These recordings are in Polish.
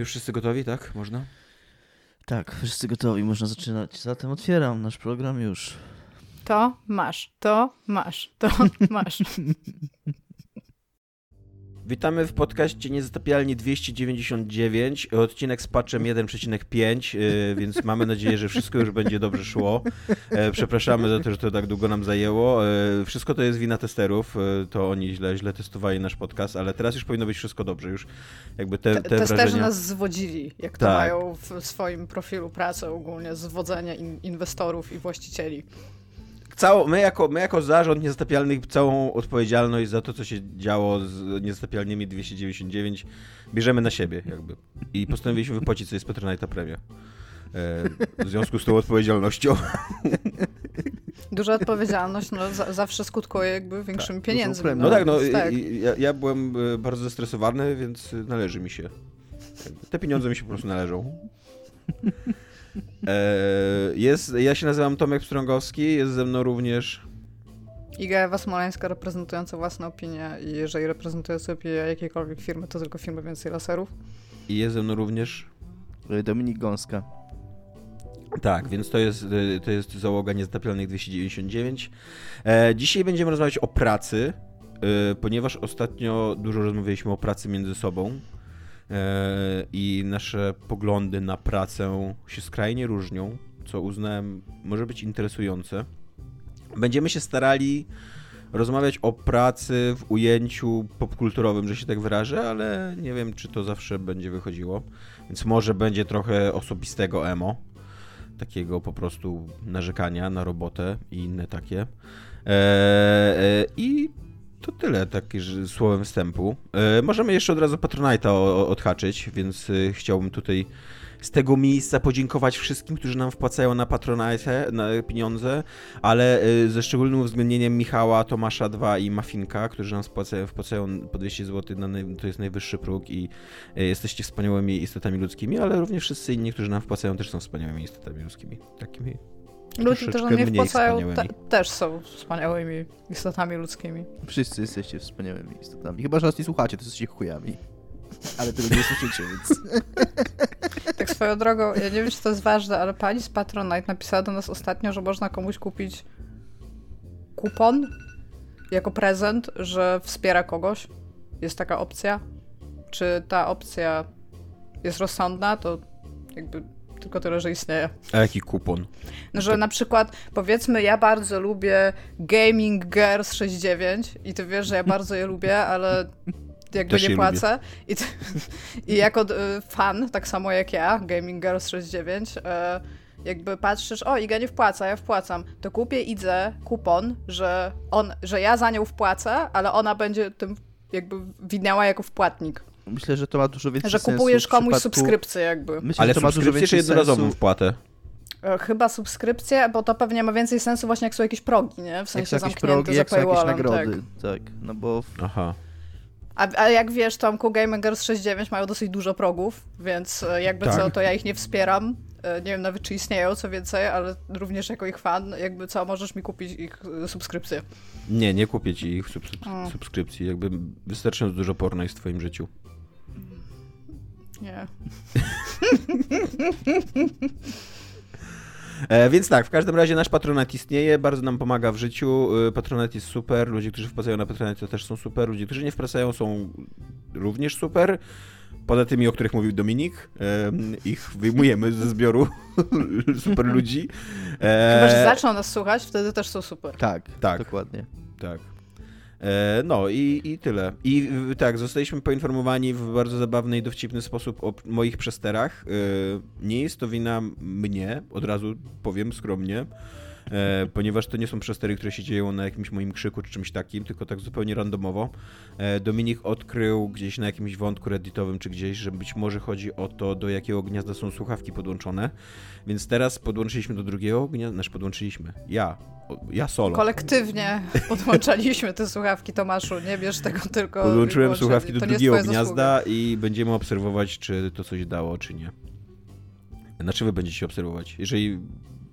Już wszyscy gotowi, tak? Można? Tak, wszyscy gotowi, można zaczynać. Zatem otwieram nasz program już. To masz, to masz, to masz. Witamy w podcaście Niezatapialni 299, odcinek z patchem 1.5, yy, więc mamy nadzieję, że wszystko już będzie dobrze szło. E, przepraszamy za to, że to tak długo nam zajęło. E, wszystko to jest wina testerów, e, to oni źle, źle testowali nasz podcast, ale teraz już powinno być wszystko dobrze. Już jakby te, te Testerzy wrażenia... nas zwodzili, jak to Tak. mają w swoim profilu pracy ogólnie, zwodzenie in inwestorów i właścicieli. Całą, my, jako, my jako zarząd Niezatapialnych całą odpowiedzialność za to, co się działo z Niezatapialnymi 299 bierzemy na siebie jakby. I postanowiliśmy wypłacić sobie z Patronite'a premię. E, w związku z tą odpowiedzialnością. Duża odpowiedzialność no, za, zawsze skutkuje jakby większymi pieniędzmi. premią. No tak, no tak. ja, ja byłem e, bardzo zestresowany, więc należy mi się. Te pieniądze mi się po prostu należą. E, jest, ja się nazywam Tomek Pstrągowski, jest ze mną również Iga Ewa Smoleńska reprezentująca własne opinie i jeżeli reprezentuje sobie opinie jakiejkolwiek firmy, to tylko firmy więcej laserów. i jest ze mną również Dominik Gąska. Tak, więc to jest, y, to jest załoga Niezatapialnych 299. E, dzisiaj będziemy rozmawiać o pracy, ponieważ ostatnio dużo rozmawialiśmy o pracy między sobą e, i nasze poglądy na pracę się skrajnie różnią, co uznałem może być interesujące. Będziemy się starali rozmawiać o pracy w ujęciu popkulturowym, że się tak wyrażę, ale nie wiem, czy to zawsze będzie wychodziło. Więc może będzie trochę osobistego emo takiego po prostu narzekania na robotę i inne takie. E, e, I to tyle, takie słowem wstępu. E, możemy jeszcze od razu Patronite'a odhaczyć, więc e, chciałbym tutaj z tego miejsca podziękować wszystkim, którzy nam wpłacają na Patronite na pieniądze, ale e, ze szczególnym uwzględnieniem Michała, Tomasza 2 i Mafinka, którzy nam wpłacają, wpłacają po 200 zł, na to jest najwyższy próg i jesteście wspaniałymi istotami ludzkimi, ale również wszyscy inni, którzy nam wpłacają, też są wspaniałymi istotami ludzkimi. Takimi Ludzie, którzy mnie wpłacają, te, też są wspaniałymi istotami ludzkimi. Wszyscy jesteście wspaniałymi istotami. Chyba, że nas nie słuchacie, to jesteście chujami. Ale tego nie słyszycie, więc... Tak swoją drogą, ja nie wiem, czy to jest ważne, ale pani z Patronite napisała do nas ostatnio, że można komuś kupić kupon jako prezent, że wspiera kogoś. Jest taka opcja. Czy ta opcja jest rozsądna, to jakby tylko tyle, że istnieje. A jaki kupon? No, że na przykład, powiedzmy, ja bardzo lubię Gaming Girls 69 i ty wiesz, że ja bardzo je lubię, ale jakby Też nie płacę. I, ty, I jako y, fan, tak samo jak ja, Gaming Girls 69, y, jakby patrzysz, o, Iga nie wpłaca, ja wpłacam, to kupię Idze kupon, że, on, że ja za nią wpłacę, ale ona będzie tym jakby widniała jako wpłatnik. Myślę, że to ma dużo więcej Że sensu kupujesz w komuś przypadku- subskrypcję jakby. Myślę, Ale że to ma dużo więcej jednorazową sensu... wpłatę? E, Chyba subskrypcję, bo to pewnie ma więcej sensu właśnie jak są jakieś progi, nie? W Jak sensie są jakieś zamknięte progi, za jak są jakieś nagrody. tak. Tak, no bo... Aha. A, a jak wiesz, Tomku, Gamers 69 mają dosyć dużo progów, więc e, jakby Tak. co, to ja ich nie wspieram. E, Nie wiem nawet, czy istnieją, co więcej, ale również jako ich fan, jakby co, możesz mi kupić ich subskrypcję. Nie, nie kupię ci ich subs O. subskrypcji. Jakby wystarczająco dużo porno jest w twoim życiu. Nie. E, więc tak, w każdym razie nasz patronat istnieje, bardzo nam pomaga w życiu. E, Patronat jest super, ludzie, którzy wpłacają na patronat to też są super, ludzie, którzy nie wpłacają są również super. Poza tymi, o których mówił Dominik, e, ich wyjmujemy ze zbioru super ludzi. E, Chyba, że zaczną nas słuchać, wtedy też są super. Tak, Tak. dokładnie. Tak. E, no i, i tyle. I tak, zostaliśmy poinformowani w bardzo zabawny i dowcipny sposób o moich przesterach. E, nie jest to wina mnie, od razu powiem skromnie, e, ponieważ to nie są przestery, które się dzieją na jakimś moim krzyku czy czymś takim, tylko tak zupełnie randomowo. E, Dominik odkrył gdzieś na jakimś wątku redditowym czy gdzieś, że być może chodzi o to, do jakiego gniazda są słuchawki podłączone. Więc teraz podłączyliśmy do drugiego gniazda, znaczy podłączyliśmy. Ja, ja solo. Kolektywnie podłączaliśmy te słuchawki, Tomaszu, nie bierz tego tylko... Podłączyłem słuchawki do drugiego gniazda i będziemy obserwować, czy to coś dało, czy nie. Znaczy wy będziecie obserwować. Jeżeli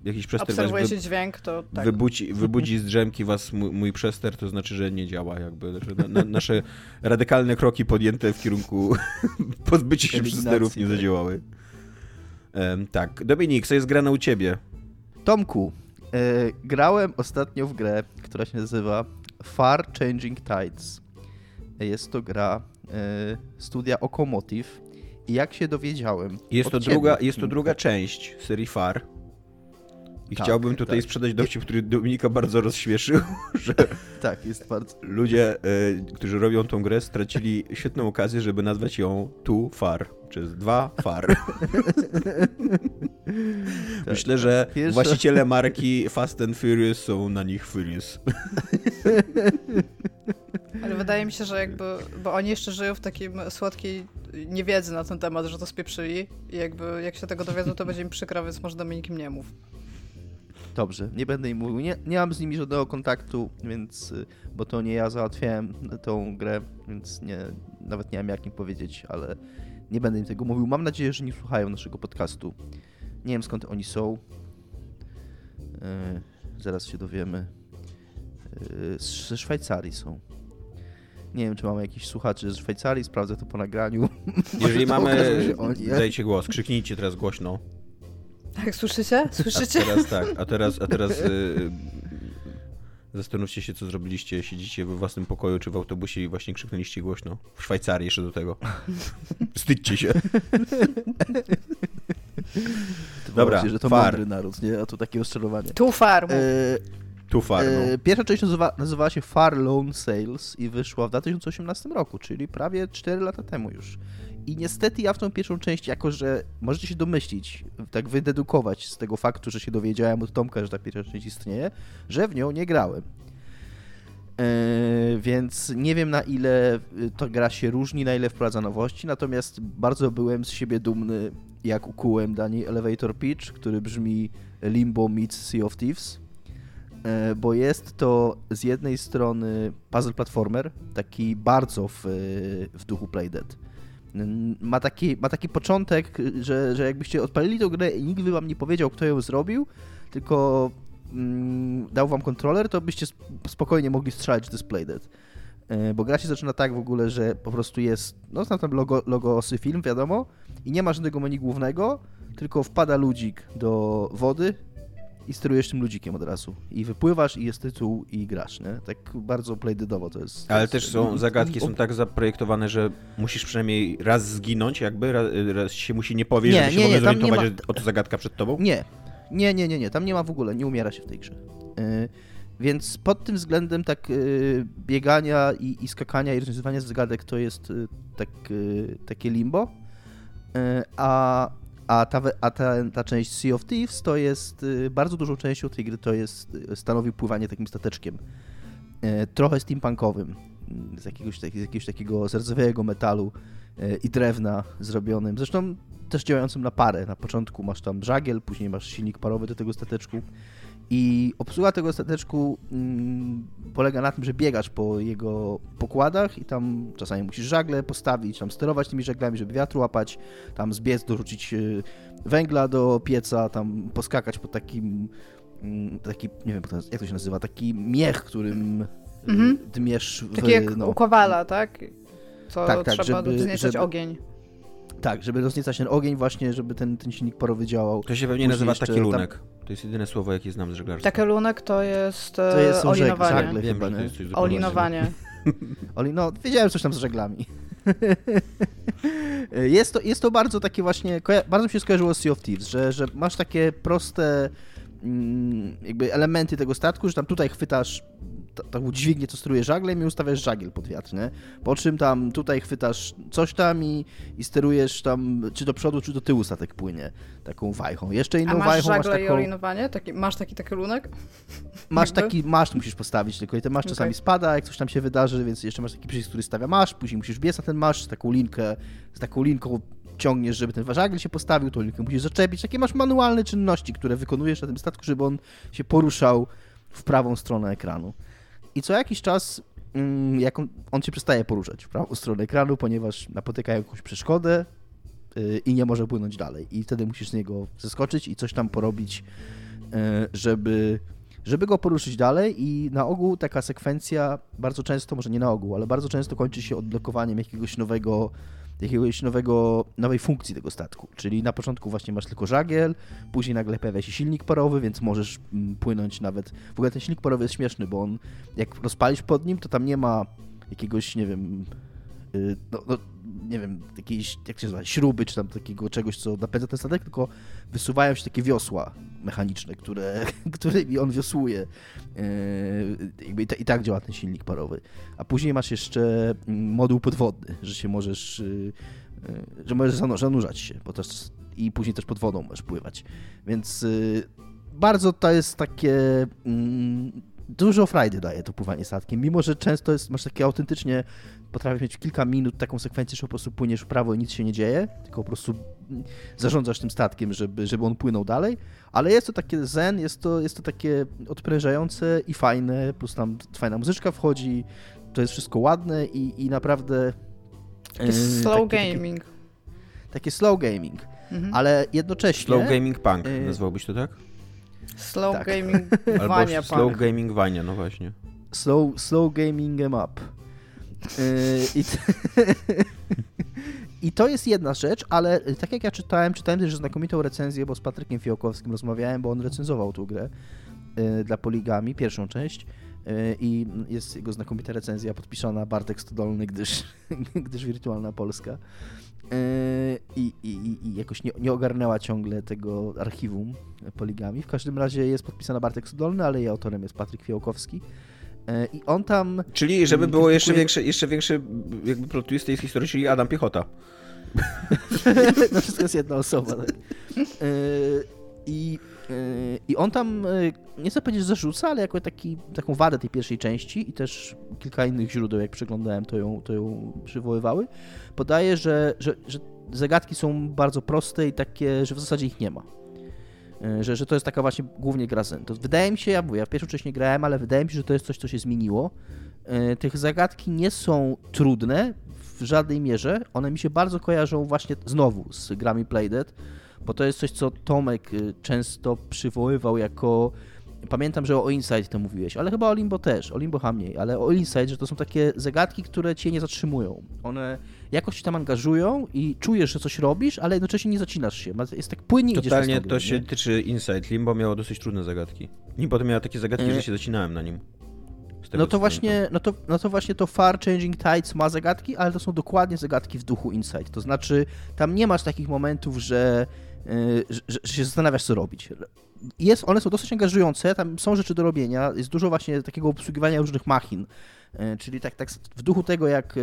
jakiś przester was Obserwuje wy, się dźwięk, to tak. wybudzi, wybudzi z drzemki was mój, mój przester, to znaczy, że nie działa jakby. Że na, na, nasze radykalne kroki podjęte w kierunku pozbycia się przesterów nie tak. zadziałały. Em, tak. Dominik, co jest grane u ciebie? Tomku, e, grałem ostatnio w grę, która się nazywa Far Changing Tides. Jest to gra e, studia Okomotiv i jak się dowiedziałem... Jest to, ciebie, druga, jest to druga część serii FAR. I Tak, chciałbym tutaj tak. sprzedać dowcip, który Dominika bardzo rozśmieszył, że Tak, jest bardzo... ludzie, y, którzy robią tą grę, stracili świetną okazję, żeby nazwać ją Tu Far, czy dwa Far. Myślę, że Tak, Pierwsza- właściciele marki Fast and Furious są na nich furious. Ale wydaje mi się, że jakby, bo oni jeszcze żyją w takim słodkiej niewiedzy na ten temat, że to spieprzyli i jakby jak się tego dowiedzą, to będzie im przykro, więc może Dominik im nie mów. Dobrze, nie będę im mówił. Nie, nie mam z nimi żadnego kontaktu, więc... y, Bo to nie ja załatwiałem tą grę, więc nie, nawet nie wiem jak im powiedzieć, ale nie będę im tego mówił. Mam nadzieję, że nie słuchają naszego podcastu. Nie wiem skąd oni są. Yy, zaraz się dowiemy. Yy, ze Szwajcarii są. Nie wiem, czy mamy jakichś słuchaczy ze Szwajcarii, sprawdzę to po nagraniu. Jeżeli mamy, dajcie głos, krzyknijcie teraz głośno. Tak, słyszycie? A Słyszycie? teraz tak, a teraz, a teraz y, zastanówcie się, co zrobiliście. Siedzicie we własnym pokoju czy w autobusie i właśnie krzyknęliście głośno. W Szwajcarii jeszcze do tego. Wstydźcie się. Dobra, się, że to far. mądry naród, nie? A tu takie rozczarowanie. Tu farmu. E, Tu far, no. e, pierwsza część nazywa, nazywała się Far Loan Sales i wyszła w 2018 roku, czyli prawie 4 lata temu już. I niestety ja w tą pierwszą część, jako że możecie się domyślić, tak wydedukować z tego faktu, że się dowiedziałem od Tomka, że ta pierwsza część istnieje, że w nią nie grałem. E, więc nie wiem na ile y, ta gra się różni, na ile wprowadza nowości, natomiast bardzo byłem z siebie dumny, jak ukułem dani elevator pitch, który brzmi Limbo meets Sea of Thieves, E, bo jest to z jednej strony puzzle platformer, taki bardzo w, w duchu Playdead. Ma taki, ma taki początek, że, że jakbyście odpalili tę grę i nikt by wam nie powiedział, kto ją zrobił, tylko mm, dał wam kontroler, to byście sp- spokojnie mogli strzelać, jest Playdead. E, Bo gra się zaczyna tak w ogóle, że po prostu jest, no znam tam logo, logosy film, wiadomo, i nie ma żadnego menu głównego, tylko wpada ludzik do wody i sterujesz tym ludzikiem od razu. I wypływasz i jest tytuł i grasz, nie? Tak bardzo playdeadowo to jest. to Ale jest- też są i- zagadki są tak zaprojektowane, że musisz przynajmniej raz zginąć, jakby raz, raz się musi nie powiedzieć, Nie, żeby się nie, nie, tam nie zorientować, ma- że oto zagadka przed tobą. Nie, nie, nie, nie, nie, tam nie ma w ogóle, nie umiera się w tej grze. Yy, więc pod tym względem tak yy, biegania i, i skakania i rozwiązywania zagadek to jest yy, tak, yy, takie limbo. Yy, a a, ta, a ta, ta część Sea of Thieves to jest yy, bardzo dużą częścią tej gry to jest yy, stanowi pływanie takim stateczkiem. Yy, trochę steampunkowym. yy, Z jakiegoś, tak- z jakiegoś takiego z rdzewego metalu yy, i drewna zrobionym. Zresztą też działającym na parę. Na początku masz tam żagiel, później masz silnik parowy do tego stateczku. I obsługa tego stateczku mm, polega na tym, że biegasz po jego pokładach i tam czasami musisz żagle postawić, tam sterować tymi żaglami, żeby wiatr łapać, tam zbiec, dorzucić y, węgla do pieca, tam poskakać po takim, mm, taki, nie wiem jak to- się nazywa, taki miech, którym Mhm. mhm. dmiesz w... Taki jak no, u Kowala, tak? Co Tak, tak, trzeba żeby- wzniecać żeby- ogień. Tak, żeby rozniecać ten ogień właśnie, żeby ten, ten silnik parowy działał. To się pewnie Później nazywa jeszcze takielunek. To jest jedyne słowo, jakie znam z żeglarstwa. Takelunek to jest, e, To jest żeg- olinowanie. żagle. Wiem, chyba, że to jest coś zupełnie Olinowanie. Oli, no, wiedziałem coś tam z żeglami. jest, to, jest to bardzo takie właśnie, bardzo mi się skojarzyło z Sea of Thieves, że, że masz takie proste jakby elementy tego statku, że tam tutaj chwytasz ta- taką dźwignię, co steruje żaglem i ustawiasz żagiel pod wiatr, nie? Po czym tam tutaj chwytasz coś tam i, i sterujesz tam czy do przodu, czy do tyłu statek płynie taką wajchą. Jeszcze inną A masz wajchą masz żagle i taką... olinowanie? Taki, masz taki takelunek? Masz Jakby? taki masz, musisz postawić, tylko i ten masz czasami Okej. spada, jak coś tam się wydarzy, więc jeszcze masz taki przycisk, który stawia masz, później musisz biec na ten masz taką linkę, z taką linką ciągniesz, żeby ten żagiel się postawił, tą linkę musisz zaczepić. Takie masz manualne czynności, które wykonujesz na tym statku, żeby on się poruszał w prawą stronę ekranu. I co jakiś czas, mm, jak on, on się przestaje poruszać w prawą stronę ekranu, ponieważ napotyka jakąś przeszkodę yy, i nie może płynąć dalej. I wtedy musisz z niego zeskoczyć i coś tam porobić e, żeby, żeby go poruszyć dalej i na ogół taka sekwencja bardzo często, może nie na ogół, ale bardzo często kończy się odblokowaniem jakiegoś nowego jakiegoś nowego, nowej funkcji tego statku. Czyli na początku właśnie masz tylko żagiel, później nagle pojawia się silnik parowy, więc możesz mm, płynąć nawet. W ogóle ten silnik parowy jest śmieszny, bo on jak rozpalisz pod nim, to tam nie ma jakiegoś, nie wiem, no, no, nie wiem, jakiejś, jak się nazywa, śruby, czy tam takiego czegoś, co napędza ten statek, tylko wysuwają się takie wiosła mechaniczne, które, którymi on wiosłuje. Jakby i, tak działa ten silnik parowy. A później masz jeszcze mm, moduł podwodny, że się możesz, yy, że możesz zanurzać się, bo też i później też pod wodą możesz pływać. Więc bardzo to jest takie mm, dużo frajdy daje to pływanie statkiem, mimo że często jest, masz takie autentycznie, potrafisz mieć kilka minut taką sekwencję, że po prostu płyniesz w prawo i nic się nie dzieje, tylko po prostu zarządzasz tym statkiem, żeby, żeby on płynął dalej, ale jest to takie zen, jest to, jest to takie odprężające i fajne, plus tam fajna muzyczka wchodzi, to jest wszystko ładne i, i naprawdę... Taki e, slow taki, gaming. Takie, takie slow gaming, mhm. ale jednocześnie... Slow gaming punk, y nazwałbyś to tak? Slow tak. gaming Vania Slow gaming Vania, no właśnie. Slow, slow gaming em up. Yy, i, I to jest jedna rzecz, ale tak jak ja czytałem, czytałem też znakomitą recenzję, bo z Patrykiem Fiołkowskim rozmawiałem, bo on recenzował tą grę yy, dla Poligami, pierwszą część yy, i jest jego znakomita recenzja podpisana Bartek Stodolny, gdyż, gdyż wirtualna Polska. I, jakoś nie, nie, ogarnęła ciągle tego archiwum poligami. W każdym razie jest podpisana Bartek Sudolny, ale jej autorem jest Patryk Fiołkowski. Yy, I on tam... Czyli żeby było jeszcze większe, jeszcze większy jakby plot twist tej historii, czyli Adam Piechota. no wszystko jest jedna osoba. Tak. Yy, I i on tam, nie chcę powiedzieć, zarzuca, ale jako taki, taką wadę tej pierwszej części i też kilka innych źródeł, jak przeglądałem, to ją, to ją przywoływały, podaje, że, że, że zagadki są bardzo proste i takie, że w zasadzie ich nie ma. Że, że to jest taka właśnie głównie gra zen. To wydaje mi się, ja mówię, ja pierwszy wcześniej grałem, ale wydaje mi się, że to jest coś, co się zmieniło. Tych zagadki nie są trudne w żadnej mierze. One mi się bardzo kojarzą właśnie znowu z grami Playdead bo to jest coś, co Tomek y, często przywoływał jako Pamiętam, że o Inside to mówiłeś, ale chyba o Limbo też, o Limbo mniej, ale o Inside, że to są takie zagadki, które cię nie zatrzymują. One jakoś się tam angażują i czujesz, że coś robisz, ale jednocześnie nie zacinasz się. Jest tak płynnie Totalnie idziesz to się nie? tyczy Inside. Limbo miało dosyć trudne zagadki. Limbo to miało takie zagadki, że się zacinałem na nim. no to właśnie, no to, no to właśnie to Far Changing Tides ma zagadki, ale to są dokładnie zagadki w duchu Inside. To znaczy, tam nie masz takich momentów, że Y, że, że się zastanawiasz, co robić. Jest, one są dosyć angażujące, tam są rzeczy do robienia, jest dużo właśnie takiego obsługiwania różnych machin, y, czyli tak, tak w duchu tego, jak,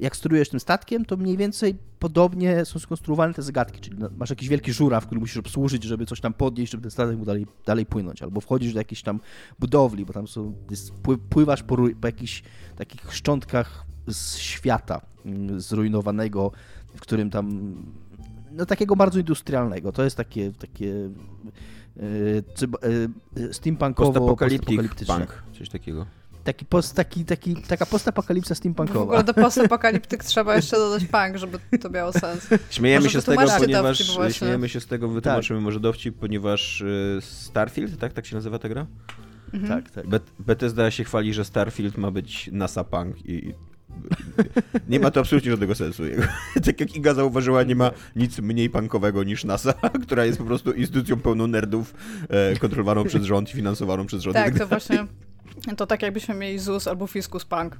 jak sterujesz tym statkiem, to mniej więcej podobnie są skonstruowane te zagadki, czyli masz jakiś wielki żuraw, który musisz obsłużyć, żeby coś tam podnieść, żeby ten statek mógł dalej, dalej płynąć, albo wchodzisz do jakiejś tam budowli, bo tam są, jest, pływasz po, po jakichś takich szczątkach z świata mm, zrujnowanego, w którym tam no, takiego bardzo industrialnego. To jest takie, takie yy, yy, steampunkowo postapokaliptyczne. Punk, coś takiego. Taki post, taki, taki, taka postapokalipsa steampunkowa. W ogóle do postapokaliptyk trzeba jeszcze dodać punk, żeby to miało sens. Śmiejemy się z tego, ponieważ śmiejemy się z tego, wytłumaczymy tak. może dowcip, ponieważ Starfield, tak? Tak się nazywa ta gra? Mhm. Tak, tak. Bethesda się chwali, że Starfield ma być NASA Punk i nie ma to absolutnie żadnego sensu. tak jak Iga zauważyła, nie ma nic mniej punkowego niż NASA, która jest po prostu instytucją pełną nerdów, e, kontrolowaną przez rząd i finansowaną przez rząd. Tak, to właśnie... To tak jakbyśmy mieli ZUS albo Fiskus Punk.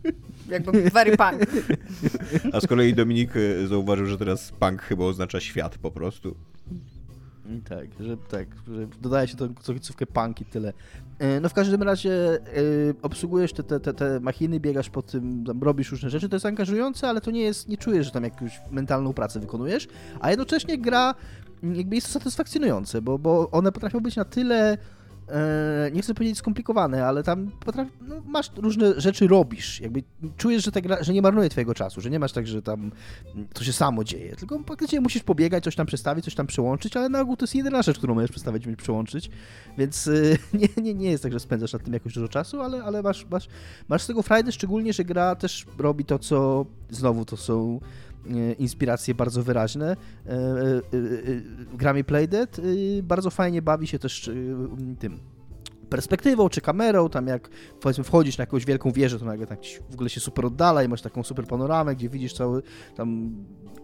Jakby very punk. A z kolei Dominik e, zauważył, że teraz punk chyba oznacza świat po prostu. Tak, że tak, że dodaje się to końcówkę punk i tyle. E, no w każdym razie y, obsługujesz te, te, te machiny, biegasz po tym, tam robisz różne rzeczy, to jest angażujące, ale to nie jest, nie czujesz, że tam jakąś mentalną pracę wykonujesz, a jednocześnie gra jakby jest to satysfakcjonujące, bo, bo one potrafią być na tyle nie chcę powiedzieć skomplikowane, ale tam potrafi, no, masz różne rzeczy robisz, jakby czujesz, że, gra, że nie marnuje twojego czasu, że nie masz tak, że tam to się samo dzieje, tylko faktycznie musisz pobiegać, coś tam przestawić, coś tam przełączyć, ale na ogół to jest jedyna rzecz, którą możesz przestawić i przełączyć, więc y, nie, nie, nie jest tak, że spędzasz nad tym jakoś dużo czasu, ale, ale masz, masz, masz z tego frajdę, szczególnie, że gra też robi to, co znowu to są inspiracje bardzo wyraźne. Gra mi Playdead bardzo fajnie bawi się też tym perspektywą czy kamerą, tam jak powiedzmy wchodzisz na jakąś wielką wieżę, to nagle tak w ogóle się super oddala i masz taką super panoramę, gdzie widzisz cały tam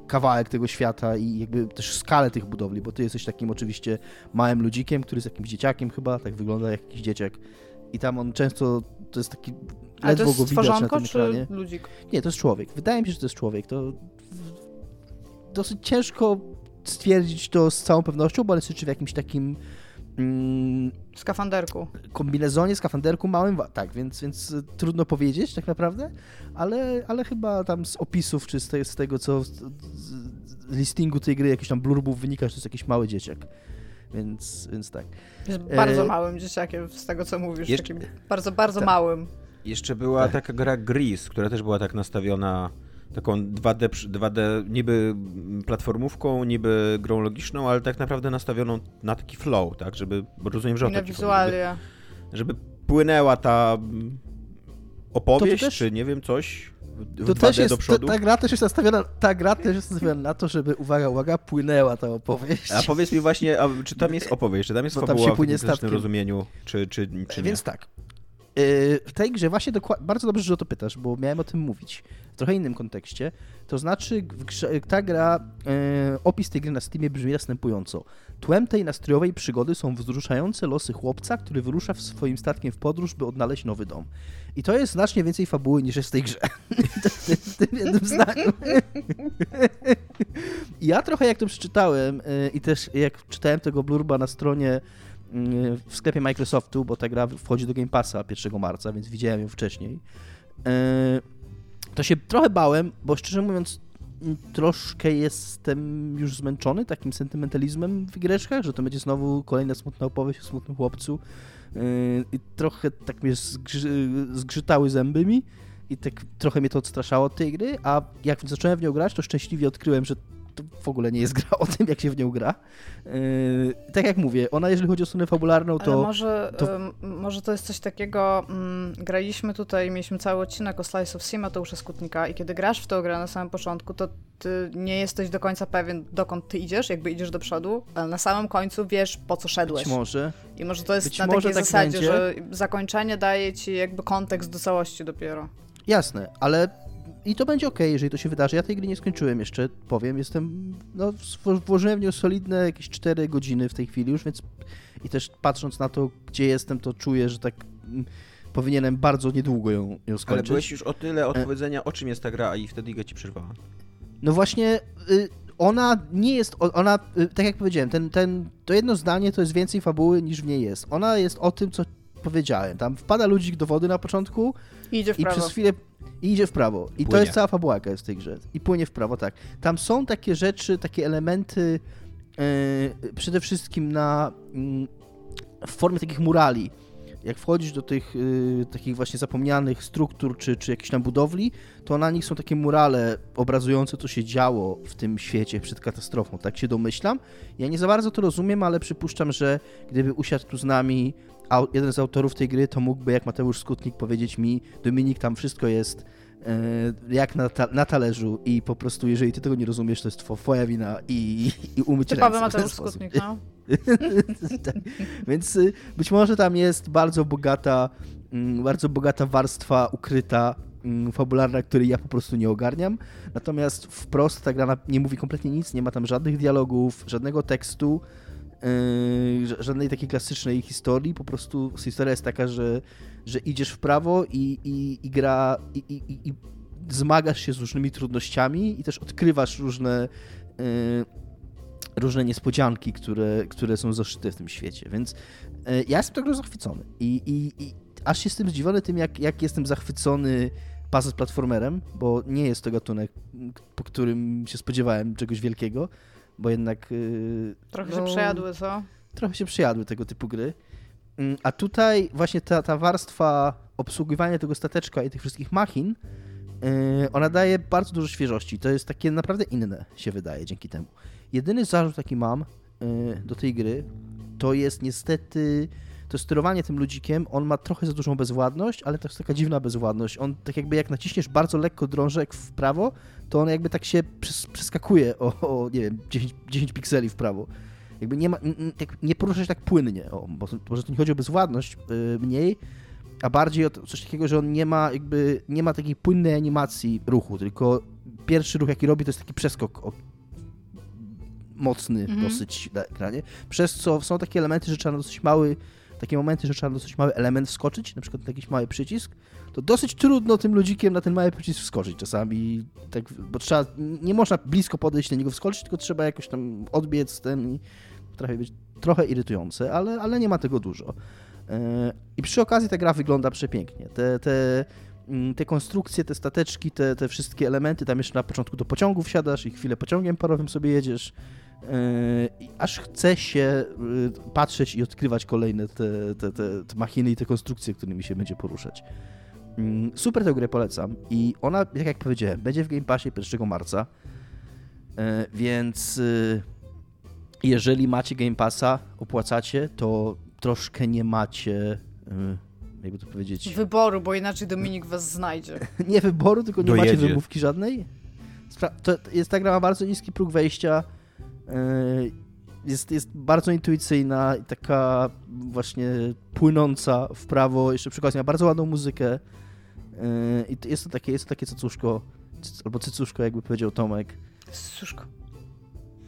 kawałek tego świata i jakby też skalę tych budowli, bo ty jesteś takim oczywiście małym ludzikiem, który jest jakimś dzieciakiem chyba, tak wygląda jak jakiś dzieciak i tam on często, to jest taki Ale ledwo go widać na tym ekranie. ludzik? Nie, to jest człowiek. Wydaje mi się, że to jest człowiek. To dosyć ciężko stwierdzić to z całą pewnością, bo on jest w jakimś takim Mm, skafanderku. Kombinezonie, skafanderku małym, tak, więc, więc trudno powiedzieć tak naprawdę, ale, ale chyba tam z opisów, czy z, te, z tego, co z, z listingu tej gry, jakiś tam blurbów wynika, że to jest jakiś mały dzieciak. Więc, więc tak. Jest bardzo e... małym dzieciakiem, z tego co mówisz, Jeszcze... takim bardzo, bardzo tak. małym. Jeszcze była tak. taka gra Gris, która też była tak nastawiona taką 2D, 2D niby platformówką, niby grą logiczną, ale tak naprawdę nastawioną na taki flow, tak, żeby, bo rozumiem, że o to wizualia. Żeby, żeby płynęła ta opowieść, też, czy nie wiem, coś to też jest, do przodu. Ta, ta, gra też jest nastawiona, ta gra też jest nastawiona na to, żeby, uwaga, uwaga, płynęła ta opowieść. A powiedz mi właśnie, a, czy tam jest opowieść, czy tam jest no, fabuła tam się płynie w rozumieniu, czy, czy, czy Więc tak, w tej grze właśnie bardzo dobrze, że o to pytasz, bo miałem o tym mówić w trochę innym kontekście. To znaczy, grze, ta gra, e, opis tej gry na Steamie brzmi następująco. Tłem tej nastrojowej przygody są wzruszające losy chłopca, który wyrusza w swoim statkiem w podróż, by odnaleźć nowy dom. I to jest znacznie więcej fabuły niż jest w tej grze. w tym jednym zdaniu. ja trochę jak to przeczytałem e, i też jak czytałem tego blurba na stronie w sklepie Microsoftu, bo ta gra wchodzi do Game Passa 1 marca, więc widziałem ją wcześniej. E, to się trochę bałem, bo szczerze mówiąc, troszkę jestem już zmęczony takim sentymentalizmem w greczkach, że to będzie znowu kolejna smutna opowieść o smutnym chłopcu. E, I trochę tak mnie zgrzy, zgrzytały zęby mi i tak trochę mnie to odstraszało od tej gry, a jak zacząłem w nią grać, to szczęśliwie odkryłem, że to w ogóle nie jest gra o tym, jak się w nią gra. Yy, tak jak mówię, ona jeżeli chodzi o stronę fabularną, to... Ale może to, może to jest coś takiego, mm, graliśmy tutaj, mieliśmy cały odcinek o Slice of Sea Mateusza Skutnika i kiedy grasz w tę grę na samym początku, to ty nie jesteś do końca pewien, dokąd ty idziesz, jakby idziesz do przodu, ale na samym końcu wiesz, po co szedłeś. Być może. I może to jest Być na takiej tak zasadzie, będzie. że zakończenie daje ci jakby kontekst do całości dopiero. Jasne, ale i to będzie ok, jeżeli to się wydarzy. Ja tej gry nie skończyłem jeszcze, powiem. Jestem, no, włożyłem w nią solidne jakieś 4 godziny w tej chwili już, więc i też patrząc na to, gdzie jestem, to czuję, że tak mm, powinienem bardzo niedługo ją, ją skończyć. Ale byłeś już o tyle odpowiedzenia, o czym jest ta gra, i wtedy Iga ci przerwała. No właśnie, y, ona nie jest, ona, y, tak jak powiedziałem, ten, ten, to jedno zdanie to jest więcej fabuły niż w niej jest. Ona jest o tym, co powiedziałem. Tam wpada ludzik do wody na początku i, idzie w i przez chwilę i idzie w prawo. I płynie. to jest cała fabułka jest w tej grze. I płynie w prawo, tak. Tam są takie rzeczy, takie elementy yy, przede wszystkim na yy, w formie takich murali. Jak wchodzisz do tych yy, takich właśnie zapomnianych struktur czy, czy jakichś tam budowli, to na nich są takie murale obrazujące, co się działo w tym świecie przed katastrofą. Tak się domyślam. Ja nie za bardzo to rozumiem, ale przypuszczam, że gdyby usiadł tu z nami jeden z autorów tej gry, to mógłby jak Mateusz Skutnik powiedzieć mi, Dominik, tam wszystko jest e, jak na, ta, na, talerzu i po prostu jeżeli ty tego nie rozumiesz, to jest twoja wina i, i umyć Typowy ręce. Mateusz Skutnik, no. tak. Więc y, być może tam jest bardzo bogata, mm, bardzo bogata warstwa ukryta, mm, fabularna, której ja po prostu nie ogarniam. Natomiast wprost ta gra nie mówi kompletnie nic, nie ma tam żadnych dialogów, żadnego tekstu. Yy, żadnej takiej klasycznej historii, po prostu historia jest taka, że, że idziesz w prawo i, i, i gra i, i, i zmagasz się z różnymi trudnościami i też odkrywasz różne yy, różne niespodzianki, które, które są zaszyte w tym świecie, więc yy, ja jestem tego zachwycony. I, i, i aż jestem zdziwiony tym, jak, jak jestem zachwycony puzzle platformerem, bo nie jest to gatunek, po którym się spodziewałem czegoś wielkiego, bo jednak... Yy, trochę no, się przejadły, co? Trochę się przejadły tego typu gry. Mm, a tutaj właśnie ta, ta warstwa obsługiwania tego stateczka i tych wszystkich machin, yy, ona daje bardzo dużo świeżości. To jest takie naprawdę inne, się wydaje, dzięki temu. Jedyny zarzut, jaki mam yy, do tej gry, to jest niestety to sterowanie tym ludzikiem, on ma trochę za dużą bezwładność, ale to jest taka dziwna bezwładność. On tak jakby jak naciśniesz bardzo lekko drążek w prawo, to on jakby tak się przeskakuje o, o nie wiem, 10, 10 pikseli w prawo. Jakby nie, ma, nie porusza się tak płynnie, o, bo może to nie chodzi o bezwładność yy, mniej, a bardziej o coś takiego, że on nie ma jakby, nie ma takiej płynnej animacji ruchu, tylko pierwszy ruch jaki robi to jest taki przeskok o, mocny mhm. dosyć na ekranie, przez co są takie elementy, że trzeba na dosyć mały, takie momenty, że trzeba dosyć mały element wskoczyć, na przykład na jakiś mały przycisk, to dosyć trudno tym ludzikiem na ten mały przycisk wskoczyć czasami, tak, bo trzeba, nie można blisko podejść na niego wskoczyć, tylko trzeba jakoś tam odbiec ten i potrafi być trochę irytujące, ale, ale nie ma tego dużo. E, I przy okazji ta gra wygląda przepięknie. Te, te, mm, te konstrukcje, te stateczki, te, te wszystkie elementy, tam jeszcze na początku do pociągu wsiadasz i chwilę pociągiem parowym sobie jedziesz. I aż chce się y, patrzeć i odkrywać kolejne te, te, te, te machiny i te konstrukcje, którymi się będzie poruszać. Mm, super tę grę polecam i ona, jak jak powiedziałem, będzie w Game Passie 1 marca, więc jeżeli macie Game Passa, opłacacie, to troszkę nie macie, jakby to powiedzieć... Wyboru, bo inaczej Dominik was znajdzie. nie wyboru, tylko nie Dojedzie. macie wymówki żadnej. To jest ta gra ma bardzo niski próg wejścia, jest, jest bardzo intuicyjna i taka właśnie płynąca w prawo, jeszcze przy okazji ma bardzo ładną muzykę y, i jest to takie, jest to takie cycuszko, albo cycuszko jakby powiedział Tomek. Cycuszko.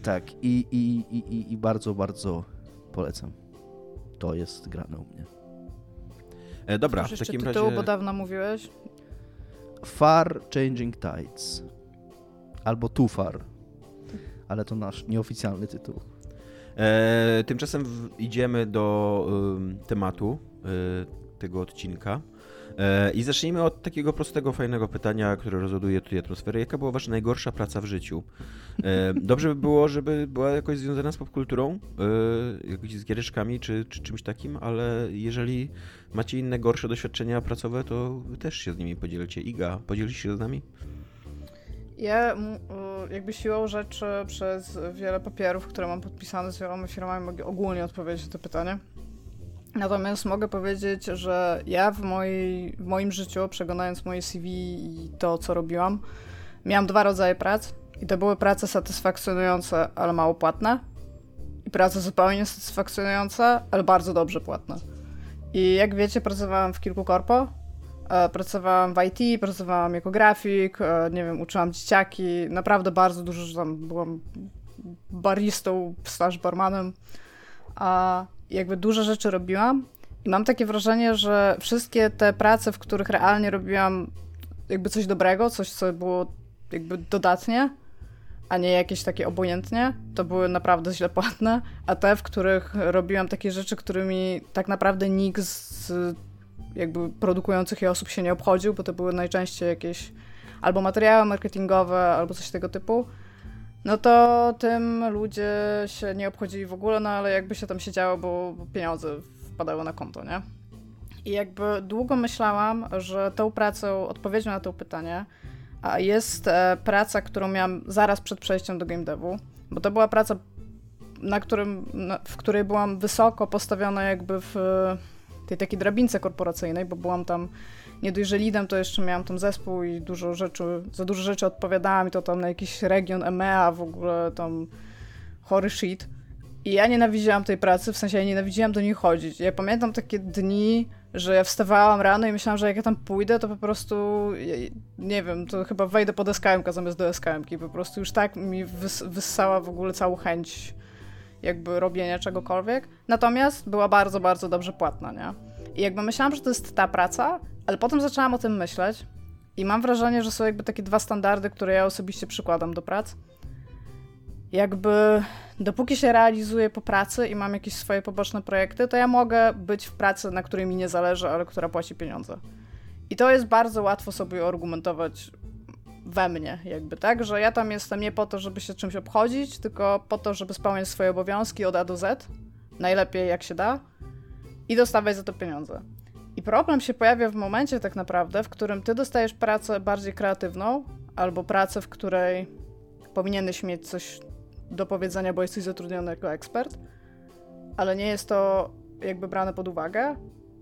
Tak, i, i, i, i bardzo, bardzo polecam. To jest grane u mnie. E, dobra, w takim tytułu, razie... bo dawno mówiłeś. Far Changing Tides. Albo Too Far. Ale to nasz nieoficjalny tytuł. E, tymczasem w, idziemy do y, tematu y, tego odcinka. E, I zacznijmy od takiego prostego, fajnego pytania, które rozładuje tutaj atmosferę. Jaka była wasza najgorsza praca w życiu? E, dobrze by było, żeby była jakoś związana z popkulturą, e, jakoś z giereczkami czy, czy czymś takim, ale jeżeli macie inne gorsze doświadczenia pracowe, to też się z nimi podzielcie. Iga, podzielisz się z nami? Ja jakby siłą rzeczy przez wiele papierów, które mam podpisane z wieloma firmami, mogę ogólnie odpowiedzieć na to pytanie. Natomiast mogę powiedzieć, że ja w, mojej, w moim życiu, przeglądając moje CV i to, co robiłam, miałam dwa rodzaje prac. I to były prace satysfakcjonujące, ale mało płatne. I prace zupełnie satysfakcjonujące, ale bardzo dobrze płatne. I jak wiecie, pracowałam w kilku korpo. E, pracowałam w IT, pracowałam jako grafik, e, nie wiem, uczyłam dzieciaki. Naprawdę bardzo dużo, że tam byłam baristą, staż barmanem. A jakby dużo rzeczy robiłam i mam takie wrażenie, że wszystkie te prace, w których realnie robiłam jakby coś dobrego, coś, co było jakby dodatnie, a nie jakieś takie obojętnie, to były naprawdę źle płatne, a te, w których robiłam takie rzeczy, którymi tak naprawdę nikt z jakby produkujących je osób się nie obchodził, bo to były najczęściej jakieś albo materiały marketingowe, albo coś tego typu, no to tym ludzie się nie obchodzili w ogóle, no ale jakby się tam się działo, bo pieniądze wpadały na konto, nie? I jakby długo myślałam, że tą pracą, odpowiedzią na to pytanie, jest e, praca, którą miałam zaraz przed przejściem do game devu, bo to była praca, na którym, w której byłam wysoko postawiona jakby w tej takiej drabince korporacyjnej, bo byłam tam nie dość, że lidem, to jeszcze miałam tam zespół i dużo rzeczy, za dużo rzeczy odpowiadałam i to tam na jakiś region EMEA w ogóle tam chory shit. I ja nienawidziłam tej pracy, w sensie ja nienawidziłam do niej chodzić. Ja pamiętam takie dni, że ja wstawałam rano i myślałam, że jak ja tam pójdę, to po prostu, nie wiem, to chyba wejdę pod SKM zamiast do SKM. Po prostu już tak mi wys wyssała w ogóle całą chęć jakby robienia czegokolwiek. Natomiast była bardzo, bardzo dobrze płatna, nie? I jakby myślałam, że to jest ta praca, ale potem zaczęłam o tym myśleć i mam wrażenie, że są jakby takie dwa standardy, które ja osobiście przykładam do prac. Jakby dopóki się realizuję po pracy i mam jakieś swoje poboczne projekty, to ja mogę być w pracy, na której mi nie zależy, ale która płaci pieniądze. I to jest bardzo łatwo sobie argumentować we mnie, jakby, tak? Że ja tam jestem nie po to, żeby się czymś obchodzić, tylko po to, żeby spełniać swoje obowiązki od A do Z, najlepiej jak się da, i dostawać za to pieniądze. I problem się pojawia w momencie tak naprawdę, w którym ty dostajesz pracę bardziej kreatywną, albo pracę, w której powinieneś mieć coś do powiedzenia, bo jesteś zatrudniony jako ekspert, ale nie jest to jakby brane pod uwagę,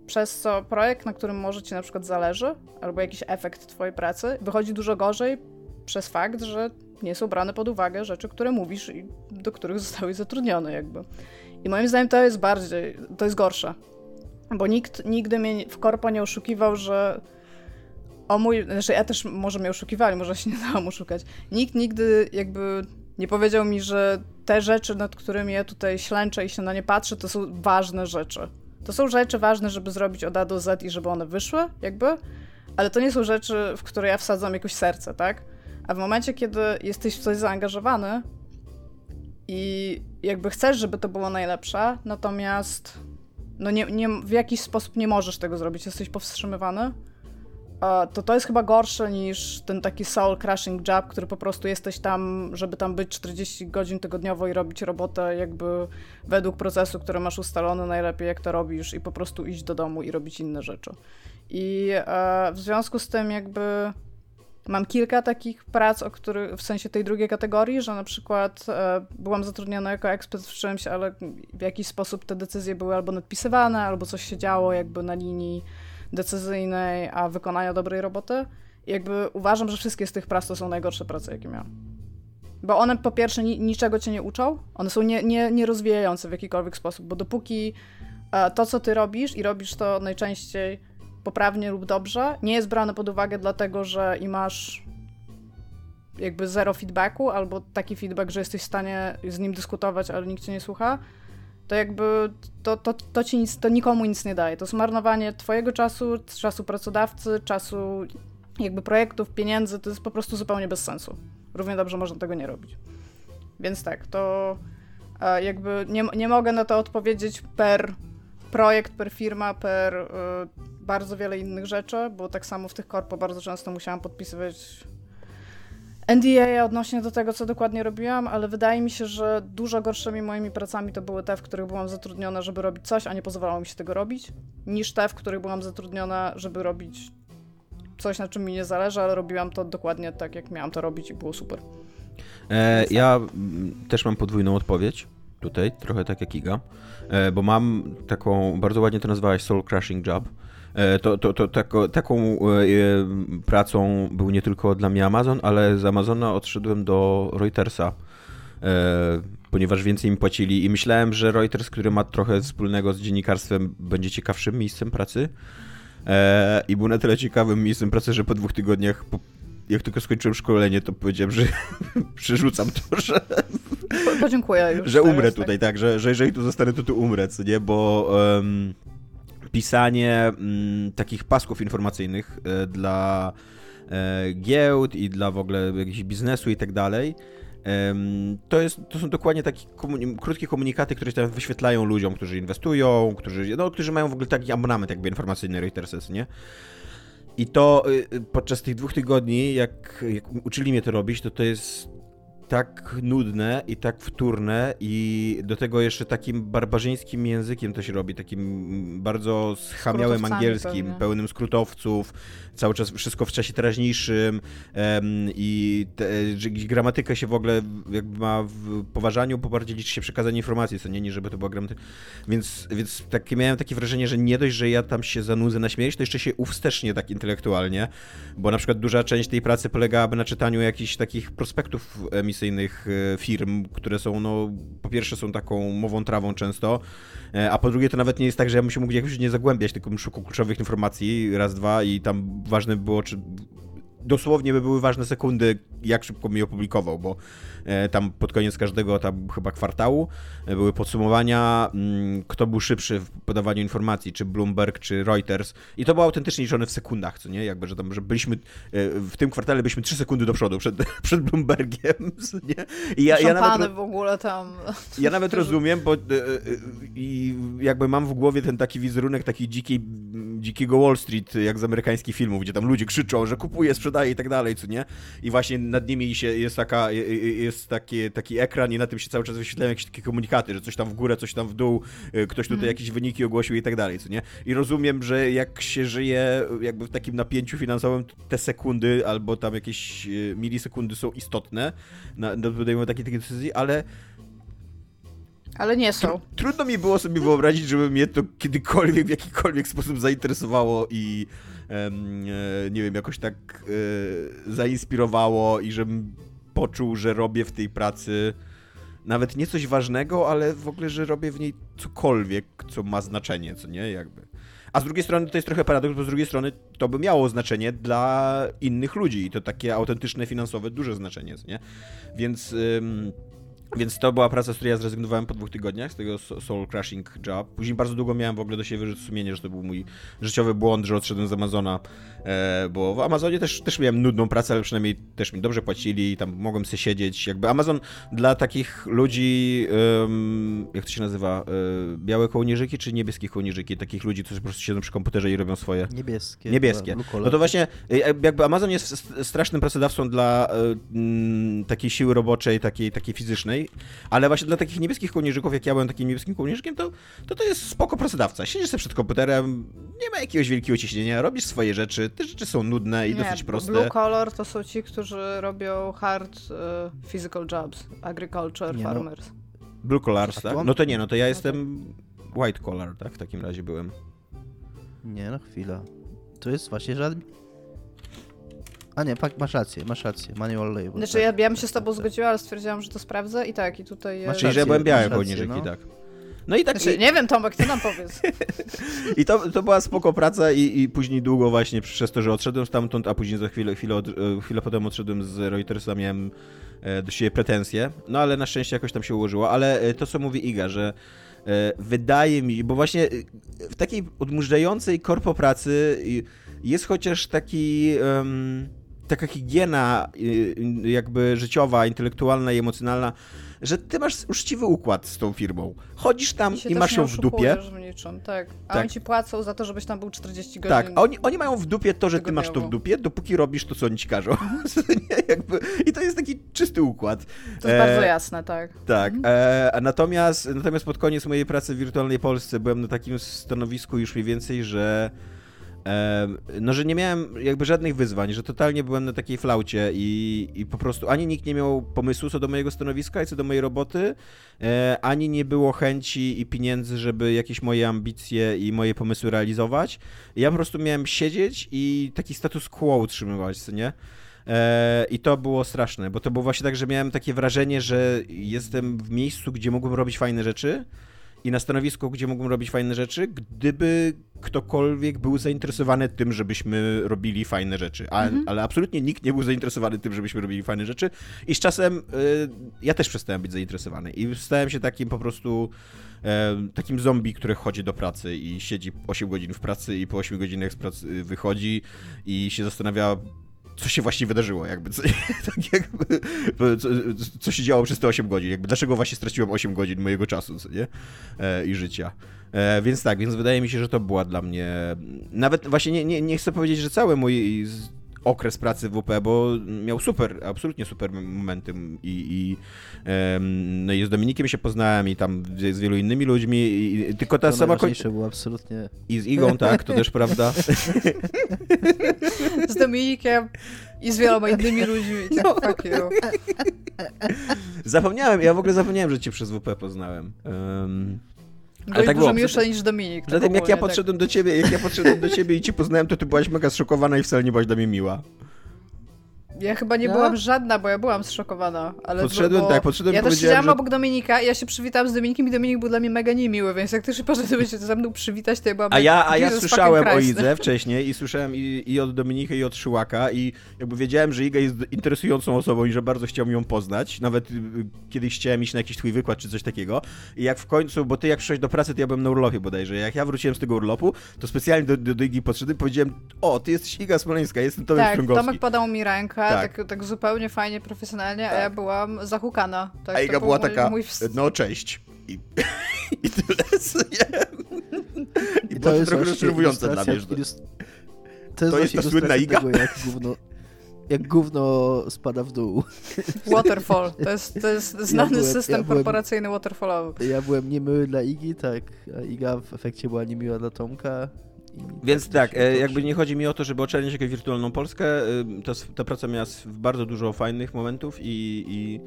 przez co projekt, na którym może ci na przykład zależy, albo jakiś efekt twojej pracy, wychodzi dużo gorzej przez fakt, że nie są brane pod uwagę rzeczy, które mówisz i do których zostałeś zatrudniony jakby. I moim zdaniem to jest bardziej, to jest gorsze. Bo nikt nigdy mnie w korpo nie oszukiwał, że o mój, znaczy ja też może mnie oszukiwali, może się nie dałam oszukać. Nikt nigdy jakby nie powiedział mi, że te rzeczy, nad którymi ja tutaj ślęczę i się na nie patrzę, to są ważne rzeczy. To są rzeczy ważne, żeby zrobić od A do Z i żeby one wyszły, jakby, ale to nie są rzeczy, w które ja wsadzam jakoś serce, tak? A w momencie, kiedy jesteś w coś zaangażowany i jakby chcesz, żeby to było najlepsze, natomiast no nie, nie, w jakiś sposób nie możesz tego zrobić, jesteś powstrzymywany, to to jest chyba gorsze niż ten taki soul crushing job, który po prostu jesteś tam, żeby tam być 40 godzin tygodniowo i robić robotę jakby według procesu, który masz ustalony najlepiej, jak to robisz i po prostu iść do domu i robić inne rzeczy. I e, w związku z tym jakby mam kilka takich prac, o w sensie tej drugiej kategorii, że na przykład e, byłam zatrudniona jako ekspert w czymś, ale w jakiś sposób te decyzje były albo nadpisywane, albo coś się działo jakby na linii decyzyjnej, a wykonania dobrej roboty. I jakby uważam, że wszystkie z tych prac to są najgorsze prace, jakie miałam. Bo one po pierwsze ni niczego cię nie uczą, one są nie, nie, nie rozwijające w jakikolwiek sposób, bo dopóki e, to, co ty robisz i robisz to najczęściej poprawnie lub dobrze, nie jest brane pod uwagę dlatego, że i masz jakby zero feedbacku, albo taki feedback, że jesteś w stanie z nim dyskutować, ale nikt cię nie słucha, to jakby to, to, to, ci nic, to nikomu nic nie daje. To zmarnowanie twojego czasu, czasu pracodawcy, czasu jakby projektów, pieniędzy, to jest po prostu zupełnie bez sensu. Równie dobrze można tego nie robić. Więc tak, to e, jakby nie, nie mogę na to odpowiedzieć per projekt, per firma, per y, bardzo wiele innych rzeczy, bo tak samo w tych korpo bardzo często musiałam podpisywać NDA odnośnie do tego, co dokładnie robiłam, ale wydaje mi się, że dużo gorszymi moimi pracami to były te, w których byłam zatrudniona, żeby robić coś, a nie pozwalało mi się tego robić, niż te, w których byłam zatrudniona, żeby robić coś, na czym mi nie zależy, ale robiłam to dokładnie tak, jak miałam to robić i było super. E, ja też mam podwójną odpowiedź tutaj, trochę tak jak Iga, e, bo mam taką, bardzo ładnie to nazwałaś soul crushing job, to, to, to tako, taką e, e, pracą był nie tylko dla mnie Amazon, ale z Amazona odszedłem do Reutersa, ponieważ więcej mi płacili i myślałem, że Reuters, który ma trochę wspólnego z dziennikarstwem, będzie ciekawszym miejscem pracy. I był na tyle ciekawym miejscem pracy, że po dwóch tygodniach, jak tylko skończyłem szkolenie, to powiedziałem, że przerzucam to, że. Podziękuję już. Że umrę tutaj, tak, tak że, że jeżeli tu zostanę, to tu umrę, co nie, bo. Um, pisanie mm, takich pasków informacyjnych e, dla e, giełd i dla w ogóle jakiegoś biznesu i tak dalej. To, jest, to są dokładnie takie krótkie komunikaty, które tam wyświetlają ludziom, którzy inwestują, którzy, no, którzy mają w ogóle taki abonament jakby informacyjny Reutersy, nie? I to y, y, podczas tych dwóch tygodni, jak, jak uczyli mnie to robić, to to jest tak nudne i tak wtórne i do tego jeszcze takim barbarzyńskim językiem to się robi, takim bardzo schamiałym angielskim, pewnie. pełnym skrótowców, cały czas wszystko w czasie teraźniejszym um, i te, gramatyka się w ogóle jakby ma w poważaniu, bo bardziej liczy się przekazanie informacji, co nie, nie żeby to była gramatyka. Więc, więc takie, miałem takie wrażenie, że nie dość, że ja tam się zanudzę na śmierć, to jeszcze się uwstecznie tak intelektualnie, bo na przykład duża część tej pracy polegałaby na czytaniu jakichś takich prospektów e, firm, które są, no, po pierwsze są taką mową trawą często, e, a po drugie to nawet nie jest tak, że ja bym się mógł jakoś nie zagłębiać, tylko bym szukał kluczowych informacji, raz, dwa i tam ważne było, czy dosłownie by były ważne sekundy, jak szybko mi opublikował, bo E, tam pod koniec każdego tam chyba kwartału e, były podsumowania, mm, kto był szybszy w podawaniu informacji, czy Bloomberg, czy Reuters. I to było autentycznie liczone w sekundach, co nie? Jakby, że tam, że byliśmy e, w tym kwartale byliśmy 3 sekundy do przodu przed, przed Bloombergiem, co nie? I ja, ja nawet, w ogóle tam. Ja nawet rozumiem, bo i jakby mam w głowie ten taki wizerunek taki dziki, dzikiego Wall Street, jak z amerykańskich filmów, gdzie tam ludzie krzyczą, że kupuje, sprzedaje i tak dalej, co nie? I właśnie nad nimi się jest taka, jest taki, taki ekran i na tym się cały czas wyświetlają jakieś takie komunikaty, że coś tam w górę, coś tam w dół, y, ktoś tutaj mm. jakieś wyniki ogłosił i tak dalej, co nie? I rozumiem, że jak się żyje jakby w takim napięciu finansowym, te sekundy albo tam jakieś y, milisekundy są istotne na, do podejmowania takiej, takiej decyzji, ale Ale nie są. Trudno mi było sobie wyobrazić, żeby mnie to kiedykolwiek, w jakikolwiek sposób zainteresowało i em, e, nie wiem, jakoś tak e, zainspirowało i żebym poczuł, że robię w tej pracy nawet nie coś ważnego, ale w ogóle, że robię w niej cokolwiek, co ma znaczenie, co nie, jakby. A z drugiej strony to jest trochę paradoks, bo z drugiej strony to by miało znaczenie dla innych ludzi i to takie autentyczne, finansowe, duże znaczenie, co nie? Więc... więc to była praca, z której ja zrezygnowałem po dwóch tygodniach, z tego soul crushing job. Później bardzo długo miałem w ogóle do siebie wyrzut sumienia, że to był mój życiowy błąd, że odszedłem z Amazona, bo w Amazonie też, też miałem nudną pracę, ale przynajmniej też mi dobrze płacili i tam mogłem sobie siedzieć. Jakby Amazon dla takich ludzi, jak to się nazywa, e, białe kołnierzyki czy niebieskie kołnierzyki? Takich ludzi, którzy po prostu siedzą przy komputerze i robią swoje... Niebieskie. Niebieskie. No to właśnie, e, jakby Amazon jest strasznym pracodawcą dla e, takiej siły roboczej, takiej, takiej fizycznej, ale właśnie dla takich niebieskich kołnierzyków, jak ja byłem takim niebieskim kołnierzykiem, to, to to jest spoko pracodawca. Siedzisz sobie przed komputerem, nie ma jakiegoś wielkiego ciśnienia, robisz swoje rzeczy, te rzeczy są nudne i nie, dosyć proste. Blue collar to są ci, którzy robią hard uh, physical jobs, agriculture, nie no. farmers. No. Blue collars, tak? No to nie, no to ja no jestem white collar, tak? W takim razie byłem. Nie, no chwila. To jest właśnie żaden... A nie, pak, masz rację, masz rację. Manual label. Znaczy tak. ja, ja bym się z tobą zgodziła, ale stwierdziłam, że to sprawdzę i tak, i tutaj... Masz Czyli, że byłem białym kołnierzyki, no. tak. No i tak... Znaczy, nie wiem, Tomek, ty nam powiedz. I to, to była spoko praca i, i później długo właśnie przez to, że odszedłem stamtąd, a później za chwilę, chwilę, od, e, chwilę potem odszedłem z Reutersa, miałem e, do siebie pretensje, no ale na szczęście jakoś tam się ułożyło, ale e, to, co mówi Iga, że wydaje mi, bo właśnie w takiej odmurzającej korpo pracy jest chociaż taki... Um, taka higiena jakby życiowa, intelektualna i emocjonalna, że ty masz uczciwy układ z tą firmą. Chodzisz tam i, i masz ją w dupie. Tak. A tak. oni ci płacą za to, żebyś tam był 40 godzin. Tak, a oni, oni mają w dupie to, że ty masz to w dupie, dopóki robisz to, co oni ci każą. Mhm. I to jest taki czysty układ. To jest e, bardzo jasne, tak. Tak. Mhm. E, natomiast, natomiast pod koniec mojej pracy w wirtualnej Polsce byłem na takim stanowisku już mniej więcej, że no, że nie miałem jakby żadnych wyzwań, że totalnie byłem na takiej flaucie i, i po prostu ani nikt nie miał pomysłu co do mojego stanowiska i co do mojej roboty, e, ani nie było chęci i pieniędzy, żeby jakieś moje ambicje i moje pomysły realizować. Ja po prostu miałem siedzieć i taki status quo utrzymywać, nie? E, I to było straszne, bo to było właśnie tak, że miałem takie wrażenie, że jestem w miejscu, gdzie mógłbym robić fajne rzeczy, i na stanowisku, gdzie mógłbym robić fajne rzeczy, gdyby ktokolwiek był zainteresowany tym, żebyśmy robili fajne rzeczy. A, mhm. Ale absolutnie nikt nie był zainteresowany tym, żebyśmy robili fajne rzeczy. I z czasem y, ja też przestałem być zainteresowany. I stałem się takim po prostu y, takim zombie, który chodzi do pracy i siedzi 8 godzin w pracy i po 8 godzinach z pracy wychodzi i się zastanawia, co się właśnie wydarzyło, jakby, co, tak jakby co, co, się działo przez te 8 godzin, jakby, dlaczego właśnie straciłem 8 godzin mojego czasu, co nie, e, i życia. E, więc tak, więc wydaje mi się, że to była dla mnie, nawet właśnie nie, nie, nie chcę powiedzieć, że cały mój okres pracy w WP, bo miał super, absolutnie super momenty i, i no i z Dominikiem się poznałem i tam z wielu innymi ludźmi, i, tylko ta to sama... To było absolutnie... I z Igą, tak, to też prawda. z Dominikiem i z wieloma innymi ludźmi. No. Fuck you. Zapomniałem, ja w ogóle zapomniałem, że cię przez WP poznałem. Um, ale tak dużo milsza niż Dominik. Tak Zatem jak ja podszedłem tak. do ciebie, jak ja podszedłem do ciebie i cię poznałem, to ty byłaś mega zszokowana i wcale nie byłaś dla mnie miła. Ja chyba nie no? byłam żadna, bo ja byłam zszokowana. Ale podszedłem, bo... tak, podszedłem Ja też siedziałam że... obok Dominika, ja się przywitałam z Dominikiem i Dominik był dla mnie mega niemiły, więc jak ty się poszedłeś się ze mną przywitać, to ja byłam A ja, a ja słyszałem o Idze wcześniej i słyszałem i, i od Dominika i od Szyłaka i jakby wiedziałem, że Iga jest interesującą osobą i że bardzo chciałbym ją poznać. Nawet y, kiedyś chciałem iść na jakiś twój wykład czy coś takiego. I jak w końcu, bo ty jak przyszedłeś do pracy, to ja byłem na urlopie bodajże. Jak ja wróciłem z tego urlopu, to specjalnie do, do, do Igi podszedłem i powiedziałem, o, ty jesteś Iga Smoleńska, jestem Tomek tak, Tomek podał mi rękę, tak, tak, tak zupełnie fajnie, profesjonalnie, tak. a ja tak. byłam zahukana. Tak, a Iga była taka, mój... no cześć. I, i tyle. I, I to jest trochę rozczarowujące dla mnie. Że... To jest, to jest ta słynna Iga? Tego, jak gówno, jak gówno spada w dół. Waterfall. To jest, to jest znany ja byłem, system ja byłem, korporacyjny waterfallowy. Ja byłem niemiły dla Igi, tak, a Iga w efekcie była niemiła dla Tomka. Więc tak, e, jakby nie chodzi mi o to, żeby oczerniać jakąś wirtualną Polskę, e, ta, ta praca miała bardzo dużo fajnych momentów i, i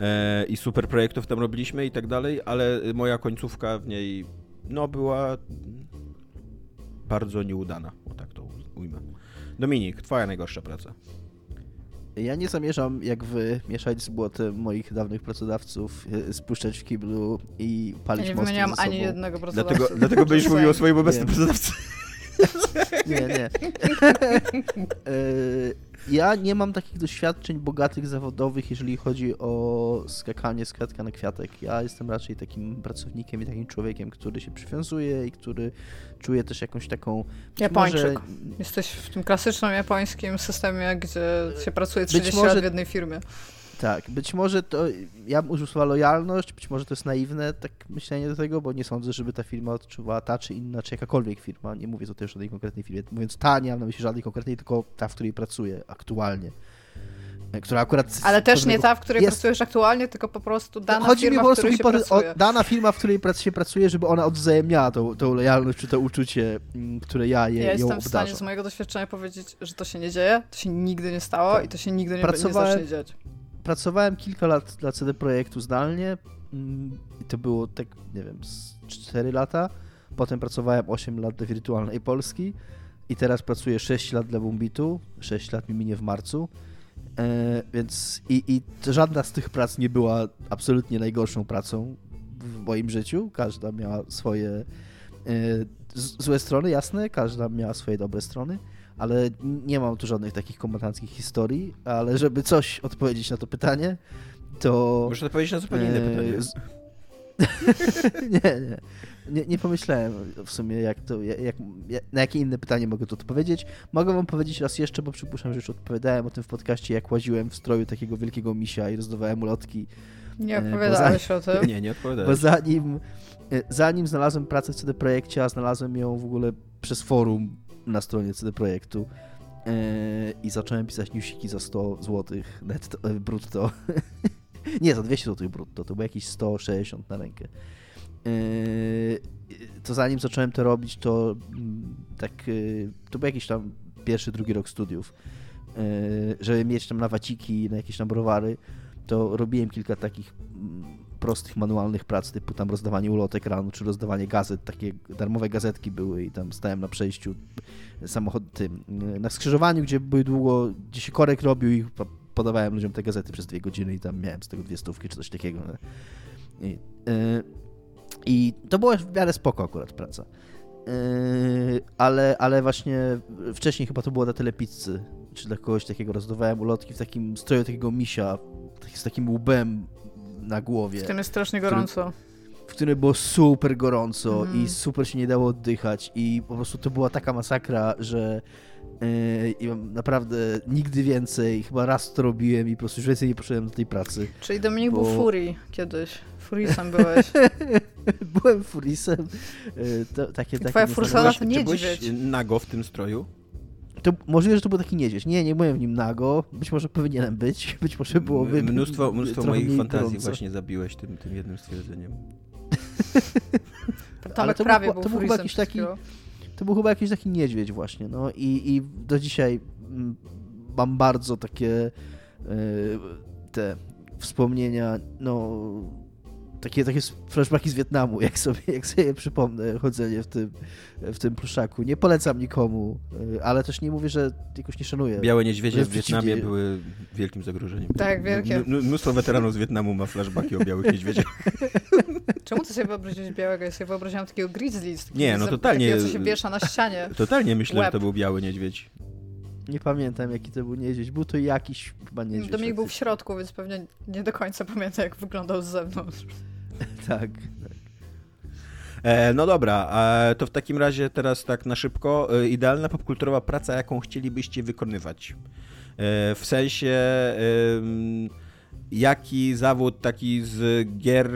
e, i super projektów tam robiliśmy i tak dalej, ale moja końcówka w niej no była bardzo nieudana, o tak to ujmę. Dominik, twoja najgorsza praca. Ja nie zamierzam, jak wy, mieszać z błotem moich dawnych pracodawców, spuszczać w kiblu i palić Ja nie mosty wymieniałam ze sobą. ani jednego pracodawcy. Dlatego, dlatego będziesz mówił o swoim obecnym Nie. pracodawcy. Nie, nie. Y, ja nie mam takich doświadczeń bogatych zawodowych, jeżeli chodzi o skakanie z kwiatka na kwiatek. Ja jestem raczej takim pracownikiem i takim człowiekiem, który się przywiązuje i który czuje też jakąś taką... Japończyk. może- Jesteś w tym klasycznym japońskim systemie, gdzie się pracuje Być 30 może- lat w jednej firmie. Tak, być może to, ja bym użył słowa lojalność, być może to jest naiwne tak myślenie do tego, bo nie sądzę, żeby ta firma odczuwała ta czy inna, czy jakakolwiek firma, nie mówię tutaj o żadnej konkretnej firmie, mówiąc ta, nie mam na myśli żadnej konkretnej, tylko ta, w której pracuję aktualnie, e, która akurat... Ale też nie ta, w której jest- pracujesz aktualnie, tylko po prostu dana Chodzi mi firma, po w prostu o, dana firma, w której się pracuje, żeby ona odwzajemniała tą, tą lojalność, czy to uczucie, mm, które ja je, Ja ją jestem w stanie obdarzam. z mojego doświadczenia powiedzieć, że to się nie dzieje, to się nigdy nie stało i to się nigdy nie, nie Pracowałem- zacznie dziać. Pracowałem kilka lat dla CD Projektu zdalnie mm, to było tak, nie wiem, z 4 lata. Potem pracowałem 8 lat dla Wirtualnej Polski i teraz pracuję 6 lat dla Bumbitu. 6 lat mi minie w marcu. E, więc i, i żadna z tych prac nie była absolutnie najgorszą pracą w moim życiu. Każda miała swoje e, złe strony, jasne, każda miała swoje dobre strony ale nie mam tu żadnych takich kombatanckich historii, ale żeby coś odpowiedzieć na to pytanie, to... Muszę odpowiedzieć na zupełnie inne e, pytanie. z- nie, nie, nie. Nie pomyślałem w sumie, jak to, jak, jak, na jakie inne pytanie mogę tu odpowiedzieć. Mogę wam powiedzieć raz jeszcze, bo przypuszczam, że już odpowiadałem o tym w podcaście, jak łaziłem w stroju takiego wielkiego misia i rozdawałem ulotki. Nie E, bo opowiadałeś o tym. Nie, nie Bo odpowiadałeś. zanim, e, zanim znalazłem pracę w CD Projekcie, a znalazłem ją w ogóle przez forum na stronie CD Projektu e, i zacząłem pisać newsiki za 100 zł netto, e, brutto. Nie, za 200 zł brutto, to było jakieś 160 na rękę. E, to zanim zacząłem to robić, to mm, tak, to był jakiś tam pierwszy, drugi rok studiów. Żeby mieć tam na waciki, na jakieś tam browary, to robiłem kilka takich mm, prostych, manualnych prac, typu tam rozdawanie ulotek rano, czy rozdawanie gazet, takie darmowe gazetki były i tam stałem na przejściu samochod tym, na skrzyżowaniu, gdzie były długo, gdzie się korek robił i po- podawałem ludziom te gazety przez dwie godziny i tam miałem z tego dwie stówki, czy coś takiego. I, y, i to była w miarę spoko akurat praca. Y, ale, ale właśnie wcześniej chyba to było na telepizzy, czy dla kogoś takiego rozdawałem ulotki w takim stroju takiego misia, z takim łbem na głowie W tym jest strasznie gorąco. w którym było super gorąco Mhm. i super się nie dało oddychać i po prostu to była taka masakra, że yy, i naprawdę nigdy więcej, chyba raz to robiłem i po prostu już więcej nie poszedłem do tej pracy. Czyli Dominik był bo- Furii kiedyś. Furisem byłeś. Byłem furisem. Yy, to, takie, takie twoja fursona to niedźwiedź. byłeś nago w tym stroju? To możliwe, że to był taki niedźwiedź. Nie, nie byłem w nim nago. Być może powinienem być. Być może byłoby M- Mnóstwo, mnóstwo moich fantazji gorąco. właśnie zabiłeś tym, tym jednym stwierdzeniem. Ale to był prawie chyba- był to był chyba jakiś taki-. To był chyba jakiś taki niedźwiedź właśnie, no i, i do dzisiaj mm, mam bardzo takie e, te wspomnienia, no takie, takie flashbacki z Wietnamu, jak sobie, jak sobie przypomnę chodzenie w tym, w tym pluszaku. Nie polecam nikomu, e, ale też nie mówię, że jakoś nie szanuję. Białe niedźwiedzie w Wietnamie były wielkim zagrożeniem. Tak, wielkie. M- Mnóstwo weteranów z Wietnamu ma flashbacki o białych niedźwiedziach. Czemu ty sobie wyobraziłeś białego? Ja sobie wyobraziłam takiego grizzly. Nie, no totalnie- Takiego, co się wiesza na ścianie. Totalnie myślę, że to był biały niedźwiedź. Nie pamiętam, jaki to był niedźwiedź. Był to jakiś chyba niedźwiedź. Dominik był w środku, więc pewnie nie do końca pamięta, jak wyglądał z zewnątrz. Tak. E, no dobra, e, to w takim razie teraz tak na szybko. E, idealna popkulturowa praca, jaką chcielibyście wykonywać? E, w sensie, jaki zawód taki z gier,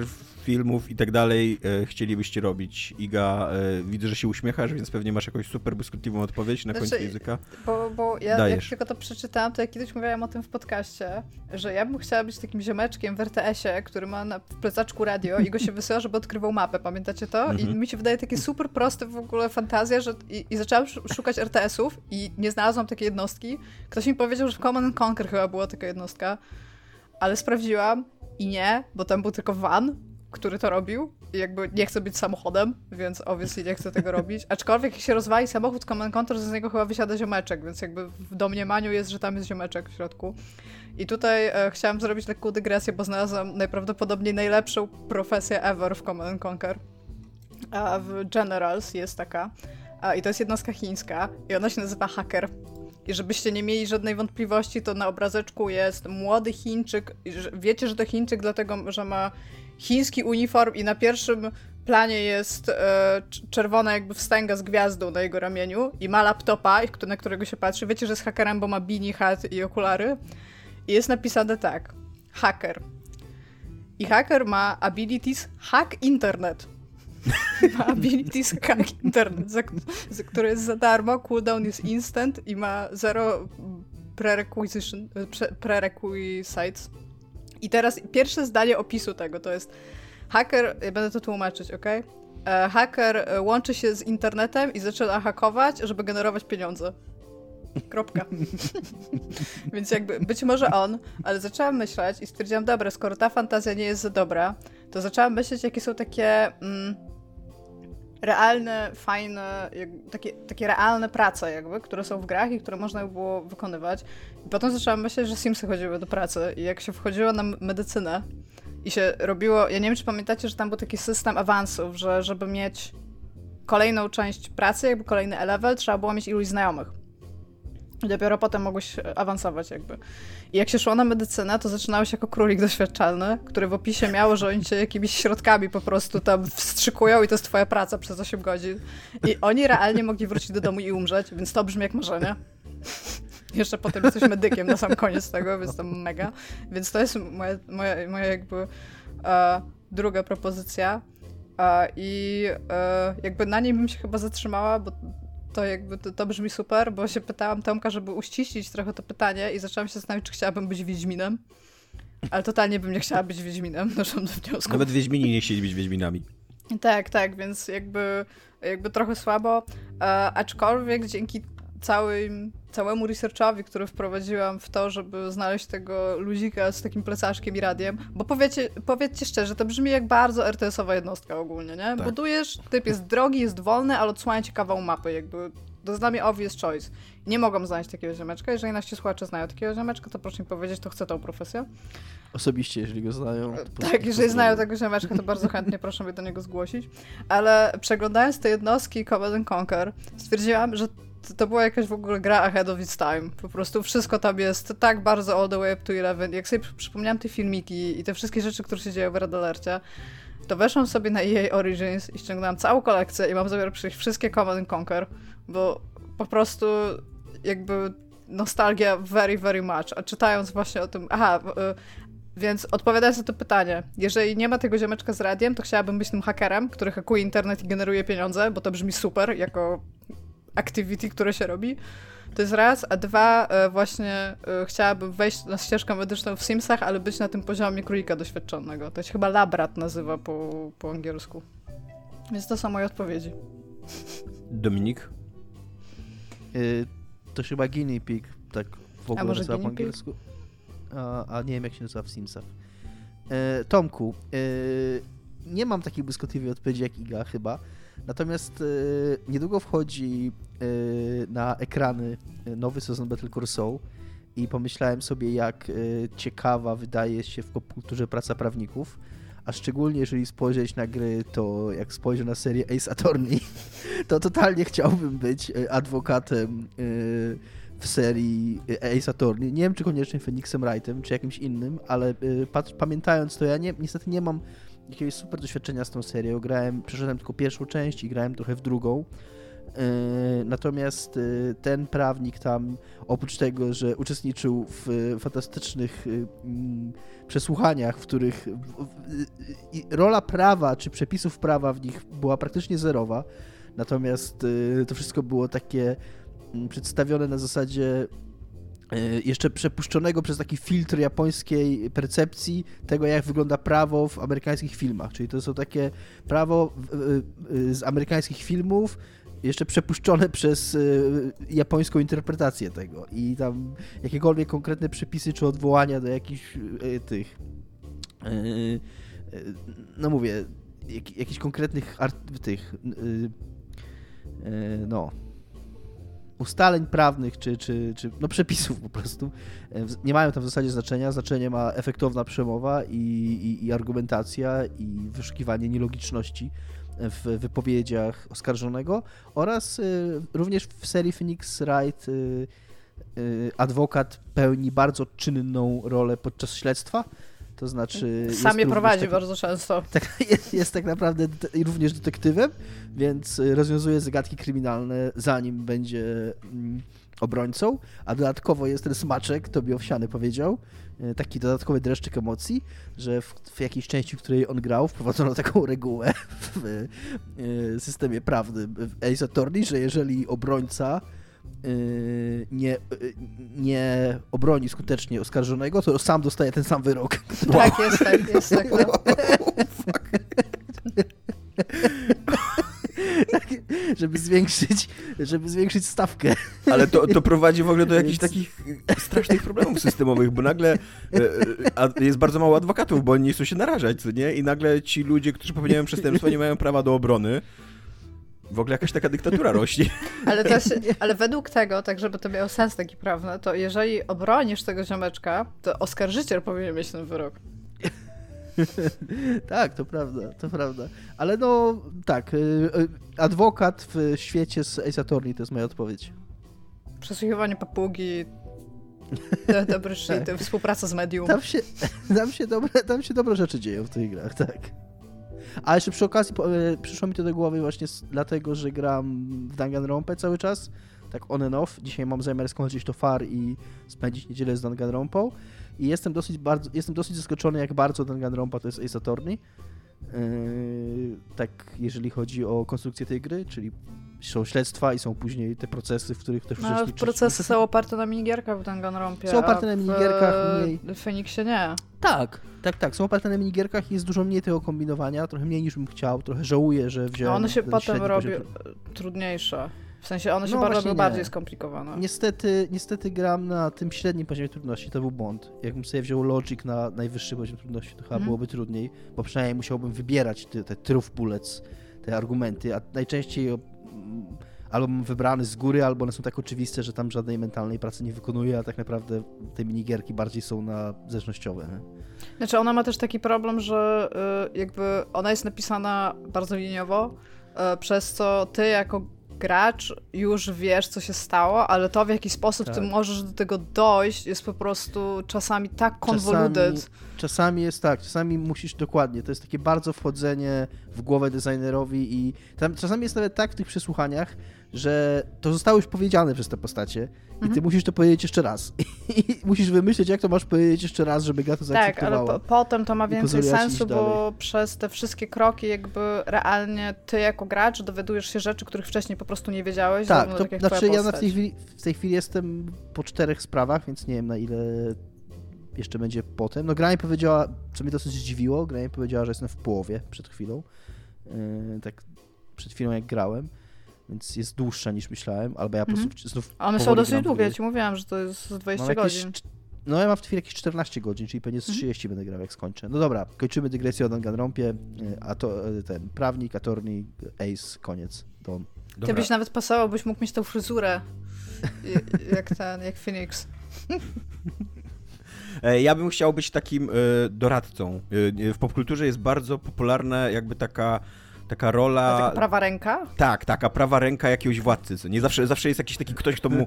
filmów i tak dalej e, chcielibyście robić? Iga, e, widzę, że się uśmiechasz, więc pewnie masz jakąś super błyskotliwą odpowiedź na Znaczy, końcu języka. Bo, bo ja Dajesz. jak tylko to przeczytałam, to ja kiedyś mówiłam o tym w podcaście, że ja bym chciała być takim ziomeczkiem w RTS-ie, który ma na w plecaczku radio i go się wysyła, żeby odkrywał mapę. Pamiętacie to? I Mhm. mi się wydaje takie super proste w ogóle fantazja, że i, i zaczęłam sz- szukać RTS-ów i nie znalazłam takiej jednostki. Ktoś mi powiedział, że w Command and Conquer chyba była taka jednostka, ale sprawdziłam I nie, bo tam był tylko van, który to robił jakby nie chce być samochodem, więc obviously nie chce tego robić. Aczkolwiek jak się rozwali samochód Command Control, z niego chyba wysiada ziomeczek, więc jakby w domniemaniu jest, że tam jest ziomeczek w środku. I tutaj e, chciałam zrobić lekką dygresję, bo znalazłam najprawdopodobniej najlepszą profesję ever w Command Conquer. A w Generals jest taka. A, I to jest jednostka chińska i ona się nazywa hacker. I żebyście nie mieli żadnej wątpliwości, to na obrazeczku jest młody Chińczyk. Wiecie, że to Chińczyk, dlatego że ma chiński uniform i na pierwszym planie jest e, czerwona jakby wstęga z gwiazdą na jego ramieniu i ma laptopa, na którego się patrzy. Wiecie, że jest hakerem, bo ma bini, hat i okulary. I jest napisane tak. Hacker. I hacker ma abilities hack internet. ma abilities hack internet, za, za, który jest za darmo, cooldown jest instant i ma zero prerequisition, pre, prerequisites. I teraz pierwsze zdanie opisu tego to jest haker, będę to tłumaczyć, ok? E, haker e, łączy się z internetem i zaczyna hakować, żeby generować pieniądze. Kropka. Więc jakby być może on, ale zaczęłam myśleć i stwierdziłam, dobra, skoro ta fantazja nie jest za dobra, to zaczęłam myśleć, jakie są takie mm, realne, fajne, takie, takie realne prace jakby, które są w grach i które można by było wykonywać. I potem zaczęłam myśleć, że Simsy chodziły do pracy i jak się wchodziło na medycynę i się robiło, ja nie wiem, czy pamiętacie, że tam był taki system awansów, że żeby mieć kolejną część pracy, jakby kolejny level, trzeba było mieć iluś znajomych. I dopiero potem mogłeś awansować jakby. I jak się szło na medycynę, to zaczynałeś jako królik doświadczalny, który w opisie miało, że oni cię jakimiś środkami po prostu tam wstrzykują i to jest twoja praca przez 8 godzin. I oni realnie mogli wrócić do domu i umrzeć, więc to brzmi jak marzenie. Jeszcze potem jesteś medykiem na sam koniec tego, więc to mega. Więc to jest moja, moja, moja jakby e, druga propozycja. E, I e, jakby na niej bym się chyba zatrzymała, bo to jakby to, to, brzmi super, bo się pytałam Tomka, żeby uściślić trochę to pytanie i zaczęłam się zastanawiać, czy chciałabym być Wiedźminem. Ale totalnie bym nie chciała być Wiedźminem, doszłam do wniosku. Nawet Wiedźmini nie chcieli być Wiedźminami. Tak, tak, więc jakby, jakby trochę słabo, e, aczkolwiek dzięki całym, całemu researchowi, który wprowadziłam w to, żeby znaleźć tego ludzika z takim plecaszkiem i radiem, bo powiecie, powiedzcie szczerze, to brzmi jak bardzo RTS-owa jednostka ogólnie, nie? Tak. Budujesz, typ jest drogi, jest wolny, ale odsłania ci kawał mapy, jakby to dla mnie obvious choice. Nie mogą znaleźć takiego ziomeczka. Jeżeli nasi słuchacze znają takiego ziomeczka, to proszę mi powiedzieć, to chcę tą profesję. Osobiście, jeżeli go znają. Tak, jeżeli znają tego ziomeczka, to bardzo chętnie proszę mnie do niego zgłosić. Ale przeglądając te jednostki Command Conquer, stwierdziłam, że to, była jakaś w ogóle gra ahead of its time. Po prostu wszystko tam jest tak bardzo all the way up to 11. Jak sobie przypomniałam te filmiki i te wszystkie rzeczy, które się dzieją w Red to weszłam sobie na EA Origins i ściągnęłam całą kolekcję i mam zamiar przejść wszystkie Command Conquer, bo po prostu jakby nostalgia very, very much. A czytając właśnie o tym, aha, y, więc odpowiadając na to pytanie, jeżeli nie ma tego ziomeczka z radiem, to chciałabym być tym hakerem, który hakuje internet i generuje pieniądze, bo to brzmi super jako activity, które się robi. To jest raz, a dwa, e, właśnie e, chciałabym wejść na ścieżkę medyczną w Simsach, ale być na tym poziomie królika doświadczonego. To się chyba labrat nazywa po, po angielsku. Więc to są moje odpowiedzi. Dominik? Y, to chyba guinea pig, tak w ogóle nazywa po angielsku. A, a, nie wiem, jak się nazywa w Simsach. E, Tomku, nie mam takiej błyskotliwej odpowiedzi jak Iga chyba, Natomiast niedługo wchodzi na ekrany nowy sezon Battle Core i pomyślałem sobie, jak y, ciekawa wydaje się w popkulturze praca prawników, a szczególnie jeżeli spojrzeć na gry, to jak spojrzę na serię Ace Attorney, to totalnie chciałbym być adwokatem w serii Ace Attorney. Nie wiem, czy koniecznie Phoenixem Wrightem, czy jakimś innym, ale pamiętając to, ja nie, niestety nie mam jakiegoś super doświadczenia z tą serią. Grałem, przeszedłem tylko pierwszą część i grałem trochę w drugą. Yy, natomiast yy, ten prawnik tam, oprócz tego, że uczestniczył w fantastycznych yy, mm, przesłuchaniach, w których rola prawa czy przepisów prawa w nich była praktycznie zerowa, natomiast to wszystko było takie mm, przedstawione na zasadzie E, jeszcze przepuszczonego przez taki filtr japońskiej percepcji tego, jak wygląda prawo w amerykańskich filmach. Czyli to są takie prawo z amerykańskich filmów, jeszcze przepuszczone przez e, japońską interpretację tego. I tam jakiekolwiek konkretne przepisy czy odwołania do jakichś e, tych no mówię, jak, jakichś konkretnych art, tych no ustaleń prawnych, czy, czy, czy no przepisów po prostu, nie mają tam w zasadzie znaczenia. Znaczenie ma efektowna przemowa i, i, i argumentacja i wyszukiwanie nielogiczności w wypowiedziach oskarżonego oraz y, również w serii Phoenix Wright y, y, adwokat pełni bardzo czynną rolę podczas śledztwa. To znaczy. Sam je prowadzi tak, bardzo często. Tak, jest, jest, tak naprawdę również detektywem, więc rozwiązuje zagadki kryminalne, zanim będzie mm, obrońcą. A dodatkowo jest ten smaczek, to by Owsiany powiedział, E, taki dodatkowy dreszczyk emocji, że w, w jakiejś części, w której on grał, wprowadzono taką regułę w e, systemie prawnym w Ace Attorney, że jeżeli obrońca e, nie, nie obroni skutecznie oskarżonego, to sam dostaje ten sam wyrok. Tak, jest tak, jest tak. No. żeby zwiększyć, żeby zwiększyć stawkę. Ale to, to prowadzi w ogóle do jakichś takich strasznych problemów systemowych, bo nagle e, jest bardzo mało adwokatów, bo oni nie chcą się narażać, co nie? I nagle ci ludzie, którzy popełniają przestępstwo, nie mają prawa do obrony. W ogóle jakaś taka dyktatura rośnie. Ale, się, ale według tego, tak żeby to miało sens taki prawny, to jeżeli obronisz tego ziomeczka, to oskarżyciel powinien mieć ten wyrok. tak, to prawda, to prawda. Ale no, tak, y, y, adwokat w świecie z Ace Attorney to jest moja odpowiedź. Przesłuchiwanie papugi, dobry shit, tak. współpraca z medium. Tam się, tam, się dobre, tam się dobre rzeczy dzieją w tych grach, tak. A jeszcze przy okazji y, przyszło mi to do głowy właśnie dlatego, że gram w Danganronpę cały czas, tak on and off. Dzisiaj mam zamiar skończyć to far i spędzić niedzielę z Danganronpą. I jestem dosyć, bardzo, jestem dosyć zaskoczony, jak bardzo Danganronpa to jest Ace Attorney. Yy, tak, jeżeli chodzi o konstrukcję tej gry, czyli są śledztwa i są później te procesy, w których też no, procesy są oparte na minigierkach w Danganronpie. Są oparte na minigierkach, mniej. W Feniksie nie. Tak, tak, tak. Są oparte na minigierkach i jest dużo mniej tego kombinowania, trochę mniej niż bym chciał, trochę żałuję, że wziąłem... No one się potem robią trudniejsze. W sensie one się no robią bardziej skomplikowane. Niestety, niestety gram na tym średnim poziomie trudności, to był błąd. Jakbym sobie wziął Logic na najwyższy poziom trudności, to chyba mm. byłoby trudniej, bo przynajmniej musiałbym wybierać te, te truth bullets, te argumenty, a najczęściej albo mam wybrany z góry, albo one są tak oczywiste, że tam żadnej mentalnej pracy nie wykonuję, a tak naprawdę te minigierki bardziej są na zależnościowe. Nie? Znaczy ona ma też taki problem, że y, jakby ona jest napisana bardzo liniowo, y, przez co ty jako gracz już wiesz, co się stało, ale to, w jaki sposób tak. ty możesz do tego dojść, jest po prostu czasami tak convoluted. Czasami, czasami jest tak, czasami musisz dokładnie. To jest takie bardzo wchodzenie w głowę designerowi i tam czasami jest nawet tak w tych przesłuchaniach, że to zostało już powiedziane przez te postacie i ty mhm. musisz to powiedzieć jeszcze raz. I musisz wymyśleć, jak to masz powiedzieć jeszcze raz, żeby gra to zaakceptowała. Tak, ale po, potem to ma więcej sensu, bo przez te wszystkie kroki jakby realnie ty jako gracz dowiadujesz się rzeczy, których wcześniej po prostu nie wiedziałeś. Tak, to, tak znaczy ja w tej, chwili, w tej chwili jestem po czterech sprawach, więc nie wiem na ile jeszcze będzie potem. No gra mi powiedziała, co mnie dosyć zdziwiło, gra mi powiedziała, że jestem w połowie przed chwilą. Yy, tak przed chwilą jak grałem więc jest dłuższa niż myślałem, albo ja po prostu mm. znów One są dosyć długie, ja ci mówiłam, że to jest 20 mam godzin. Jakieś, no ja mam w tej chwili jakieś 14 godzin, czyli pewnie z 30 mm. będę grał jak skończę. No dobra, kończymy dygresję o Danganronpie, e, a to e, ten prawnik, attorney, ace, koniec, don. Dobra. Ty byś nawet pasował, byś mógł mieć tą fryzurę, jak ten, jak Phoenix. E, ja bym chciał być takim doradcą. w popkulturze jest bardzo popularna jakby taka taka rola... taka prawa ręka? Tak, taka prawa ręka jakiegoś władcy, co nie? Zawsze, zawsze jest jakiś taki ktoś, kto mu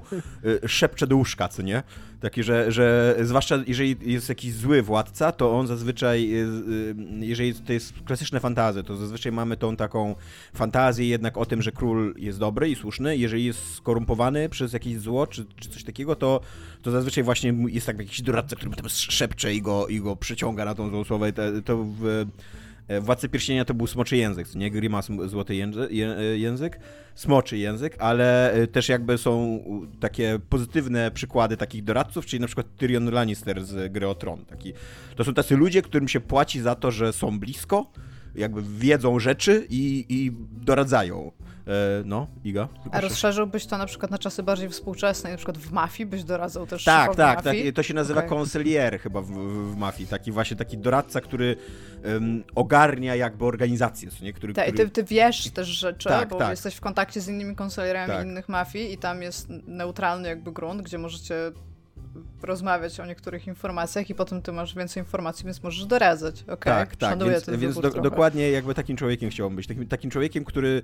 y, szepcze do łóżka, co nie? Taki, że, że zwłaszcza jeżeli jest jakiś zły władca, to on zazwyczaj, y, jeżeli to jest klasyczne fantazy, to zazwyczaj mamy tą taką fantazję jednak o tym, że król jest dobry i słuszny. Jeżeli jest skorumpowany przez jakieś zło, czy, czy coś takiego, to, to zazwyczaj właśnie jest tak jakiś doradca, który tam szepcze i go, i go przyciąga na tą złą słowę. To, to w, Władcy Pierścienia to był smoczy język, nie Grima złoty e, język, smoczy język, ale e, też jakby są takie pozytywne przykłady takich doradców, czyli na przykład Tyrion Lannister z Gry o Tron. Taki, to są tacy ludzie, którym się płaci za to, że są blisko, jakby wiedzą rzeczy i, i doradzają. E, no, Iga. A rozszerzyłbyś to na przykład na czasy bardziej współczesne, na przykład w mafii byś doradzał też Tak, tak, tak. mafii? To się nazywa Okej. konselier chyba w, w, mafii. Taki właśnie taki doradca, który em, ogarnia jakby organizację, nie? Który, Tak, i który... ty, ty wiesz też rzeczy, Tak, bo tak. jesteś w kontakcie z innymi konselierami Tak. innych mafii i tam jest neutralny jakby grunt, gdzie możecie rozmawiać o niektórych informacjach i potem ty masz więcej informacji, więc możesz doradzać. Okej, Tak, tak, Szanuję więc, więc do, dokładnie jakby takim człowiekiem chciałbym być. Takim, takim człowiekiem, który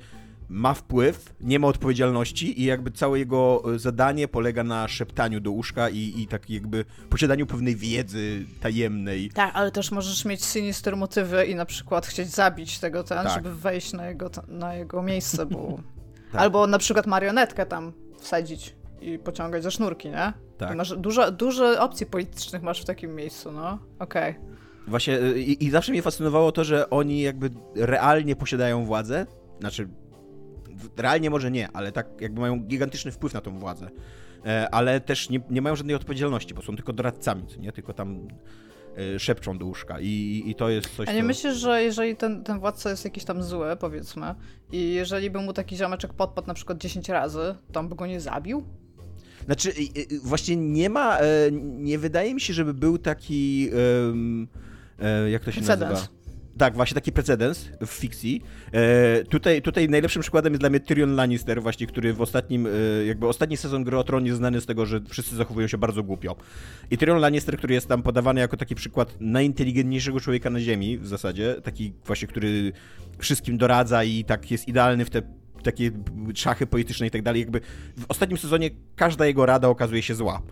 ma wpływ, nie ma odpowiedzialności i jakby całe jego e, zadanie polega na szeptaniu do łóżka i, i tak jakby posiadaniu pewnej wiedzy tajemnej. Tak, ale też możesz mieć sinister motywy i na przykład chcieć zabić tego ten, Tak. żeby wejść na jego, na jego miejsce, bo... Tak. Albo na przykład marionetkę tam wsadzić i pociągać za sznurki, nie? Tak. Masz dużo, dużo opcji politycznych masz w takim miejscu, no. Okej. Właśnie e, i, i zawsze mnie fascynowało to, że oni jakby realnie posiadają władzę, znaczy realnie może nie, ale tak jakby mają gigantyczny wpływ na tą władzę. E, Ale też nie, nie mają żadnej odpowiedzialności, bo są tylko doradcami, nie? Tylko tam e, szepczą do łóżka i, i to jest coś, A nie co... myślisz, że jeżeli ten, ten władca jest jakiś tam zły, powiedzmy, i jeżeli by mu taki ziomeczek podpadł na przykład 10 razy, to on by go nie zabił? Znaczy, właśnie nie ma, e, nie wydaje mi się, żeby był taki, e, jak to się Precedens. nazywa? Tak, właśnie taki precedens w fikcji. E, tutaj, tutaj najlepszym przykładem jest dla mnie Tyrion Lannister, właśnie, który w ostatnim, e, jakby ostatni sezon Gry o Tron jest znany z tego, że wszyscy zachowują się bardzo głupio. I Tyrion Lannister, który jest tam podawany jako taki przykład najinteligentniejszego człowieka na ziemi w zasadzie, taki właśnie, który wszystkim doradza i tak jest idealny w te takie szachy polityczne i tak dalej, jakby w ostatnim sezonie każda jego rada okazuje się zła.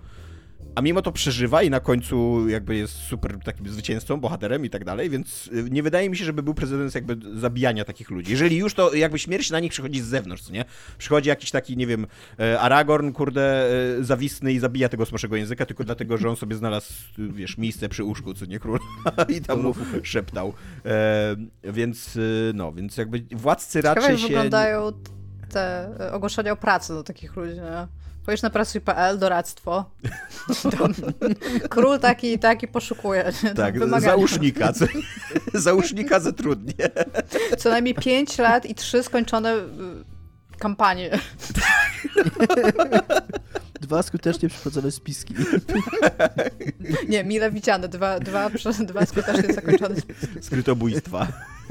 A mimo to przeżywa i na końcu jakby jest super takim zwycięzcą, bohaterem i tak dalej, więc y, nie wydaje mi się, żeby był precedens jakby zabijania takich ludzi. Jeżeli już, to jakby śmierć na nich przychodzi z zewnątrz, nie? Przychodzi jakiś taki, nie wiem, e, Aragorn, kurde, e, zawisny i zabija tego smaczego języka tylko dlatego, że on sobie znalazł, y, wiesz, miejsce przy łóżku, co nie, król, i tam mu szeptał. E, więc, y, no, więc jakby władcy Ciekawe, raczej jak się... wyglądają te e, ogłoszenia o pracy do takich ludzi, nie? Powiesz na pracuj.pl, doradztwo. Król taki i taki poszukuje. Tak, wymagania. załóżnika, co, załóżnika zatrudnię. Co najmniej 5 lat i 3 skończone y, kampanie. Dwa skutecznie przeprowadzone spiski. Nie, mile widziane. Dwa, dwa, dwa skutecznie zakończone. Skrytobójstwa.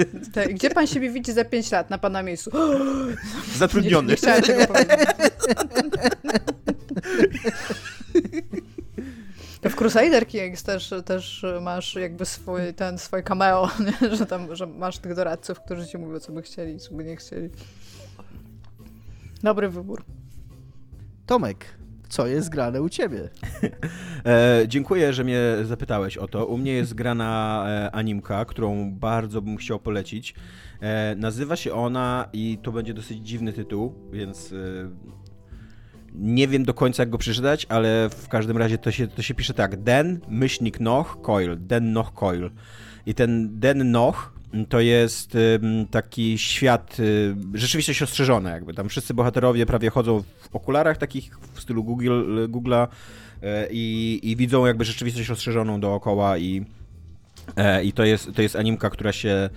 Tak, Gdzie pan siebie widzi za 5 lat na pana miejscu? Nie, Zatrudniony. nie chciałem tego powiedzieć. W Crusader Kings też, też masz jakby swój, ten, swoje cameo, nie? Że, tam, że masz tych doradców, którzy ci mówią, co by chcieli, co by nie chcieli. Dobry wybór. Tomek, co jest grane u ciebie? E, dziękuję, że mnie zapytałeś o to. U mnie jest grana e, animka, którą bardzo bym chciał polecić. E, nazywa się ona i to będzie dosyć dziwny tytuł, więc e, nie wiem do końca jak go przeczytać, ale w każdym razie to się, to się pisze tak. Den, myślnik Noch, Coil. Den, Noch, Coil. I ten Den, Noch to jest taki świat, y, rzeczywistość ostrzeżona jakby. Tam wszyscy bohaterowie prawie chodzą okularach takich w stylu Google, Google'a e, i, i widzą jakby rzeczywistość rozszerzoną dookoła i, e, i to, jest, to jest animka, która się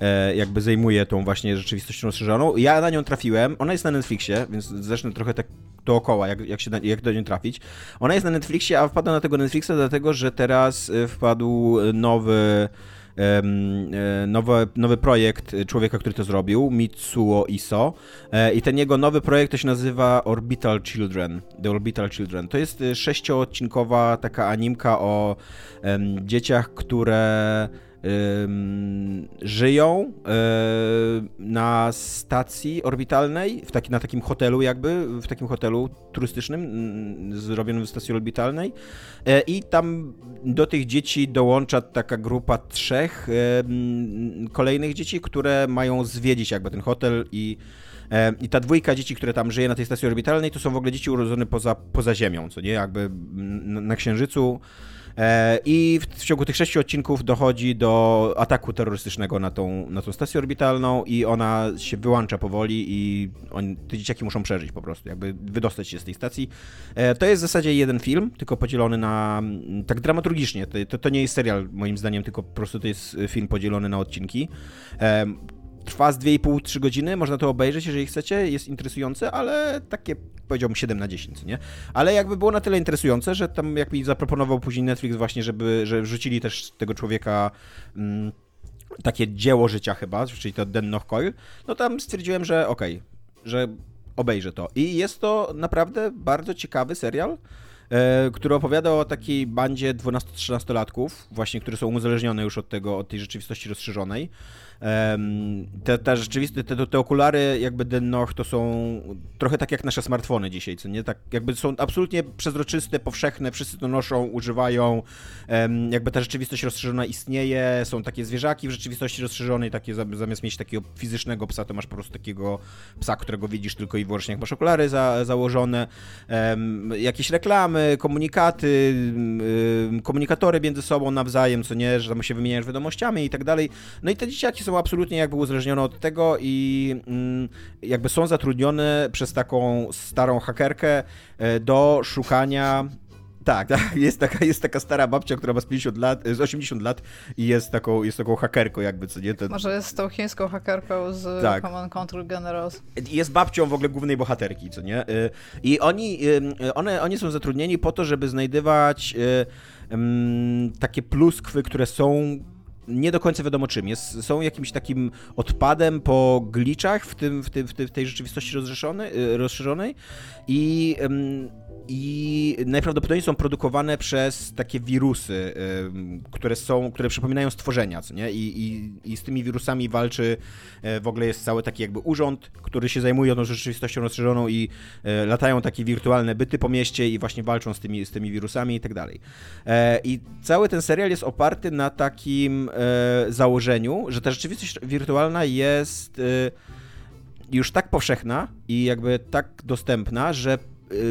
e, jakby zajmuje tą właśnie rzeczywistością rozszerzoną. Ja na nią trafiłem, ona jest na Netflixie, więc zacznę trochę tak dookoła, jak, jak, się jak do niej trafić. Ona jest na Netflixie, a wpadła na tego Netflixa dlatego, że teraz wpadł nowy e, nowy, nowy projekt człowieka, który to zrobił, Mitsuo Iso. E, I ten jego nowy projekt to się nazywa Orbital Children. The Orbital Children. To jest e, sześcioodcinkowa taka animka o dzieciach, które żyją e, na stacji orbitalnej, w taki, na takim hotelu jakby, w takim hotelu turystycznym zrobionym w stacji orbitalnej E, i tam do tych dzieci dołącza taka grupa trzech kolejnych dzieci, które mają zwiedzić jakby ten hotel i e, i ta dwójka dzieci, które tam żyje na tej stacji orbitalnej, to są w ogóle dzieci urodzone poza, poza Ziemią, co nie? Jakby na Księżycu. E, I w, ciągu tych sześciu odcinków dochodzi do ataku terrorystycznego na tą, na tą stację orbitalną i ona się wyłącza powoli i on, te dzieciaki muszą przeżyć po prostu, jakby wydostać się z tej stacji. E, to jest w zasadzie jeden film, tylko podzielony na, tak dramaturgicznie, to, to, to nie jest serial moim zdaniem, tylko po prostu to jest film podzielony na odcinki. Trwa z 2,5-3 godziny, można to obejrzeć, jeżeli chcecie, jest interesujące, ale takie powiedziałbym 7 na 10, nie? Ale jakby było na tyle interesujące, że tam jak mi zaproponował później Netflix właśnie, żeby, że wrzucili też tego człowieka mm, takie dzieło życia chyba, czyli to Dennoch Coil, no tam stwierdziłem, że okej, okay, że obejrzę to. I jest to naprawdę bardzo ciekawy serial, który opowiada o takiej bandzie 12-13-latków, właśnie, które są uzależnione już od tego, od tej rzeczywistości rozszerzonej. Te, te rzeczywiste, te, te okulary jakby Dennoch to są trochę tak jak nasze smartfony dzisiaj, co nie? Tak jakby są absolutnie przezroczyste, powszechne, wszyscy to noszą, używają, jakby ta rzeczywistość rozszerzona istnieje, są takie zwierzaki w rzeczywistości rozszerzonej, takie zamiast mieć takiego fizycznego psa, to masz po prostu takiego psa, którego widzisz tylko i wyłącznie jak masz okulary za, założone, jakieś reklamy, komunikaty, komunikatory między sobą nawzajem, co nie, że tam się wymieniasz wiadomościami i tak dalej. No i te dzieciaki są są absolutnie jakby uzależnione od tego i mm, jakby są zatrudnione przez taką starą hakerkę e, do szukania tak, tak, jest taka, jest taka stara babcia, która ma z 50 lat, z 80 lat i jest taką, jest taką hakerką jakby, co nie? Ten... Może jest tą chińską hakerką z tak. Command Control Generals. Jest babcią w ogóle głównej bohaterki, co nie? Y, I oni, y, one, oni są zatrudnieni po to, żeby znajdywać y, takie pluskwy, które są nie do końca wiadomo czym. Jest, są jakimś takim odpadem po glitchach w, tym, w, tym, w, tej rzeczywistości rozszerzonej i i najprawdopodobniej są produkowane przez takie wirusy, które są, które przypominają stworzenia, co nie? I, i, I z tymi wirusami walczy, e, w ogóle jest cały taki jakby urząd, który się zajmuje tą rzeczywistością rozszerzoną i e, latają takie wirtualne byty po mieście i właśnie walczą z tymi, z tymi wirusami i tak dalej. E, I cały ten serial jest oparty na takim założeniu, że ta rzeczywistość wirtualna jest już tak powszechna i jakby tak dostępna, że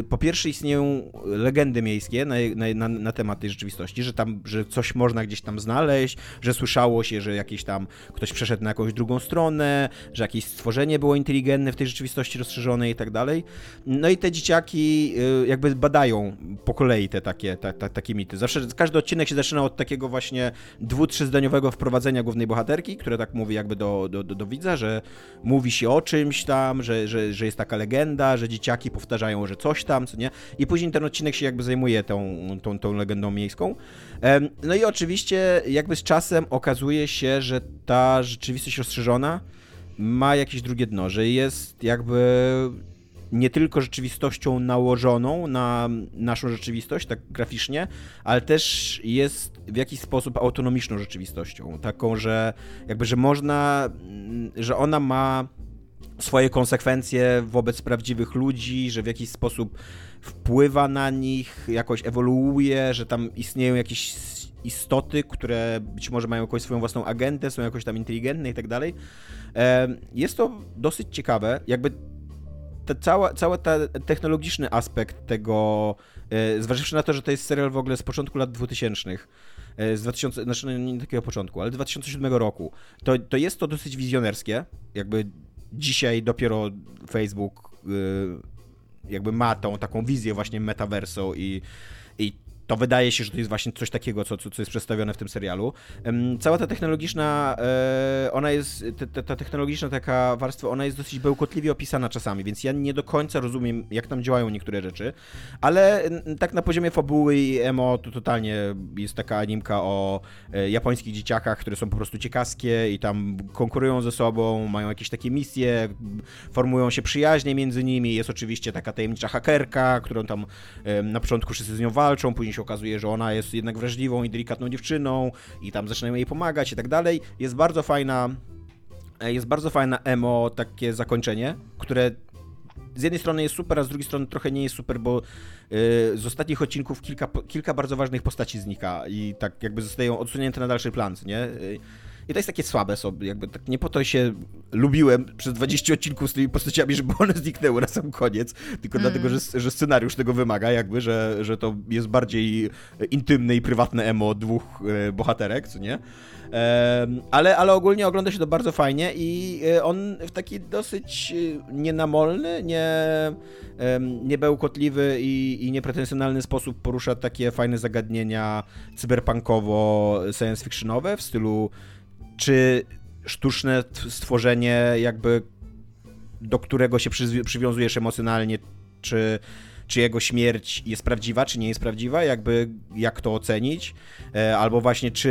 po pierwsze istnieją legendy miejskie na, na, na, temat tej rzeczywistości, że tam, że coś można gdzieś tam znaleźć, że słyszało się, że jakiś tam ktoś przeszedł na jakąś drugą stronę, że jakieś stworzenie było inteligentne w tej rzeczywistości rozszerzonej i tak dalej. No i te dzieciaki y, jakby badają po kolei te takie, ta, ta, takie mity. Zawsze każdy odcinek się zaczyna od takiego właśnie dwu, trzyzdaniowego wprowadzenia głównej bohaterki, które tak mówi jakby do, do, do, do widza, że mówi się o czymś tam, że, że, że jest taka legenda, że dzieciaki powtarzają, że coś coś tam, co nie? I później ten odcinek się jakby zajmuje tą, tą, tą legendą miejską. No i oczywiście jakby z czasem okazuje się, że ta rzeczywistość rozszerzona ma jakieś drugie dno, że jest jakby nie tylko rzeczywistością nałożoną na naszą rzeczywistość, tak graficznie, ale też jest w jakiś sposób autonomiczną rzeczywistością. Taką, że jakby, że można, że ona ma swoje konsekwencje wobec prawdziwych ludzi, że w jakiś sposób wpływa na nich, jakoś ewoluuje, że tam istnieją jakieś istoty, które być może mają jakąś swoją własną agentę, są jakoś tam inteligentne i tak dalej. Jest to dosyć ciekawe, jakby ta cała, cały ten technologiczny aspekt tego, e, zważywszy na to, że to jest serial w ogóle z początku lat 2000, e, z 2000, znaczy no, nie takiego początku, ale 2007 roku, to, to jest to dosyć wizjonerskie, jakby dzisiaj dopiero Facebook y, jakby ma tą taką wizję właśnie metaverso i, i to wydaje się, że to jest właśnie coś takiego, co, co, jest przedstawione w tym serialu. Cała ta technologiczna, e, ona jest, ta, ta, technologiczna taka warstwa, ona jest dosyć bełkotliwie opisana czasami, więc ja nie do końca rozumiem, jak tam działają niektóre rzeczy, ale tak na poziomie fabuły i emo to totalnie jest taka animka o e, japońskich dzieciakach, które są po prostu ciekawskie i tam konkurują ze sobą, mają jakieś takie misje, formują się przyjaźnie między nimi, jest oczywiście taka tajemnicza hakerka, którą tam na początku wszyscy z nią walczą, później się się okazuje, że ona jest jednak wrażliwą i delikatną dziewczyną i tam zaczynają jej pomagać i tak dalej. Jest bardzo fajna, e, jest bardzo fajna emo takie zakończenie, które z jednej strony jest super, a z drugiej strony trochę nie jest super, bo yy, z ostatnich odcinków kilka, kilka bardzo ważnych postaci znika i tak jakby zostają odsunięte na dalszy plan, nie? I to jest takie słabe sobie, jakby tak nie po to się lubiłem przez 20 odcinków z tymi postaciami, żeby one zniknęły na sam koniec, tylko mm. dlatego, że, że scenariusz tego wymaga, jakby, że, że to jest bardziej intymne i prywatne emo dwóch e, bohaterek, co nie? ale, ale ogólnie ogląda się to bardzo fajnie i e, on w taki dosyć e, nienamolny, nie, niebełkotliwy i, i niepretensjonalny sposób porusza takie fajne zagadnienia cyberpunkowo, science fictionowe w stylu czy sztuczne stworzenie, jakby do którego się przywiązujesz emocjonalnie, czy, czy jego śmierć jest prawdziwa, czy nie jest prawdziwa, jakby jak to ocenić, e, albo właśnie czy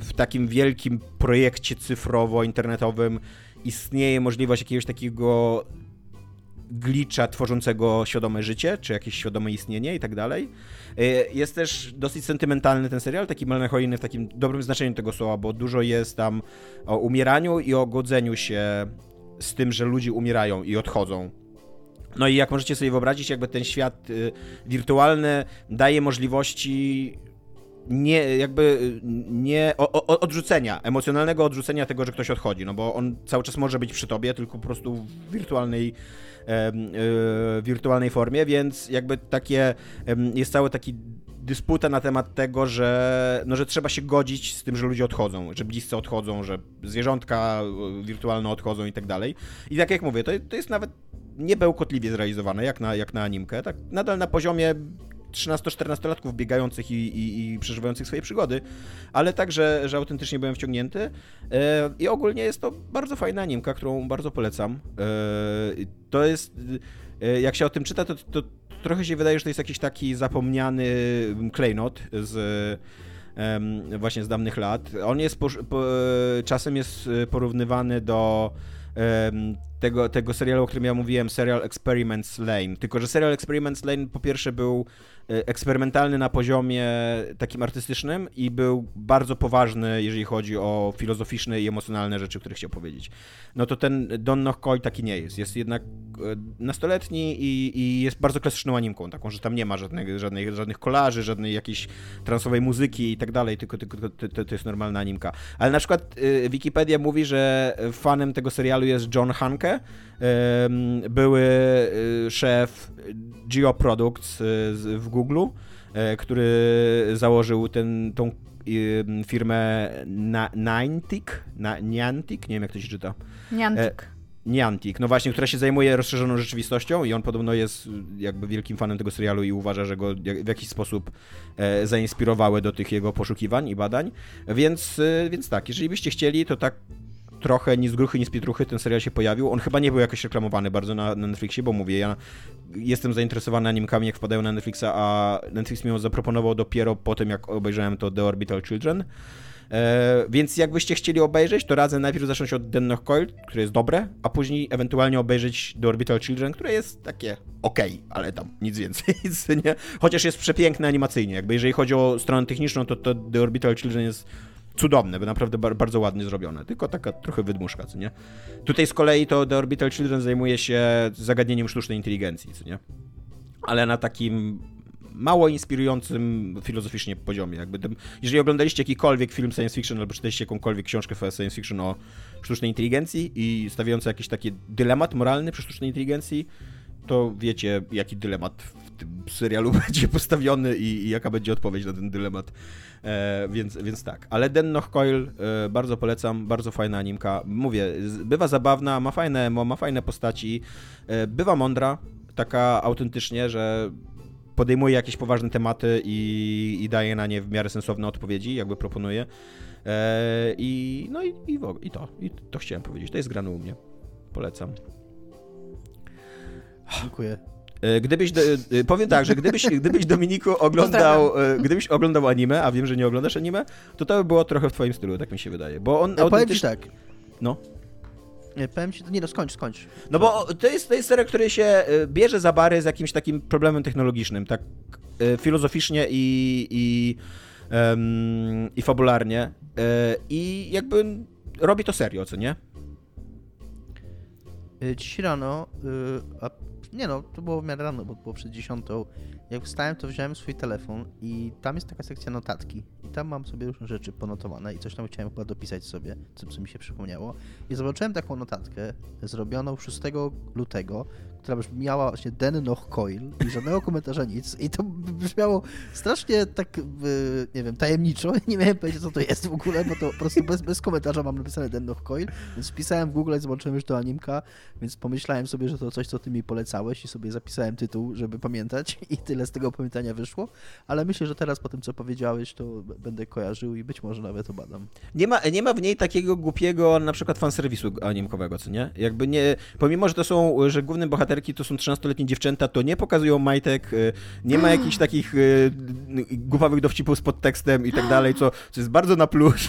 w takim wielkim projekcie cyfrowo-internetowym istnieje możliwość jakiegoś takiego glicza tworzącego świadome życie, czy jakieś świadome istnienie i tak dalej. E, jest też dosyć sentymentalny ten serial, taki melancholijny w takim dobrym znaczeniu tego słowa, bo dużo jest tam o umieraniu i o godzeniu się z tym, że ludzie umierają i odchodzą. No i jak możecie sobie wyobrazić, jakby ten świat y, wirtualny daje możliwości nie, jakby y, nie o, o, odrzucenia, emocjonalnego odrzucenia tego, że ktoś odchodzi, no bo on cały czas może być przy tobie, tylko po prostu w wirtualnej, wirtualnej formie, więc jakby takie, e, jest cały taki dysputa na temat tego, że, no, że trzeba się godzić z tym, że ludzie odchodzą, że bliscy odchodzą, że zwierzątka e, wirtualne odchodzą i tak dalej. I tak jak mówię, to, to jest nawet niebełkotliwie zrealizowane, jak na, jak na animkę, tak nadal na poziomie 13-14-latków biegających i, i, i, przeżywających swoje przygody, ale także, że autentycznie byłem wciągnięty. E, I ogólnie jest to bardzo fajna animka, którą bardzo polecam. E, to jest, e, jak się o tym czyta, to, to trochę się wydaje, że to jest jakiś taki zapomniany klejnot z właśnie z dawnych lat. On jest po, po, czasem jest porównywany do tego, tego serialu, o którym ja mówiłem, serial Experiments Lane. Tylko, że serial Experiments Lane po pierwsze był eksperymentalny na poziomie takim artystycznym i był bardzo poważny, jeżeli chodzi o filozoficzne i emocjonalne rzeczy, które chciał powiedzieć. No to ten Don Knock taki nie jest. Jest jednak e, nastoletni i, i, jest bardzo klasyczną animką, taką, że tam nie ma żadnych, żadnych, żadnych kolarzy, żadnej jakiejś transowej muzyki i tak dalej, tylko, tylko to, to jest normalna animka. Ale na przykład e, Wikipedia mówi, że fanem tego serialu jest John Hanke, były y, szef Geoproducts y, w Google, y, który założył ten, tą firmę Niantic, Niantic, nie wiem jak to się czyta. Niantic. E, Niantic, no właśnie, która się zajmuje rozszerzoną rzeczywistością i on podobno jest jakby wielkim fanem tego serialu i uważa, że go w jakiś sposób e, zainspirowały do tych jego poszukiwań i badań. Więc, więc tak, jeżeli byście chcieli, to tak trochę ni z gruchy, ni z pietruchy ten serial się pojawił. On chyba nie był jakoś reklamowany bardzo na, na Netflixie, bo mówię, ja jestem zainteresowany animkami, jak wpadają na Netflixa, a Netflix mi ją zaproponował dopiero po tym, jak obejrzałem to The Orbital Children. E, więc jakbyście chcieli obejrzeć, to radzę najpierw zacząć od Den Coil, które jest dobre, a później ewentualnie obejrzeć The Orbital Children, które jest takie okej, okay, ale tam nic więcej. nie? Chociaż jest przepiękne animacyjnie. Jakby jeżeli chodzi o stronę techniczną, to, to The Orbital Children jest cudowne, bo naprawdę bardzo ładnie zrobione, tylko taka trochę wydmuszka, co nie? Tutaj z kolei to The Orbital Children zajmuje się zagadnieniem sztucznej inteligencji, co nie? Ale na takim mało inspirującym filozoficznie poziomie. Jakby tym, jeżeli oglądaliście jakikolwiek film science fiction albo czytaliście jakąkolwiek książkę science fiction o sztucznej inteligencji i stawiający jakiś taki dylemat moralny przy sztucznej inteligencji, to wiecie, jaki dylemat serialu będzie postawiony i, i jaka będzie odpowiedź na ten dylemat. E, więc, więc tak. Ale Den noch Coil e, bardzo polecam, bardzo fajna animka. Mówię, bywa zabawna, ma fajne ma fajne postaci, e, bywa mądra, taka autentycznie, że podejmuje jakieś poważne tematy i, i daje na nie w miarę sensowne odpowiedzi, jakby proponuje. E, I no i, i, i, to, i to chciałem powiedzieć. To jest grane u mnie. Polecam. Dziękuję. E, gdybyś, do, e, powiem tak, że gdybyś, gdybyś Dominiku oglądał, e, gdybyś oglądał anime, a wiem, że nie oglądasz anime, to to by było trochę w twoim stylu, tak mi się wydaje, bo on... No, powiem ci tak. No. Nie, powiem ci, nie no, skończ, skończ. No bo to jest, to jest serial, który się bierze za bary z jakimś takim problemem technologicznym, tak filozoficznie i, i, um, i fabularnie i jakby robi to serio, co nie? Dziś rano, nie no, to było w miarę rano, bo było przed dziesiątą. Jak wstałem, to wziąłem swój telefon i tam jest taka sekcja notatki. I tam mam sobie różne rzeczy ponotowane i coś tam chciałem chyba dopisać sobie, co, co mi się przypomniało. I zobaczyłem taką notatkę zrobioną 6 lutego, która brzmiała właśnie Den noch Coil i żadnego komentarza nic. I to brzmiało strasznie tak, nie wiem, tajemniczo. Nie miałem pojęcia, co to jest w ogóle, bo to po prostu bez, bez komentarza mam napisane Den noch Coil. Więc wpisałem w Google i zobaczyłem już to animka, więc pomyślałem sobie, że to coś, co ty mi polecałeś i sobie zapisałem tytuł, żeby pamiętać i tyle z tego pamiętania wyszło. Ale myślę, że teraz po tym, co powiedziałeś, to będę kojarzył i być może nawet obadam. Nie ma, nie ma w niej takiego głupiego na przykład fanserwisu animkowego, co nie? Jakby nie, pomimo, że to są, że główne bohaterki to są 13-letnie dziewczęta, to nie pokazują majtek, y, nie ma jakichś takich y, głupawych dowcipów z podtekstem i tak dalej, co, co jest bardzo na plus.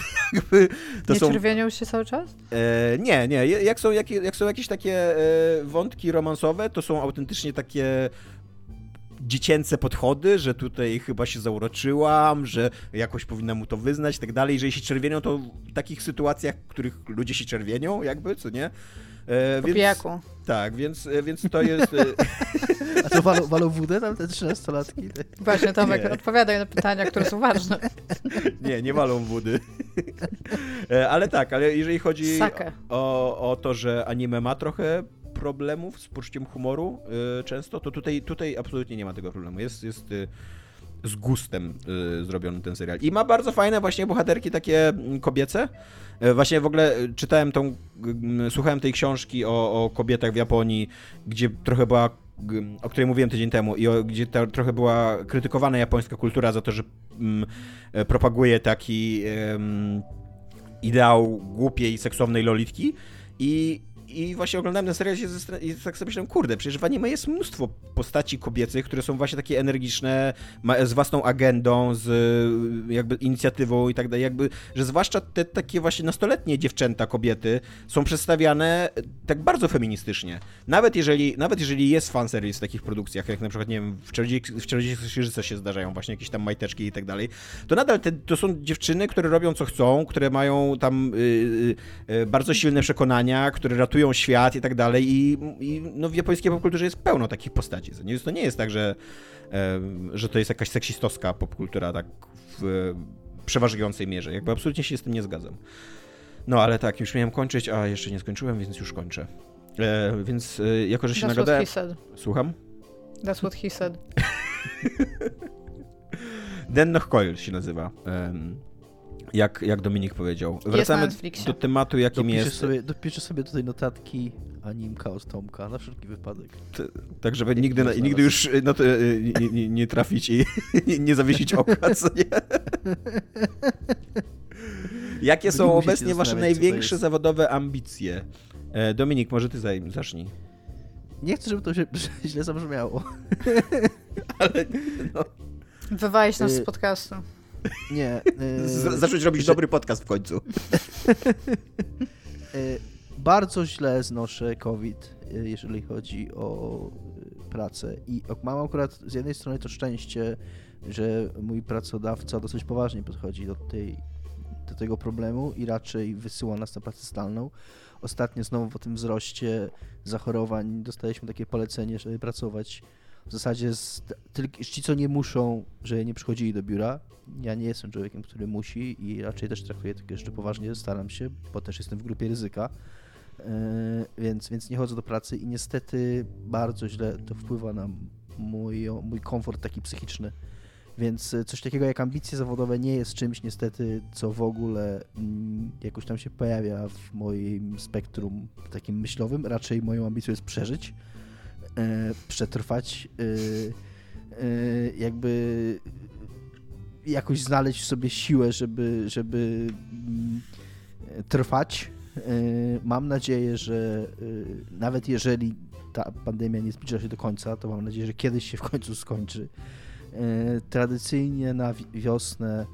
To nie są, czerwienią się cały czas? E, nie, nie. Jak są, jak, jak są jakieś takie e, wątki romansowe, to są autentycznie takie dziecięce podchody, że tutaj chyba się zauroczyłam, że jakoś powinna mu to wyznać i tak dalej. Jeżeli się czerwienią, to w takich sytuacjach, w których ludzie się czerwienią, jakby, co nie? E, więc, pijaku. Tak, więc, e, więc to jest... E, A to walą, walą wódę tam te 13-latki? Właśnie, Tomek, nie. odpowiadaj na pytania, które są ważne. Nie, nie walą wody. E, ale tak, ale jeżeli chodzi o, o to, że anime ma trochę problemów z poczuciem humoru y, często, to tutaj, tutaj absolutnie nie ma tego problemu. Jest, jest y, z gustem y, zrobiony ten serial. I ma bardzo fajne właśnie bohaterki takie mm, kobiece. Właśnie w ogóle czytałem tą, słuchałem tej książki o, o kobietach w Japonii, gdzie trochę była o której mówiłem tydzień temu i o, gdzie ta, trochę była krytykowana japońska kultura za to, że mm, propaguje taki mm, ideał głupiej, seksownej lolitki i i właśnie oglądałem ten serial i tak sobie myślałem, kurde, przecież w anime jest mnóstwo postaci kobiecych, które są właśnie takie energiczne, z własną agendą, z jakby inicjatywą i tak dalej, jakby, że zwłaszcza te takie właśnie nastoletnie dziewczęta, kobiety są przedstawiane tak bardzo feministycznie. Nawet jeżeli, nawet jeżeli jest fanserwis w takich produkcjach, jak na przykład, nie wiem, w Czarodziejach Księżyca się zdarzają właśnie jakieś tam majteczki i tak dalej, to nadal te, to są dziewczyny, które robią co chcą, które mają tam yy, yy, bardzo silne przekonania, które ratują świat i tak dalej i, i no w japońskiej popkulturze jest pełno takich postaci. To nie jest tak, że, że to jest jakaś seksistowska popkultura tak w przeważającej mierze. Jakby absolutnie się z tym nie zgadzam. No ale tak, już miałem kończyć, a jeszcze nie skończyłem, więc już kończę. E, więc e, jako, że się That's nagadałem... Słucham? That's what he said. Den noch Coil się nazywa. Jak, jak Dominik powiedział. Wracamy do tematu, jakim dopiszę jest. Sobie, dopiszę sobie tutaj notatki animka od Tomka, na wszelki wypadek. T tak, żeby nigdy, na, nigdy już no to, nie, nie, nie, trafić i nie zawiesić oka, co nie? Jakie są obecnie wasze największe zawodowe ambicje? E, Dominik, może ty zacznij. Nie chcę, żeby to się źle zabrzmiało. Ale no. Wywalić nas z y, podcastu. Nie. Yy, zacząć robić dobry podcast w końcu. Yy, bardzo źle znoszę COVID, yy, jeżeli chodzi o pracę. I mam akurat z jednej strony to szczęście, że mój pracodawca dosyć poważnie podchodzi do, tej, do tego problemu i raczej wysyła nas na pracę zdalną. Ostatnio znowu po tym wzroście zachorowań dostaliśmy takie polecenie, żeby pracować w zasadzie z, tylko ci, co nie muszą, że nie przychodzili do biura. Ja nie jestem człowiekiem, który musi i raczej też traktuję to jeszcze poważnie, staram się, bo też jestem w grupie ryzyka, yy, więc, więc nie chodzę do pracy i niestety bardzo źle to wpływa na mój, mój komfort taki psychiczny. Więc coś takiego jak ambicje zawodowe nie jest czymś niestety, co w ogóle mm, jakoś tam się pojawia w moim spektrum takim myślowym. Raczej moją ambicją jest przeżyć E, przetrwać, e, e, jakby jakoś znaleźć w sobie siłę, żeby, żeby mm, trwać. Mam nadzieję, że nawet jeżeli ta pandemia nie zbliża się do końca, to mam nadzieję, że kiedyś się w końcu skończy. Tradycyjnie na wiosnę,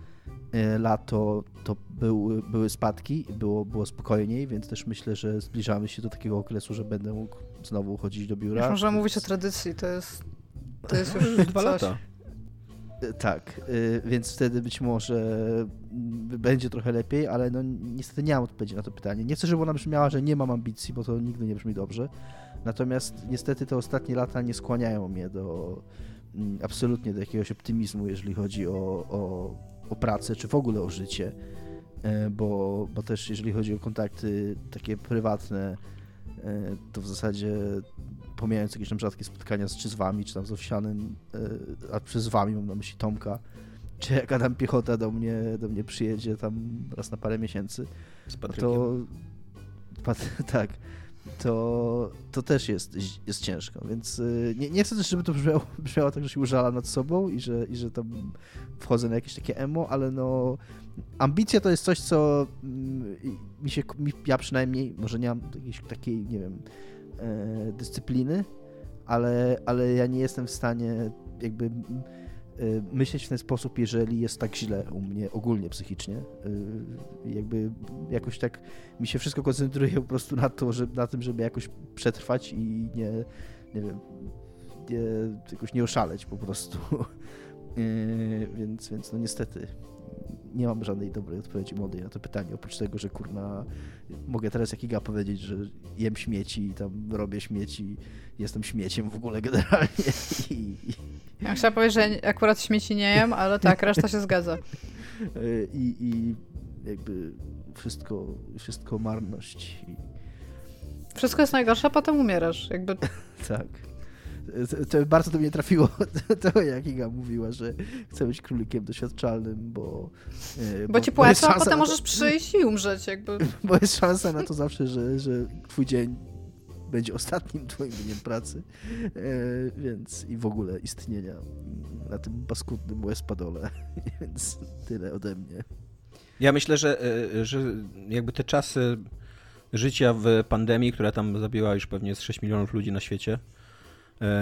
lato to były, były spadki, było, było spokojniej, więc też myślę, że zbliżamy się do takiego okresu, że będę mógł znowu chodzić do biura. Już można mówić o tradycji, to jest, to jest już dwa lata. E, tak, e, więc wtedy być może będzie trochę lepiej, ale no niestety nie mam odpowiedzi na to pytanie. Nie chcę, żeby ona brzmiała, że nie mam ambicji, bo to nigdy nie brzmi dobrze. Natomiast niestety te ostatnie lata nie skłaniają mnie do mm, absolutnie do jakiegoś optymizmu, jeżeli chodzi o, o, o pracę, czy w ogóle o życie. E, bo, bo też jeżeli chodzi o kontakty takie prywatne, to w zasadzie pomijając jakieś tam rzadkie spotkania czy z wami, czy tam z Owsianym, e, a przez wami mam na myśli Tomka, czy jak Adam Piechota do mnie, do mnie przyjedzie tam raz na parę miesięcy, z Patrykiem. to tak, to, to też jest, jest ciężko, więc y, nie, nie chcę też, żeby to brzmiało, brzmiało tak, że się użala nad sobą i że, i że tam wchodzę na jakieś takie emo, ale no ambicja to jest coś, co mm, mi się, mi, ja przynajmniej, może nie mam jakiejś takiej, nie wiem, e, dyscypliny, ale, ale ja nie jestem w stanie jakby myśleć w ten sposób, jeżeli jest tak źle u mnie ogólnie psychicznie. Y, jakby jakoś tak mi się wszystko koncentruje po prostu na, to, że, na tym, żeby jakoś przetrwać i nie, nie wiem, nie, jakoś nie oszaleć po prostu. Y, więc, więc no niestety nie mam żadnej dobrej odpowiedzi młodej na to pytanie, oprócz tego, że kurna mogę teraz jak Iga powiedzieć, że jem śmieci i tam robię śmieci, jestem śmieciem w ogóle generalnie i, ja chciałam powiedzieć, że akurat śmieci nie jem, ale tak, reszta się zgadza. I, i jakby wszystko, wszystko marność. Wszystko jest najgorsze, a potem umierasz. Jakby... tak. To, bardzo do mnie trafiło to, jak Iga mówiła, że chce być królikiem doświadczalnym, bo... E, bo, bo ci płacą, a potem możesz przyjść i umrzeć jakby. Bo jest szansa na to zawsze, że, że twój dzień będzie ostatnim twoim dniem pracy, e, więc i w ogóle istnienia na tym paskudnym łespadole, więc tyle ode mnie. Ja myślę, że, e, że jakby te czasy życia w pandemii, która tam zabiła już pewnie z 6 milionów ludzi na świecie.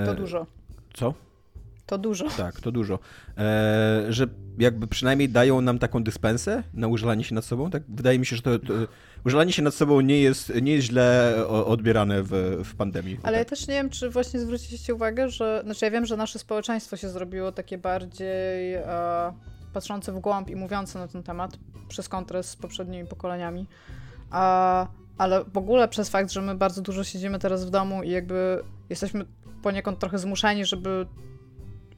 To dużo. Co? To dużo. Tak, to dużo. E, że jakby przynajmniej dają nam taką dyspensę na użalanie się nad sobą. Tak? Wydaje mi się, że to, to użalanie się nad sobą nie jest, nie jest źle odbierane w, w pandemii. Ale tak. ja też nie wiem, czy właśnie zwróciliście uwagę, że. Znaczy, ja wiem, że nasze społeczeństwo się zrobiło takie bardziej e, patrzące w głąb i mówiące na ten temat przez kontrast z poprzednimi pokoleniami. A, ale w ogóle przez fakt, że my bardzo dużo siedzimy teraz w domu i jakby jesteśmy poniekąd trochę zmuszeni, żeby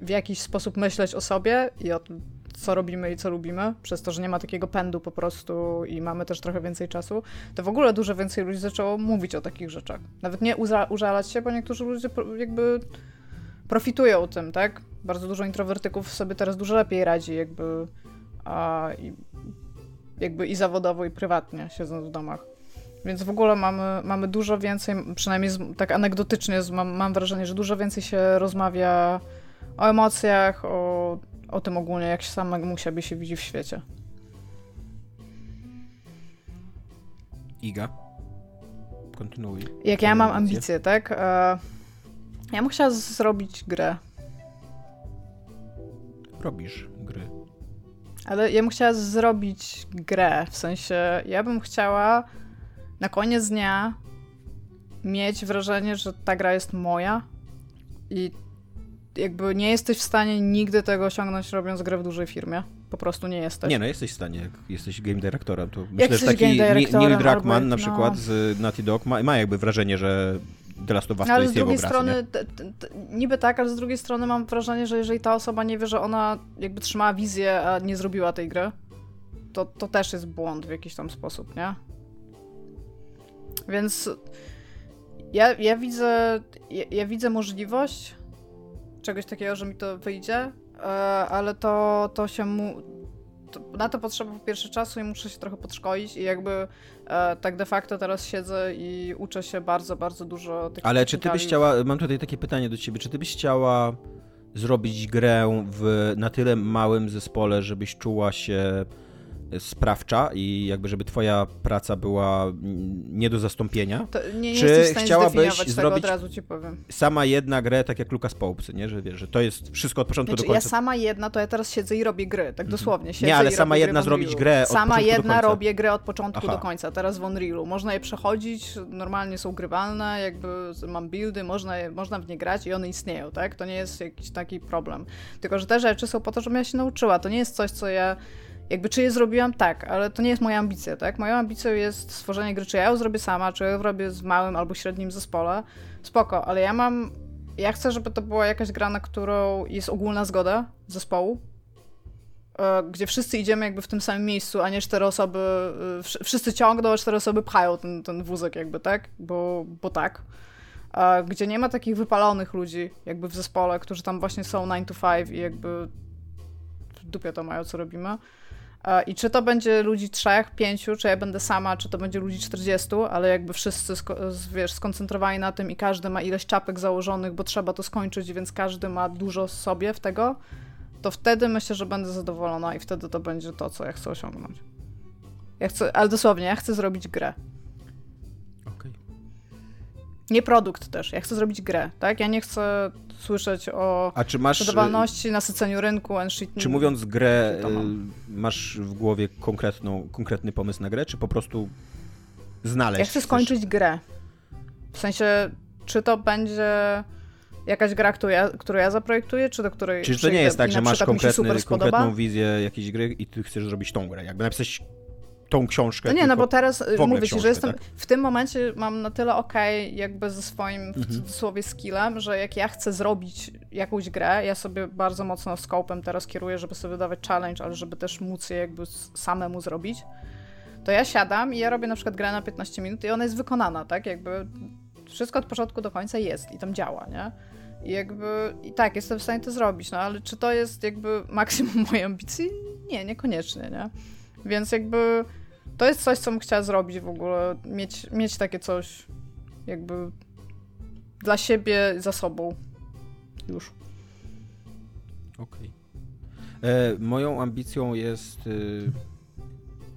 w jakiś sposób myśleć o sobie i o tym, co robimy i co lubimy, przez to, że nie ma takiego pędu po prostu i mamy też trochę więcej czasu, to w ogóle dużo więcej ludzi zaczęło mówić o takich rzeczach. Nawet nie użalać się, bo niektórzy ludzie jakby profitują tym, tak? Bardzo dużo introwertyków sobie teraz dużo lepiej radzi, jakby, a, i, jakby i zawodowo, i prywatnie, siedząc w domach. Więc w ogóle mamy, mamy dużo więcej, przynajmniej z, tak anegdotycznie mam, mam wrażenie, że dużo więcej się rozmawia o emocjach, o, o tym ogólnie, jak się samemu siebie się widzi w świecie. Iga, kontynuuj. Jak ja mam ambicje, tak? E, ja bym chciała zrobić grę. Robisz gry. Ale ja bym chciała zrobić grę, w sensie ja bym chciała na koniec dnia mieć wrażenie, że ta gra jest moja i jakby nie jesteś w stanie nigdy tego osiągnąć robiąc grę w dużej firmie. Po prostu nie jesteś. Nie, no jesteś w stanie, jak jesteś game directorem, to jak myślę, że taki Neil Druckmann na no. przykład no. z Naughty Dog ma, ma jakby wrażenie, że The Last of Us ale to jest z drugiej strony, t, t, t, niby tak, ale z drugiej strony mam wrażenie, że jeżeli ta osoba nie wie, że ona jakby trzymała wizję, a nie zrobiła tej gry, to, to też jest błąd w jakiś tam sposób, nie? Więc ja, ja widzę ja, ja widzę możliwość, czegoś takiego, że mi to wyjdzie, e, ale to, to się mu. To, na to potrzeba po pierwsze czasu i muszę się trochę podszkolić i jakby e, tak de facto teraz siedzę i uczę się bardzo, bardzo dużo tych Ale czy ty byś chciała, mam tutaj takie pytanie do ciebie, czy ty byś chciała zrobić grę w na tyle małym zespole, żebyś czuła się sprawcza i jakby żeby twoja praca była nie do zastąpienia. To nie, Czy chciałabyś zrobić sama jedna grę, tak jak Lucas Pope, nie? Że wiesz, że to jest wszystko od początku znaczy, do końca. Ja sama jedna, to ja teraz siedzę i robię gry, tak mhm. dosłownie. Siedzę nie, ale sama jedna zrobić grę od Sama jedna robię grę od początku Aha. do końca, teraz w Unrealu. Można je przechodzić, normalnie są grywalne, jakby mam buildy, można, można w nie grać i one istnieją, tak? To nie jest jakiś taki problem. Tylko, że te rzeczy są po to, żebym ja się nauczyła. To nie jest coś, co ja jakby czy je zrobiłam? Tak, ale to nie jest moja ambicja, tak? Moją ambicją jest stworzenie gry, czy ja ją zrobię sama, czy ją robię z małym albo średnim zespole. Spoko, ale ja mam... Ja chcę, żeby to była jakaś gra, na którą jest ogólna zgoda zespołu, e, gdzie wszyscy idziemy jakby w tym samym miejscu, a nie cztery osoby, e, wszyscy ciągną, a cztery osoby pchają ten, ten wózek jakby, tak? Bo, bo tak. Gdzie nie ma takich wypalonych ludzi jakby w zespole, którzy tam właśnie są 9 to 5 i jakby w dupie to mają, co robimy E, I czy to będzie ludzi trzech, pięciu, czy ja będę sama, czy to będzie ludzi 40, ale jakby wszyscy wiesz, skoncentrowani na tym i każdy ma ileś czapek założonych, bo trzeba to skończyć, więc każdy ma dużo sobie w tego, to wtedy myślę, że będę zadowolona i wtedy to będzie to, co ja chcę osiągnąć. Ja chcę, ale dosłownie, ja chcę zrobić grę. Nie produkt też, ja chcę zrobić grę, tak? Ja nie chcę słyszeć o A czy masz, sprzedawalności, nasyceniu rynku, and shit. Czy mówiąc grę, y, masz w głowie konkretną, konkretny pomysł na grę, czy po prostu znaleźć? Ja chcę skończyć chcesz... grę. W sensie, czy to będzie jakaś gra, którą ja, którą ja zaprojektuję, czy do której... Czy to nie jest tak, że masz konkretny, konkretną wizję jakiejś gry i ty chcesz zrobić tą grę? Jakby napisać tą książkę. No nie, no bo teraz mówię ci, że jestem tak? w tym momencie mam na tyle okej okay, jakby ze swoim mhm. w cudzysłowie skillem, że jak ja chcę zrobić jakąś grę, ja sobie bardzo mocno scopem teraz kieruję, żeby sobie dawać challenge, ale żeby też móc je jakby samemu zrobić, to ja siadam i ja robię na przykład grę na 15 minut i ona jest wykonana, tak? Jakby wszystko od początku do końca jest i tam działa, nie? I jakby, i tak, jestem w stanie to zrobić, no ale czy to jest jakby maksimum mojej ambicji? Nie, niekoniecznie, nie? Więc jakby to jest coś, co bym chciała zrobić w ogóle, mieć, mieć takie coś jakby dla siebie za sobą już. Okej. Okay. E, moją ambicją jest y,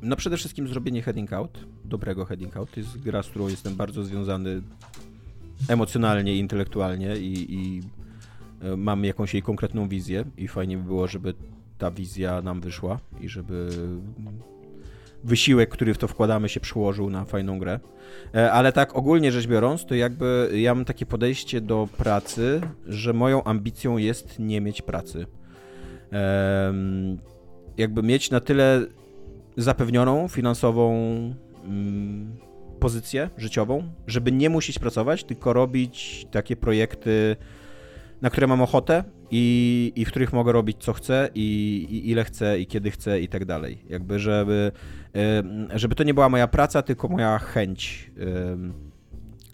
no przede wszystkim zrobienie heading out, dobrego heading out. To jest gra, z którą jestem bardzo związany emocjonalnie intelektualnie i, i e, mam jakąś jej konkretną wizję i fajnie by było, żeby ta wizja nam wyszła i żeby wysiłek, który w to wkładamy, się przyłożył na fajną grę. E, ale tak ogólnie rzecz biorąc, to jakby ja mam takie podejście do pracy, że moją ambicją jest nie mieć pracy. Jakby mieć na tyle zapewnioną finansową mm, pozycję życiową, żeby nie musieć pracować, tylko robić takie projekty, na które mam ochotę i, i w których mogę robić co chcę i, i ile chcę i kiedy chcę i tak dalej. Jakby, żeby, żeby to nie była moja praca, tylko moja chęć.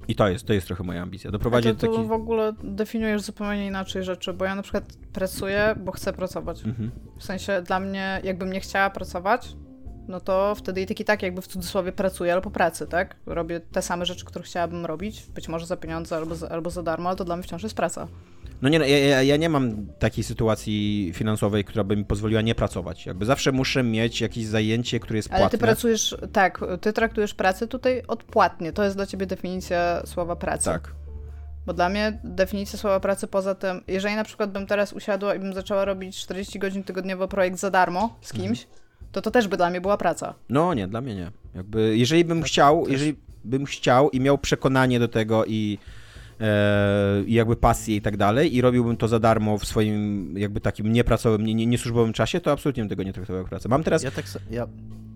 I to jest, to jest trochę moja ambicja. Doprowadzić to taki... w ogóle definiujesz zupełnie inaczej rzeczy, bo ja na przykład pracuję, bo chcę pracować. Mhm. W sensie dla mnie, jakbym nie chciała pracować, no to wtedy i tak i tak jakby w cudzysłowie pracuję, ale po pracy, tak? Robię te same rzeczy, które chciałabym robić, być może za pieniądze albo za, albo za darmo, ale to dla mnie wciąż jest praca. No nie, no, ja, ja nie mam takiej sytuacji finansowej, która by mi pozwoliła nie pracować. Jakby zawsze muszę mieć jakieś zajęcie, które jest płatne. Ale ty pracujesz, tak, ty traktujesz pracę tutaj odpłatnie. To jest dla ciebie definicja słowa pracy. Tak. Bo dla mnie definicja słowa pracy poza tym, jeżeli na przykład bym teraz usiadła i bym zaczęła robić 40 godzin tygodniowo projekt za darmo z kimś, mhm. to to też by dla mnie była praca. No nie, dla mnie nie. Jakby jeżeli bym tak, chciał, też. jeżeli bym chciał i miał przekonanie do tego i i jakby pasję i tak dalej i robiłbym to za darmo w swoim jakby takim niepracowym, nie, niesłużbowym czasie, to absolutnie bym tego nie traktował jak pracę. Mam teraz... Ja tak... Ja...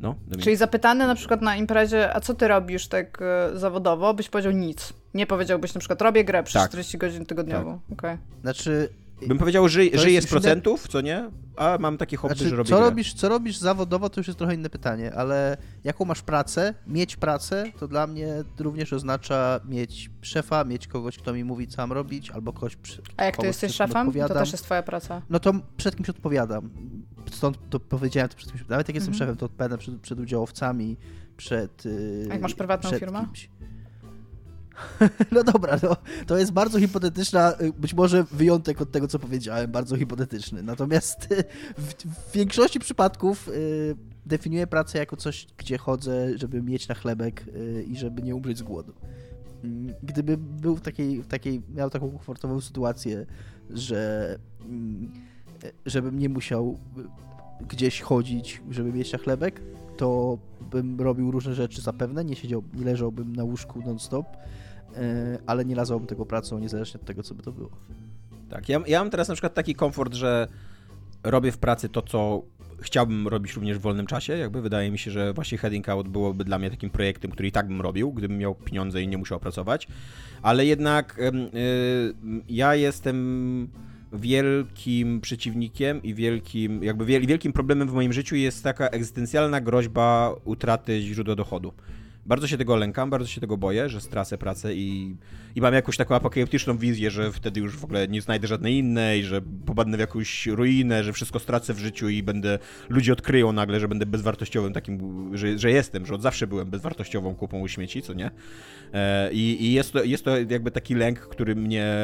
No, Czyli zapytany na przykład na imprezie, a co ty robisz tak e, zawodowo, byś powiedział nic. Nie powiedziałbyś na przykład, robię grę przez tak. 40 godzin tygodniowo. Tak. Okay. Znaczy, Bym powiedział, że żyję z procentów, co nie? A mam takie hobby, znaczy, że robię co robisz, co robisz zawodowo, to już jest trochę inne pytanie, ale jaką masz pracę, mieć pracę, to dla mnie również oznacza mieć szefa, mieć kogoś, kto mi mówi, co mam robić, albo kogoś przy, A jak ty jesteś szefem, odpowiadam. to też jest twoja praca. No to przed kimś odpowiadam. Stąd to powiedziałem to przed kimś. Nawet jak jestem mhm. szefem, to odpowiadam przed, przed udziałowcami, przed... Yy, A jak masz prywatną firmę? Kimś. No dobra, no, to jest bardzo hipotetyczna, y, być może wyjątek od tego, co powiedziałem, bardzo hipotetyczny. Natomiast y, w, w większości przypadków y, definiuję pracę jako coś, gdzie chodzę, żeby mieć na chlebek y, i żeby nie umrzeć z głodu. Mm, gdyby był w takiej, w takiej, miał taką komfortową sytuację, że mm, żebym nie musiał y, gdzieś chodzić, żeby mieć na chlebek, to bym robił różne rzeczy zapewne, nie siedział, nie leżałbym na łóżku non-stop, ale nie nazwałbym tego pracą, niezależnie od tego, co by to było. Tak, ja, ja mam teraz na przykład taki komfort, że robię w pracy to, co chciałbym robić również w wolnym czasie. Jakby wydaje mi się, że właśnie Heading Out byłoby dla mnie takim projektem, który i tak bym robił, gdybym miał pieniądze i nie musiał pracować. Ale jednak yy, ja jestem wielkim przeciwnikiem i wielkim, jakby wielkim problemem w moim życiu jest taka egzystencjalna groźba utraty źródła dochodu. Bardzo się tego lękam, bardzo się tego boję, że stracę pracę i, i mam jakąś taką apokaliptyczną wizję, że wtedy już w ogóle nie znajdę żadnej innej, że popadnę w jakąś ruinę, że wszystko stracę w życiu i będę, ludzie odkryją nagle, że będę bezwartościowym takim, że, że jestem, że od zawsze byłem bezwartościową kupą śmieci, co nie? E, I, i jest, to, jest to jakby taki lęk, który mnie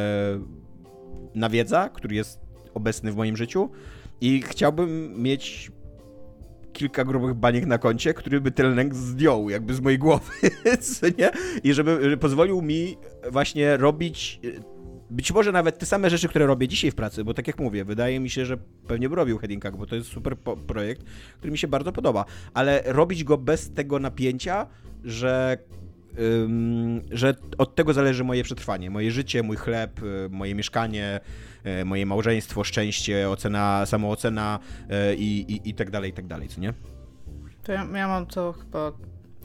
nawiedza, który jest obecny w moim życiu i chciałbym mieć kilka grubych baniek na koncie, który by ten lęk zdjął jakby z mojej głowy, nie? I żeby, żeby pozwolił mi właśnie robić być może nawet te same rzeczy, które robię dzisiaj w pracy, bo tak jak mówię, wydaje mi się, że pewnie by robił Heading bo to jest super projekt, który mi się bardzo podoba, ale robić go bez tego napięcia, że że od tego zależy moje przetrwanie, moje życie, mój chleb, y, moje mieszkanie, moje małżeństwo, szczęście, ocena, samoocena y, i, i, i tak dalej, i tak dalej, co nie? To ja, ja mam to chyba,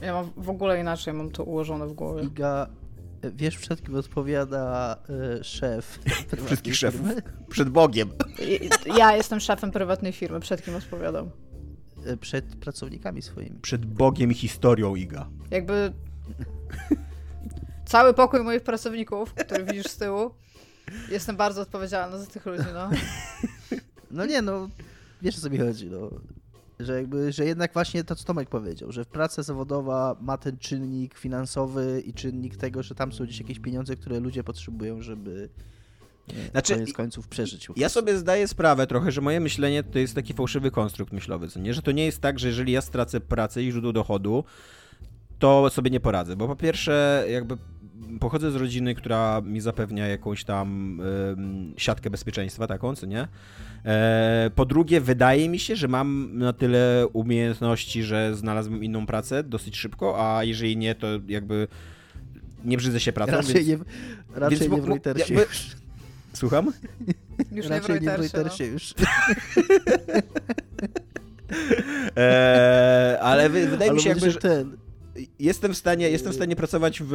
ja mam w ogóle inaczej, mam to ułożone w głowie. Iga, wiesz przed kim odpowiada y, szef Wszystkich szefów. Przed Bogiem. Ja jestem szefem prywatnej firmy, przed kim odpowiadam? Przed pracownikami swoimi. Przed Bogiem i historią, Iga. Jakby Cały pokój moich pracowników, który widzisz z tyłu, jestem bardzo odpowiedzialna za tych ludzi, no. No nie, no, wiesz o co mi chodzi, no. Że jakby, że jednak właśnie to, co Tomek powiedział, że praca zawodowa ma ten czynnik finansowy i czynnik tego, że tam są gdzieś jakieś pieniądze, które ludzie potrzebują, żeby nie, znaczy, koniec końców przeżyć. Ja sobie zdaję sprawę trochę, że moje myślenie to jest taki fałszywy konstrukt myślowy, co nie? Że to nie jest tak, że jeżeli ja stracę pracę i źródło dochodu, to sobie nie poradzę, bo po pierwsze jakby pochodzę z rodziny, która mi zapewnia jakąś tam y, siatkę bezpieczeństwa taką, co nie? E, po drugie, wydaje mi się, że mam na tyle umiejętności, że znalazłem inną pracę dosyć szybko, a jeżeli nie, to jakby nie brzydzę się pracą. Raczej więc, nie, raczej więc, nie w Reutersie jakby... Słucham? Już raczej nie w Reutersie, no. już. Eee, ale wydaje ale mi się jakby, że... Ten, jestem w stanie, jestem w stanie pracować w,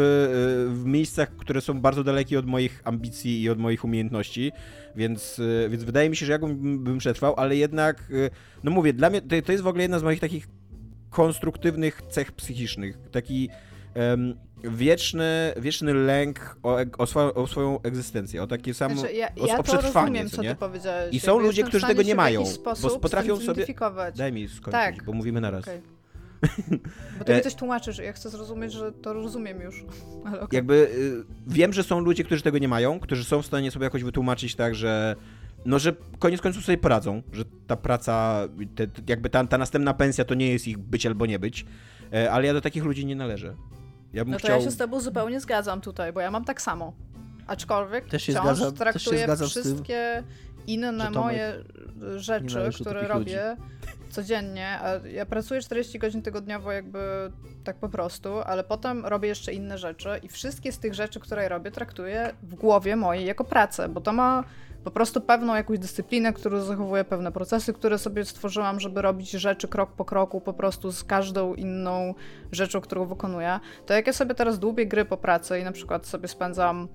w miejscach, które są bardzo dalekie od moich ambicji i od moich umiejętności, więc, więc wydaje mi się, że ja bym, bym przetrwał, ale jednak, no mówię, dla mnie to, to jest w ogóle jedna z moich takich konstruktywnych cech psychicznych, taki um, wieczny, wieczny lęk o, o, swoją, o swoją egzystencję, o takie samo, znaczy, ja, o, ja o przetrwanie, rozumiem, co nie? powiedziałeś. I są ludzie, którzy tego nie mają, bo potrafią sobie... Daj mi skończyć, tak. bo mówimy naraz. Okay. Bo ty mi e, coś tłumaczysz, ja chcę zrozumieć, że to rozumiem już. Okay. Jakby y, wiem, że są ludzie, którzy tego nie mają, którzy są w stanie sobie jakoś wytłumaczyć tak, że no, że koniec końców sobie poradzą, że ta praca, te, jakby ta, ta następna pensja to nie jest ich być albo nie być, e, ale ja do takich ludzi nie należę. Ja no to chciał... ja się z tobą zupełnie zgadzam tutaj, bo ja mam tak samo. Aczkolwiek też się wciąż zgadzam, traktuję też się wszystkie inne moje rzeczy, które robię ludzi. Codziennie. Ja pracuję 40 godzin tygodniowo jakby tak po prostu, ale potem robię jeszcze inne rzeczy i wszystkie z tych rzeczy, które robię, traktuję w głowie mojej jako pracę, bo to ma po prostu pewną jakąś dyscyplinę, którą zachowuje pewne procesy, które sobie stworzyłam, żeby robić rzeczy krok po kroku, po prostu z każdą inną rzeczą, którą wykonuję. To jak ja sobie teraz dłubię gry po pracy i na przykład sobie spędzam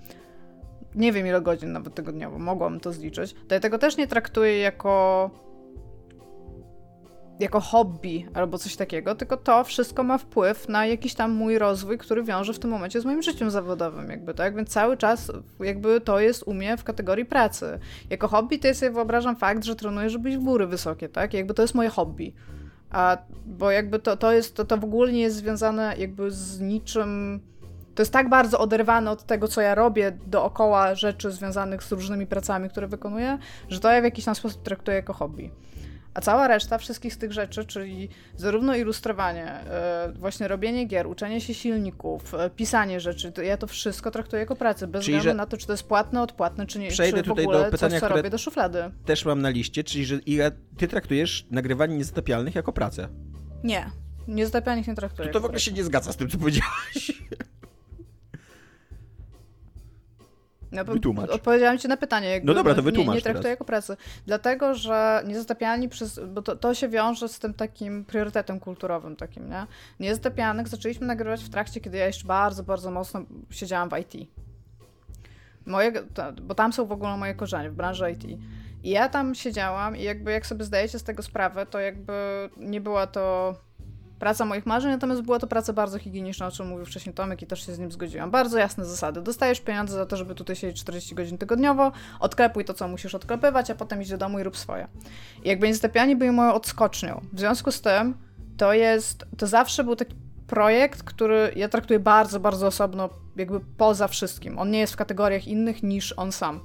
nie wiem ile godzin nawet tygodniowo, mogłam to zliczyć, to ja tego też nie traktuję jako jako hobby albo coś takiego, tylko to wszystko ma wpływ na jakiś tam mój rozwój, który wiąże w tym momencie z moim życiem zawodowym, jakby tak, więc cały czas jakby to jest u mnie w kategorii pracy. Jako hobby to ja sobie wyobrażam fakt, że trenuję, żeby iść w góry wysokie, tak, jakby to jest moje hobby. A, bo jakby to, to jest, to, to w ogóle nie jest związane jakby z niczym to jest tak bardzo oderwane od tego, co ja robię dookoła rzeczy związanych z różnymi pracami, które wykonuję, że to ja w jakiś tam sposób traktuję jako hobby. A cała reszta wszystkich z tych rzeczy, czyli zarówno ilustrowanie, yy, właśnie robienie gier, uczenie się silników, yy, pisanie rzeczy, to ja to wszystko traktuję jako pracę, bez czyli, względu na to, czy to jest płatne, odpłatne, czy nie. Przejdę czy w tutaj ogóle do pytania, coś, co robię do szuflady. Też mam na liście, czyli że ty traktujesz nagrywanie niezatapialnych jako pracę. Nie. Niezatapialnych nie traktuję. To, to w ogóle się nie zgadza z tym, co powiedziałaś. No, wytłumacz. Odpowiedziałam ci na pytanie. Jakby, no dobra, to wytłumacz Nie, nie traktuję jako pracy. Dlatego, że niezatapialni przez... Bo to, to się wiąże z tym takim priorytetem kulturowym takim, nie? Niezatapialnych zaczęliśmy nagrywać w trakcie, kiedy ja jeszcze bardzo, bardzo mocno siedziałam w IT. Moje, bo tam są w ogóle moje korzenie w branży IT. I ja tam siedziałam i jakby jak sobie zdajecie z tego sprawę, to jakby nie była to praca moich marzeń, natomiast była to praca bardzo higieniczna, o czym mówił wcześniej Tomek i też się z nim zgodziłam. Bardzo jasne zasady. Dostajesz pieniądze za to, żeby tutaj siedzieć 40 godzin tygodniowo, odklepuj to, co musisz odklepywać, a potem idź do domu i rób swoje. I jakby niezatapialni byli moją odskocznią. W związku z tym to jest, to zawsze był taki projekt, który ja traktuję bardzo, bardzo osobno, jakby poza wszystkim. On nie jest w kategoriach innych niż on sam.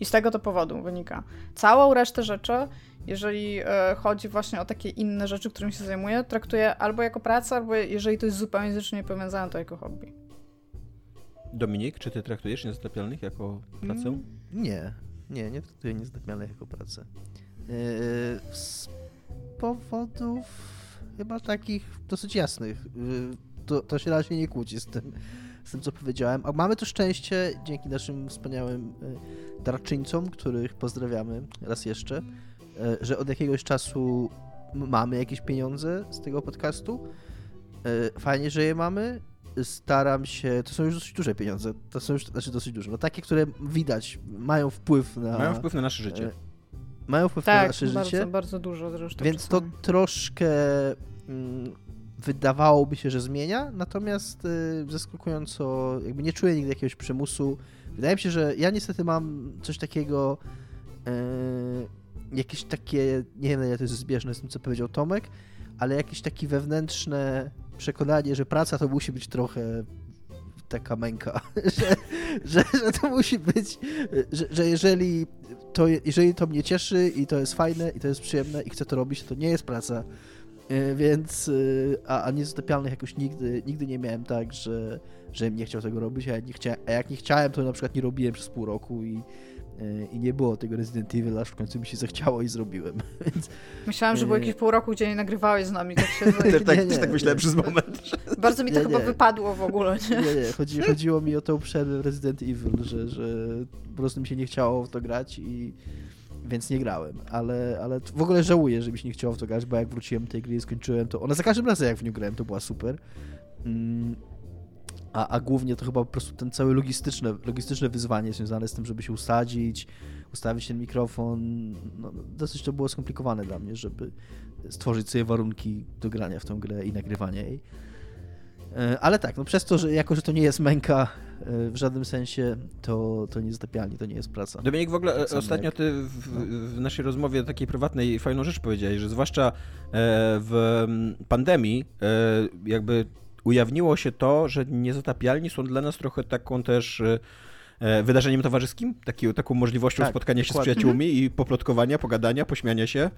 I z tego to powodu wynika. Całą resztę rzeczy, jeżeli e, chodzi właśnie o takie inne rzeczy, którymi się zajmuję, traktuję albo jako pracę, albo jeżeli to jest zupełnie z rzeczy niepowiązane, to jako hobby. Dominik, czy ty traktujesz niezatapialnych jako pracę? Mm, nie, nie, nie traktuję niezatapialnych jako pracę. Yy, z powodów chyba takich dosyć jasnych. Yy, to, to się raczej nie kłóci z tym, z tym, co powiedziałem. A mamy to szczęście dzięki naszym wspaniałym yy, darczyńcom, których pozdrawiamy raz jeszcze, yy, że od jakiegoś czasu mamy jakieś pieniądze z tego podcastu. Yy, fajnie, że je mamy staram się, to są już dosyć duże pieniądze, to są już, znaczy dosyć duże, no takie, które widać, mają wpływ na... Mają wpływ na nasze życie. Mają wpływ tak, na nasze bardzo, życie. bardzo dużo zresztą. Więc czasami. to troszkę mm, wydawałoby się, że zmienia, natomiast y, zaskakująco jakby nie czuję nigdy jakiegoś przymusu. Wydaje mi się, że ja niestety mam coś takiego, y, jakieś takie, nie wiem ile to jest zbieżne z tym, co powiedział Tomek, ale jakieś takie wewnętrzne przekonanie, że praca to musi być trochę taka męka, że, że, że to musi być, że, że jeżeli, to, jeżeli to mnie cieszy i to jest fajne i to jest przyjemne i chcę to robić, to nie jest praca. E, więc, e, a, a niezatapialnych jakoś nigdy, nigdy nie miałem tak, że, że nie chciał tego robić, a, nie chcia, a jak nie chciałem, to na przykład nie robiłem przez pół roku i, i nie było tego Resident Evil, aż w końcu mi się zachciało i zrobiłem. Więc... Myślałam, że było jakieś pół roku, gdzie nie nagrywałeś z nami. Tak się nie, tak, nie, nie, tak myślałem nie. przez moment. Bardzo mi to chyba wypadło w ogóle. Nie, nie, nie. Chodzi, chodziło mi o tą przerwę Resident Evil, że, że po prostu mi się nie chciało w to grać i więc nie grałem, ale, ale w ogóle żałuję, że mi się nie chciało w to grać, bo jak wróciłem do tej gry i skończyłem to, ona za każdym razem jak w nią grałem, to była super. Mm, a, a głównie to chyba po prostu ten cały logistyczne, logistyczne wyzwanie związane z tym, żeby się usadzić, ustawić ten mikrofon. No, dosyć to było skomplikowane dla mnie, żeby stworzyć sobie warunki do grania w tą grę i nagrywania jej. E, ale tak, no przez to, że jako, że to nie jest męka e, w żadnym sensie, to, to nie zatapialnie, to nie jest praca. Dominik, w ogóle tak ostatnio ty w, no. w, naszej rozmowie takiej prywatnej fajną rzecz powiedziałeś, że zwłaszcza e, w pandemii jakby ujawniło się to, że niezatapialni są dla nas trochę taką też e, e, wydarzeniem towarzyskim, taki, taką możliwością tak, spotkania się dokładnie. z przyjaciółmi i poplotkowania, pogadania, pośmiania się.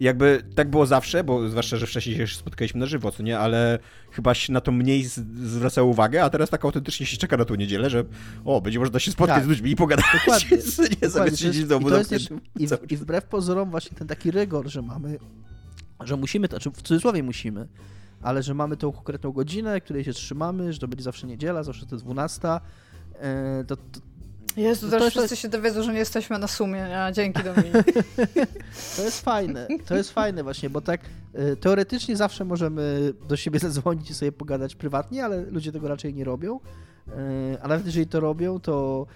I jakby tak było zawsze, bo zwłaszcza, że wcześniej się spotkaliśmy na żywo, co nie, ale chyba się na to mniej zwracało uwagę, a teraz tak autentycznie się czeka na tą niedzielę, że o, będzie można się spotkać tak. z ludźmi i pogadać. Dokładnie. nie dokładnie. siedzieć w domu. I, jest i, w, I wbrew pozorom właśnie ten taki rygor, że mamy, że musimy, to, znaczy w cudzysłowie musimy, ale że mamy tą konkretną godzinę, której się trzymamy, że to będzie zawsze niedziela, zawsze to jest 12, e, to, to Jezu, to teraz wszyscy się dowiedzą, że nie jesteśmy na sumie, a dzięki Dominik. to jest fajne, to jest fajne właśnie, bo tak e, teoretycznie zawsze możemy do siebie zadzwonić i sobie pogadać prywatnie, ale ludzie tego raczej nie robią, e, a nawet jeżeli to robią, to,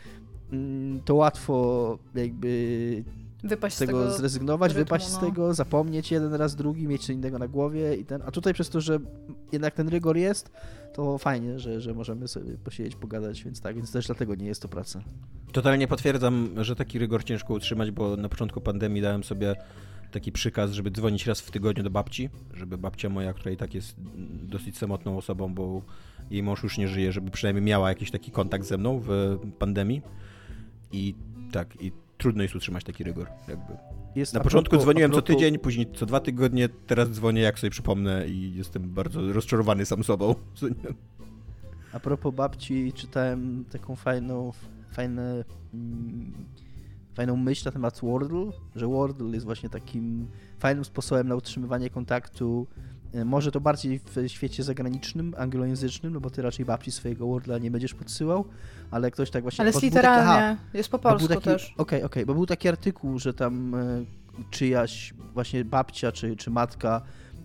mm, to łatwo jakby wypaść z tego, tego zrezygnować, rytmu, wypaść no. z tego, zapomnieć jeden raz, drugi, mieć co innego na głowie i ten. A tutaj przez to, że jednak ten rygor jest, to fajnie, że, że możemy sobie posiedzieć, pogadać, więc tak, więc też dlatego nie jest to praca. Totalnie potwierdzam, że taki rygor ciężko utrzymać, bo na początku pandemii dałem sobie taki przykaz, żeby dzwonić raz w tygodniu do babci, żeby babcia moja, która i tak jest dosyć samotną osobą, bo jej mąż już nie żyje, żeby przynajmniej miała jakiś taki kontakt ze mną w pandemii. I tak, i trudno jest utrzymać taki rygor. Jakby. Jest na początku propos, dzwoniłem propos... co tydzień, później co dwa tygodnie, teraz dzwonię jak sobie przypomnę i jestem bardzo rozczarowany sam sobą. A propos babci, czytałem taką fajną, fajne, mm, fajną myśl na temat Wordle, że Wordle jest właśnie takim fajnym sposobem na utrzymywanie kontaktu może to bardziej w świecie zagranicznym, anglojęzycznym, no bo ty raczej babci swojego Wordla nie będziesz podsyłał, ale ktoś tak właśnie... Ale jest literalnie, taki, aha, jest po polsku taki, też. Okej, okay, okej, okay, bo był taki artykuł, że tam e, czyjaś właśnie babcia czy, czy matka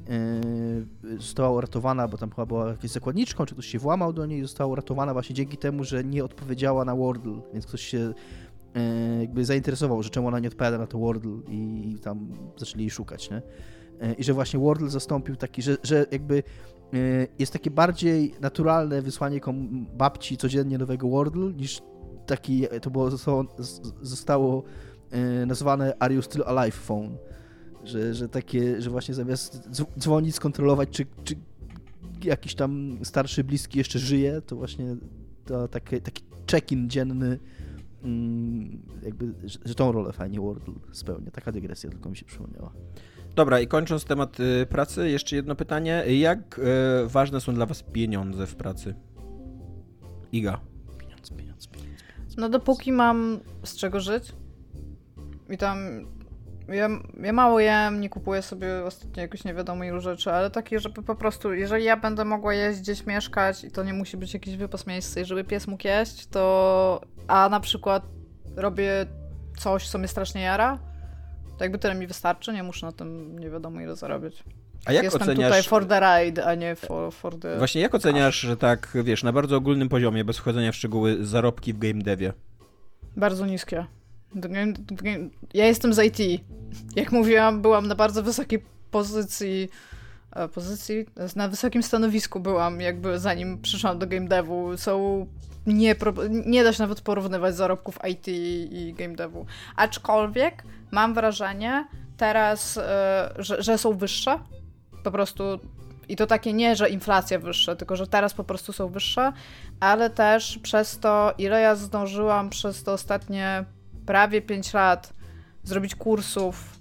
e, została uratowana, bo tam chyba była jakąś zakładniczką, czy ktoś się włamał do niej i została uratowana właśnie dzięki temu, że nie odpowiedziała na Wordle, więc ktoś się jakby zainteresował, że czemu ona nie odpowiada na to Wordle i tam zaczęli jej szukać, nie? E, i że właśnie Wordle zastąpił taki, że, że jakby e, jest takie bardziej naturalne wysłanie babci codziennie nowego Wordle niż taki, to było, zostało, zostało nazwane Are You Still Alive Phone, że, że takie, że właśnie zamiast dzwonić, skontrolować, czy, czy jakiś tam starszy, bliski jeszcze żyje, to właśnie to taki, taki check-in dzienny Mm, jakby, że tą rolę fajnie Wordle spełnia. Taka dygresja tylko mi się przypomniała. Dobra, i kończąc temat y, pracy, jeszcze jedno pytanie. Jak y, ważne są dla was pieniądze w pracy? Iga. Pieniądze, pieniądze, pieniądze. No dopóki mam z czego żyć i tam ja, ja mało jem, nie kupuję sobie ostatnio jakoś nie wiadomo ilu rzeczy, ale takie, żeby po prostu, jeżeli ja będę mogła jeść, gdzieś mieszkać i to nie musi być jakiś wypas miejsce, żeby pies mógł jeść, to a na przykład robię coś, co mnie strasznie jara, to jakby tyle mi wystarczy, nie muszę na tym nie wiadomo ile zarabiać. A jak Jestem oceniasz... tutaj for the ride, a nie for, for the... Właśnie jak oceniasz, że tak, wiesz, na bardzo ogólnym poziomie, bez wchodzenia w szczegóły, zarobki w game devie? Bardzo niskie. Ja jestem z IT. Jak mówiłam, byłam na bardzo wysokiej pozycji e, pozycji, na wysokim stanowisku byłam, jakby zanim przyszłam do game devu. Są nie, nie da się nawet porównywać zarobków IT i game devu. Aczkolwiek mam wrażenie teraz, e, że, że są wyższe. Po prostu i to takie nie, że inflacja wyższa, tylko że teraz po prostu są wyższe, ale też przez to, ile ja zdążyłam przez te ostatnie prawie 5 lat zrobić kursów,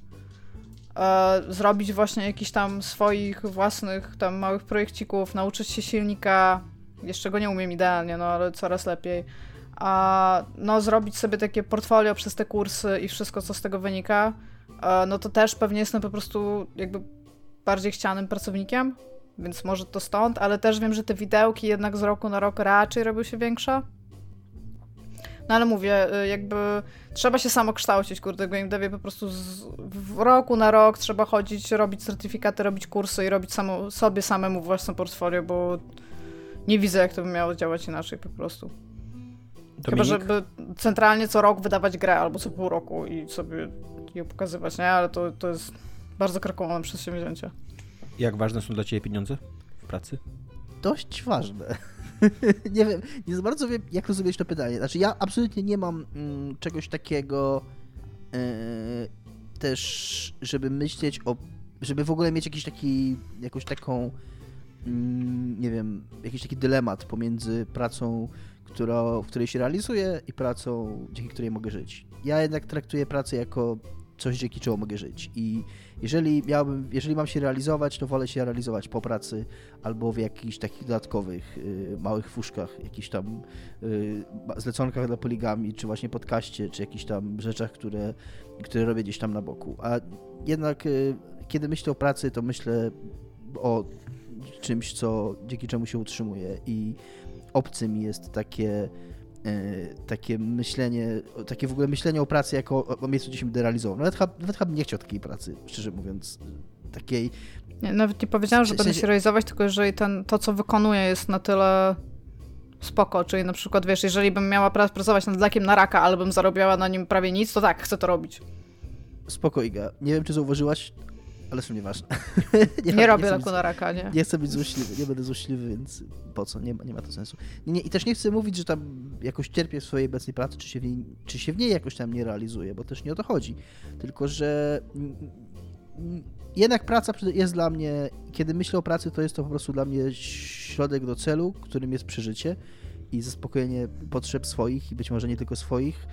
e, zrobić właśnie jakiś tam swoich własnych tam małych projekcików, nauczyć się silnika, jeszcze go nie umiem idealnie, no ale coraz lepiej. A no zrobić sobie takie portfolio przez te kursy i wszystko, co z tego wynika, e, no to też pewnie jestem po prostu jakby bardziej chcianym pracownikiem, więc może to stąd, ale też wiem, że te widełki jednak z roku na rok raczej robią się większe. No ale mówię, y, jakby trzeba się samo kształcić, kurde, game po prostu z, roku na rok trzeba chodzić, robić certyfikaty, robić kursy i robić samo, sobie samemu własne portfolio, bo nie widzę, jak to by miało działać inaczej po prostu. Dominik? Chyba, żeby centralnie co rok wydawać grę, albo co pół roku i sobie ją pokazywać, nie? Ale to, to jest bardzo krakowane przedsięwzięcie. Jak ważne są dla Ciebie pieniądze w pracy? Dość ważne. nie wiem, nie za bardzo wiem, jak rozumieć to pytanie. Znaczy, ja absolutnie nie mam mm, czegoś takiego yy, też, żeby myśleć o. żeby w ogóle mieć jakiś taki. jakąś taką. Mm, nie wiem, jakiś taki dylemat pomiędzy pracą, która, w której się realizuję i pracą, dzięki której mogę żyć. Ja jednak traktuję pracę jako coś, dzięki czemu mogę żyć. I jeżeli miałbym, jeżeli mam się realizować, to wolę się realizować po pracy albo w jakichś takich dodatkowych y, małych fuszkach, jakichś tam y, zleconkach dla poligami, czy właśnie podcaście, czy jakichś tam rzeczach, które, które robię gdzieś tam na boku. A jednak y, kiedy myślę o pracy, to myślę o czymś, co dzięki czemu się utrzymuję i obcym jest takie E, takie myślenie, takie w ogóle myślenie o pracy jako o, miejscu, gdzie się będę realizował. Nawet, nawet chyba nie chciał takiej pracy, szczerze mówiąc, takiej... Nie, nawet nie powiedziałam, że w sensie... będę się realizować, tylko jeżeli ten, to, co wykonuję jest na tyle spoko, czyli na przykład, wiesz, jeżeli bym miała pracować nad lekiem na raka, ale bym zarobiła na nim prawie nic, to tak, chcę to robić. Spoko, Iga. Nie wiem, czy zauważyłaś, ale są nieważne. nie, nie robię leku na raka, nie? Nie chcę być złośliwy, nie będę złośliwy, więc po co? Nie ma, nie ma to sensu. Nie, nie, I też nie chcę mówić, że tam jakoś cierpię w swojej obecnej pracy, czy się, w niej, czy się w niej jakoś tam nie realizuję, bo też nie o to chodzi. Tylko, że jednak praca jest dla mnie, kiedy myślę o pracy, to jest to po prostu dla mnie środek do celu, którym jest przeżycie i zaspokojenie potrzeb swoich i być może nie tylko swoich,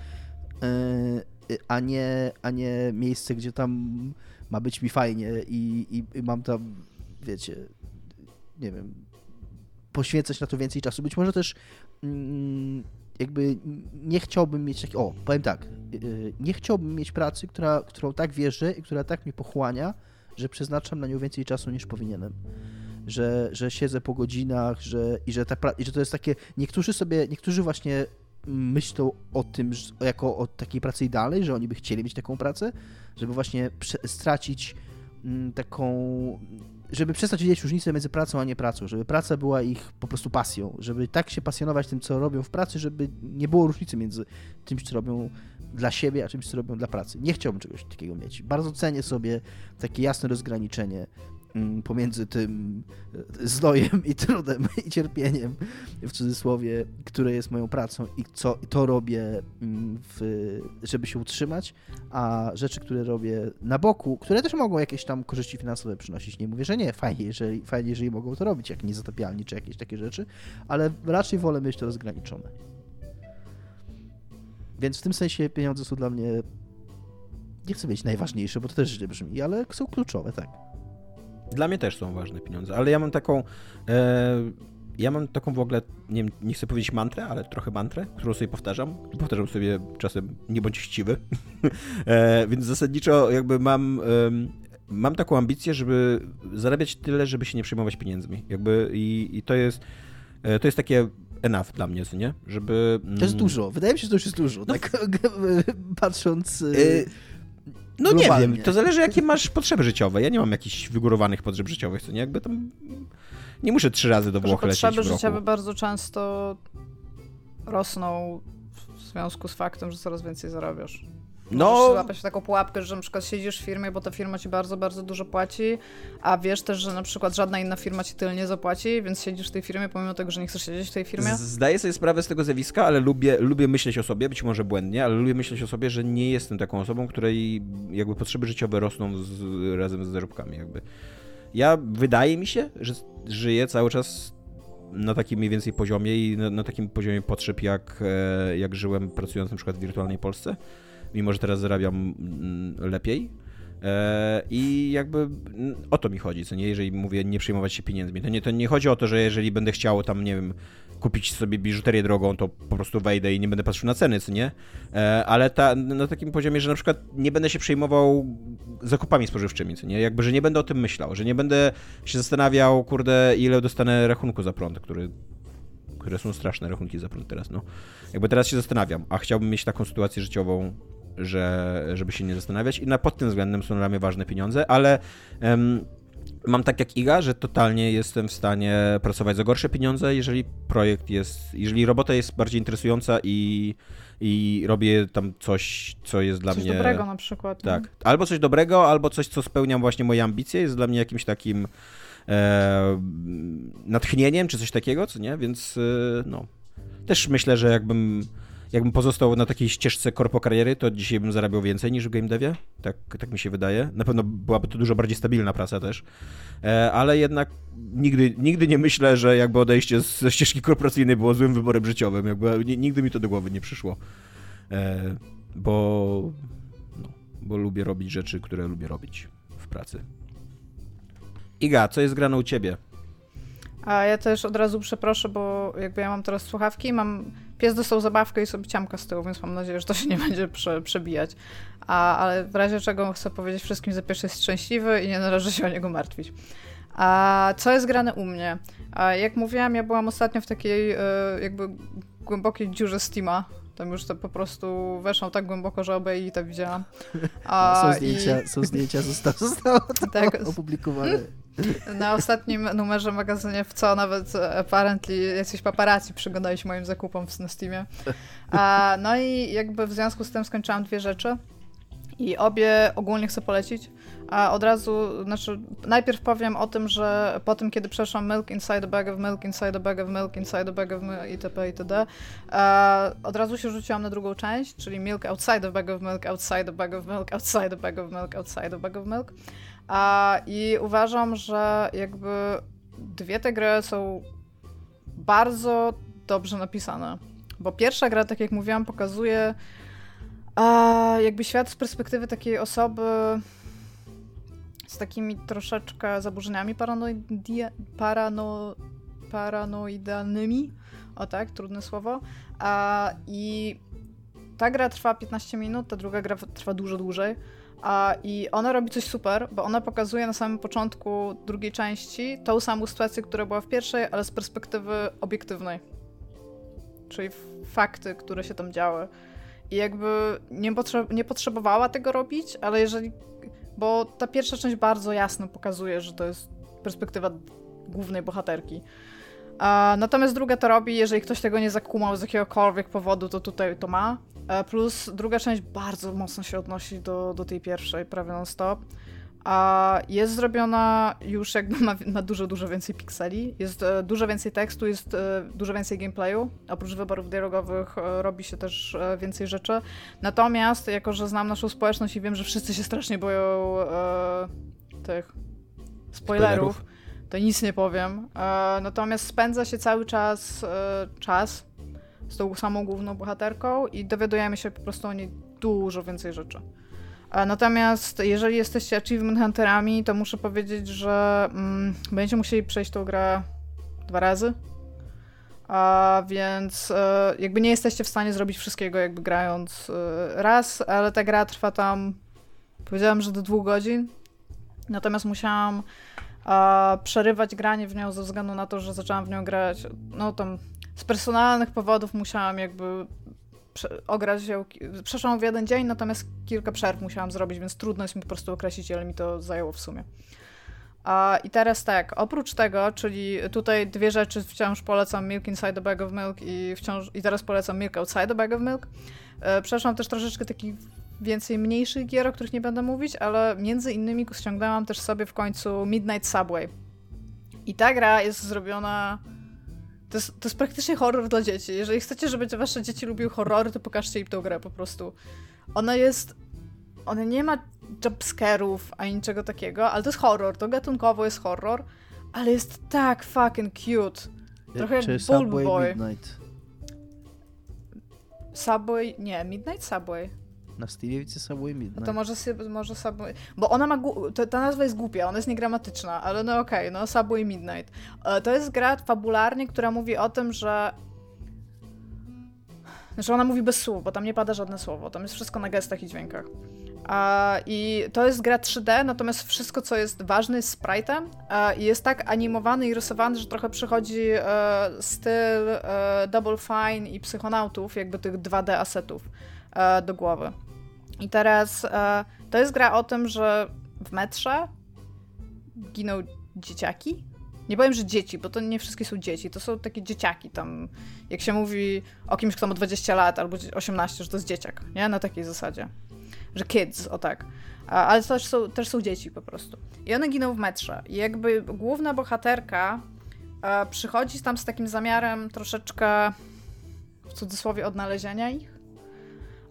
e, a nie, a nie miejsce, gdzie tam ma być mi fajnie i, i, i mam tam, wiecie, nie wiem, poświęcać na to więcej czasu. Być może też mm, jakby nie chciałbym mieć takiej, o, powiem tak, yy, nie chciałbym mieć pracy, która, którą tak wierzę i która tak mnie pochłania, że przeznaczam na nią więcej czasu niż powinienem. Że, że siedzę po godzinach, że, i, że ta pra- i że to jest takie, niektórzy sobie, niektórzy właśnie myślą o tym że, jako o takiej pracy idealnej, że oni by chcieli mieć taką pracę, żeby właśnie stracić mm, taką żeby przestać widzieć różnicę między pracą a nie pracą, żeby praca była ich po prostu pasją, żeby tak się pasjonować tym, co robią w pracy, żeby nie było różnicy między tym, co robią dla siebie, a czymś, co robią dla pracy. Nie chciałbym czegoś takiego mieć. Bardzo cenię sobie takie jasne rozgraniczenie pomiędzy tym e, znojem i trudem i cierpieniem, w cudzysłowie, które jest moją pracą i co to robię, mm, w, żeby się utrzymać, a rzeczy, które robię na boku, które też mogą jakieś tam korzyści finansowe przynosić. Nie mówię, że nie, fajnie, jeżeli, fajnie, jeżeli mogą to robić, jak niezatapialni czy jakieś takie rzeczy, ale raczej wolę mieć to rozgraniczone. Więc w tym sensie pieniądze są dla mnie nie chcę być najważniejsze, bo to też źle brzmi, ale są kluczowe, tak. Dla mnie też są ważne pieniądze, ale ja mam taką. E, ja mam taką w ogóle, nie, wiem, nie chcę powiedzieć mantrę, ale trochę mantrę, którą sobie powtarzam. Powtarzam sobie czasem, nie bądź chciwy. e, więc zasadniczo jakby mam. E, mam taką ambicję, żeby zarabiać tyle, żeby się nie przejmować pieniędzmi. Jakby i, i to jest. E, to jest takie enough dla mnie, nie? Żeby... To jest mm, dużo. Wydaje mi się, że to już jest dużo. No, tak patrząc... Y, no nie wiem, to zależy jakie masz potrzeby życiowe. Ja nie mam jakichś wygórowanych potrzeb życiowych, co nie? Jakby tam... Nie muszę trzy razy do Włoch lecieć Potrzeby życiowe bardzo często rosną w związku z faktem, że coraz więcej zarabiasz. No. Możesz złapać taką pułapkę, że na przykład siedzisz w firmie, bo ta firma ci bardzo, bardzo dużo płaci, a wiesz też, że na przykład żadna inna firma ci tyle nie zapłaci, więc siedzisz w tej firmie, pomimo tego, że nie chcesz siedzieć w tej firmie. Zdaję sobie sprawę z tego zjawiska, ale lubię, lubię myśleć o sobie, być może błędnie, ale lubię myśleć o sobie, że nie jestem taką osobą, której jakby potrzeby życiowe rosną z, razem z zarobkami jakby. Ja, wydaje mi się, że żyję cały czas na takim mniej więcej poziomie i na, na takim poziomie potrzeb, jak, e, jak żyłem pracując na przykład w wirtualnej Polsce mimo że teraz zarabiam mm, lepiej. E, I jakby o to mi chodzi, co nie, jeżeli mówię nie przejmować się pieniędzmi. To nie, to nie chodzi o to, że jeżeli będę chciał tam, nie wiem, kupić sobie biżuterię drogą, to po prostu wejdę i nie będę patrzył na ceny, co nie? E, ale ta, na takim poziomie, że na przykład nie będę się przejmował zakupami spożywczymi, co nie? Jakby, że nie będę o tym myślał, że nie będę się zastanawiał, kurde, ile dostanę rachunku za prąd, który które są straszne rachunki za prąd teraz, no. Jakby teraz się zastanawiam, a chciałbym mieć taką sytuację życiową, że, żeby się nie zastanawiać i na, pod tym względem są dla mnie ważne pieniądze, ale mam tak jak Iga, że totalnie jestem w stanie pracować za gorsze pieniądze, jeżeli projekt jest, jeżeli robota jest bardziej interesująca i, i robię tam coś, co jest dla coś mnie... Coś dobrego na przykład. Tak. Nie? Albo coś dobrego, albo coś, co spełnia właśnie moje ambicje, jest dla mnie jakimś takim e, natchnieniem, czy coś takiego, co nie? Więc e, no... Też myślę, że jakbym jakbym pozostał na takiej ścieżce korpo kariery, to dzisiaj bym zarabiał więcej niż w game devie. Tak, tak mi się wydaje. Na pewno byłaby to dużo bardziej stabilna praca też. E, ale jednak nigdy, nigdy nie myślę, że jakby odejście ze ścieżki korporacyjnej było złym wyborem życiowym. Jakby nigdy mi to do głowy nie przyszło. E, bo, no, bo lubię robić rzeczy, które lubię robić w pracy. Iga, co jest grane u ciebie? A ja też od razu przeproszę, bo jakby ja mam teraz słuchawki, mam pies dostał zabawkę i sobie ciamka z tyłu, więc mam nadzieję, że to się nie będzie prze, przebijać. A, ale w razie czego chcę powiedzieć wszystkim, że pies jest szczęśliwy i nie należy się o niego martwić. A co jest grane u mnie? A jak mówiłam, ja byłam ostatnio w takiej e, jakby głębokiej dziurze Steama. Tam już to po prostu weszłam tak głęboko, że obej to widziałam. A, są zdjęcia, i... są zdjęcia zostało, zostało tak, opublikowane. Na ostatnim numerze magazynie w co nawet apparently jacyś paparazzi przyglądali się moim zakupom na Steamie. A, no i jakby w związku z tym skończyłam dwie rzeczy. I obie ogólnie chcę polecić. A od razu, znaczy, najpierw powiem o tym, że po tym, kiedy przeszłam Milk Inside a Bag of Milk, Inside a Bag of Milk, Inside a Bag of Milk, itp., itd., od razu się rzuciłam na drugą część, czyli Milk Outside a Bag of Milk, Outside a Bag of Milk, Outside a Bag of Milk, Outside a Bag of Milk. A, I uważam, że jakby dwie te gry są bardzo dobrze napisane. Bo pierwsza gra, tak jak mówiłam, pokazuje a, jakby świat z perspektywy takiej osoby z takimi troszeczkę zaburzeniami paranoidi- parano, paranoidalnymi. O tak, trudne słowo. A, I ta gra trwa 15 minut, ta druga gra trwa dużo dłużej. A, I ona robi coś super, bo ona pokazuje na samym początku drugiej części tą samą sytuację, która była w pierwszej, ale z perspektywy obiektywnej. Czyli fakty, które się tam działy. I jakby nie, potrze nie potrzebowała tego robić, ale jeżeli. Bo ta pierwsza część bardzo jasno pokazuje, że to jest perspektywa głównej bohaterki. Natomiast druga to robi, jeżeli ktoś tego nie zakumał z jakiegokolwiek powodu, to tutaj to ma. E, plus druga część bardzo mocno się odnosi do, do tej pierwszej, prawie non-stop. A jest zrobiona już jakby ma, ma dużo, dużo więcej pikseli, jest e, dużo więcej tekstu, jest e, dużo więcej gameplayu. Oprócz wyborów dialogowych e, robi się też e, więcej rzeczy. Natomiast, jako że znam naszą społeczność i wiem, że wszyscy się strasznie boją e, tych spoilerów, Spoilerów. to nic nie powiem. E, natomiast spędza się cały czas czas z tą samą główną bohaterką i dowiadujemy się po prostu o niej dużo więcej rzeczy. E, Natomiast jeżeli jesteście achievement hunterami, to muszę powiedzieć, że mm, będziecie musieli przejść tą grę dwa razy. A więc e, jakby nie jesteście w stanie zrobić wszystkiego jakby grając e, raz, ale ta gra trwa tam powiedziałam, że do dwóch godzin. Natomiast musiałam a, przerywać granie w nią ze względu na to, że zaczęłam w nią grać, no tam z personalnych powodów musiałam jakby ograć ki- przeszłam w jeden dzień, natomiast kilka przerw musiałam zrobić, więc trudno jest mi po prostu określić, ile mi to zajęło w sumie. I teraz tak, oprócz tego, czyli tutaj dwie rzeczy wciąż polecam Milk Inside a Bag of Milk i wciąż, i teraz polecam Milk Outside a Bag of Milk. E, przeszłam też troszeczkę takich więcej mniejszych gier, o których nie będę mówić, ale między innymi ściągnęłam też sobie w końcu Midnight Subway. I ta gra jest zrobiona... To jest, to jest praktycznie horror dla dzieci. Jeżeli chcecie, żeby wasze dzieci lubiły horrory, to pokażcie im tę grę po prostu. Ona jest... Ona nie ma jumpscarów ani niczego takiego, ale to jest horror. To gatunkowo jest horror, ale jest tak fucking cute. Trochę jak Czy Bulb Subway Boy. Midnight. Subway... Nie, Midnight Subway. Na Subway No Midnight. to może, sobie, może Subway... Bo ona ma... To, ta nazwa jest głupia, ona jest niegramatyczna, ale no okej, no Subway Midnight. E, To jest gra fabularnie, która mówi o tym, że... Znaczy ona mówi bez słów, bo tam nie pada żadne słowo, tam jest wszystko na gestach i dźwiękach. A, I to jest gra 3D, natomiast wszystko, co jest ważne, jest sprite'em e, i jest tak animowany i rysowany, że trochę przychodzi e, styl e, Double Fine i Psychonautów, jakby tych 2D asetów e, do głowy. I teraz e, to jest gra o tym, że w metrze giną dzieciaki. Nie powiem, że dzieci, bo to nie wszystkie są dzieci, to są takie dzieciaki tam. Jak się mówi o kimś, kto ma 20 lat albo 18, że to jest dzieciak, nie? Na takiej zasadzie. Że kids, o tak. Ale też są, też są dzieci po prostu. I one giną w metrze. I jakby główna bohaterka e, przychodzi tam z takim zamiarem troszeczkę w cudzysłowie odnalezienia ich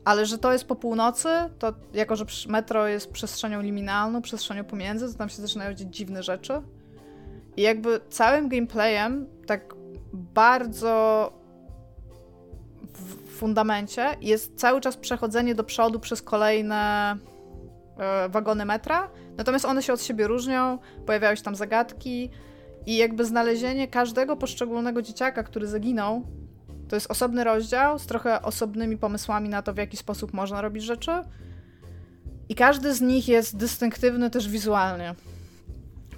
ale że to jest po północy, to jako, że metro jest przestrzenią liminalną, przestrzenią pomiędzy, to tam się zaczynają dziać dziwne rzeczy. I jakby całym gameplayem, tak bardzo w fundamencie, jest cały czas przechodzenie do przodu przez kolejne e, wagony metra, natomiast one się od siebie różnią, pojawiają się tam zagadki i jakby znalezienie każdego poszczególnego dzieciaka, który zaginął, to jest osobny rozdział z trochę osobnymi pomysłami na to, w jaki sposób można robić rzeczy. I każdy z nich jest dystynktywny też wizualnie.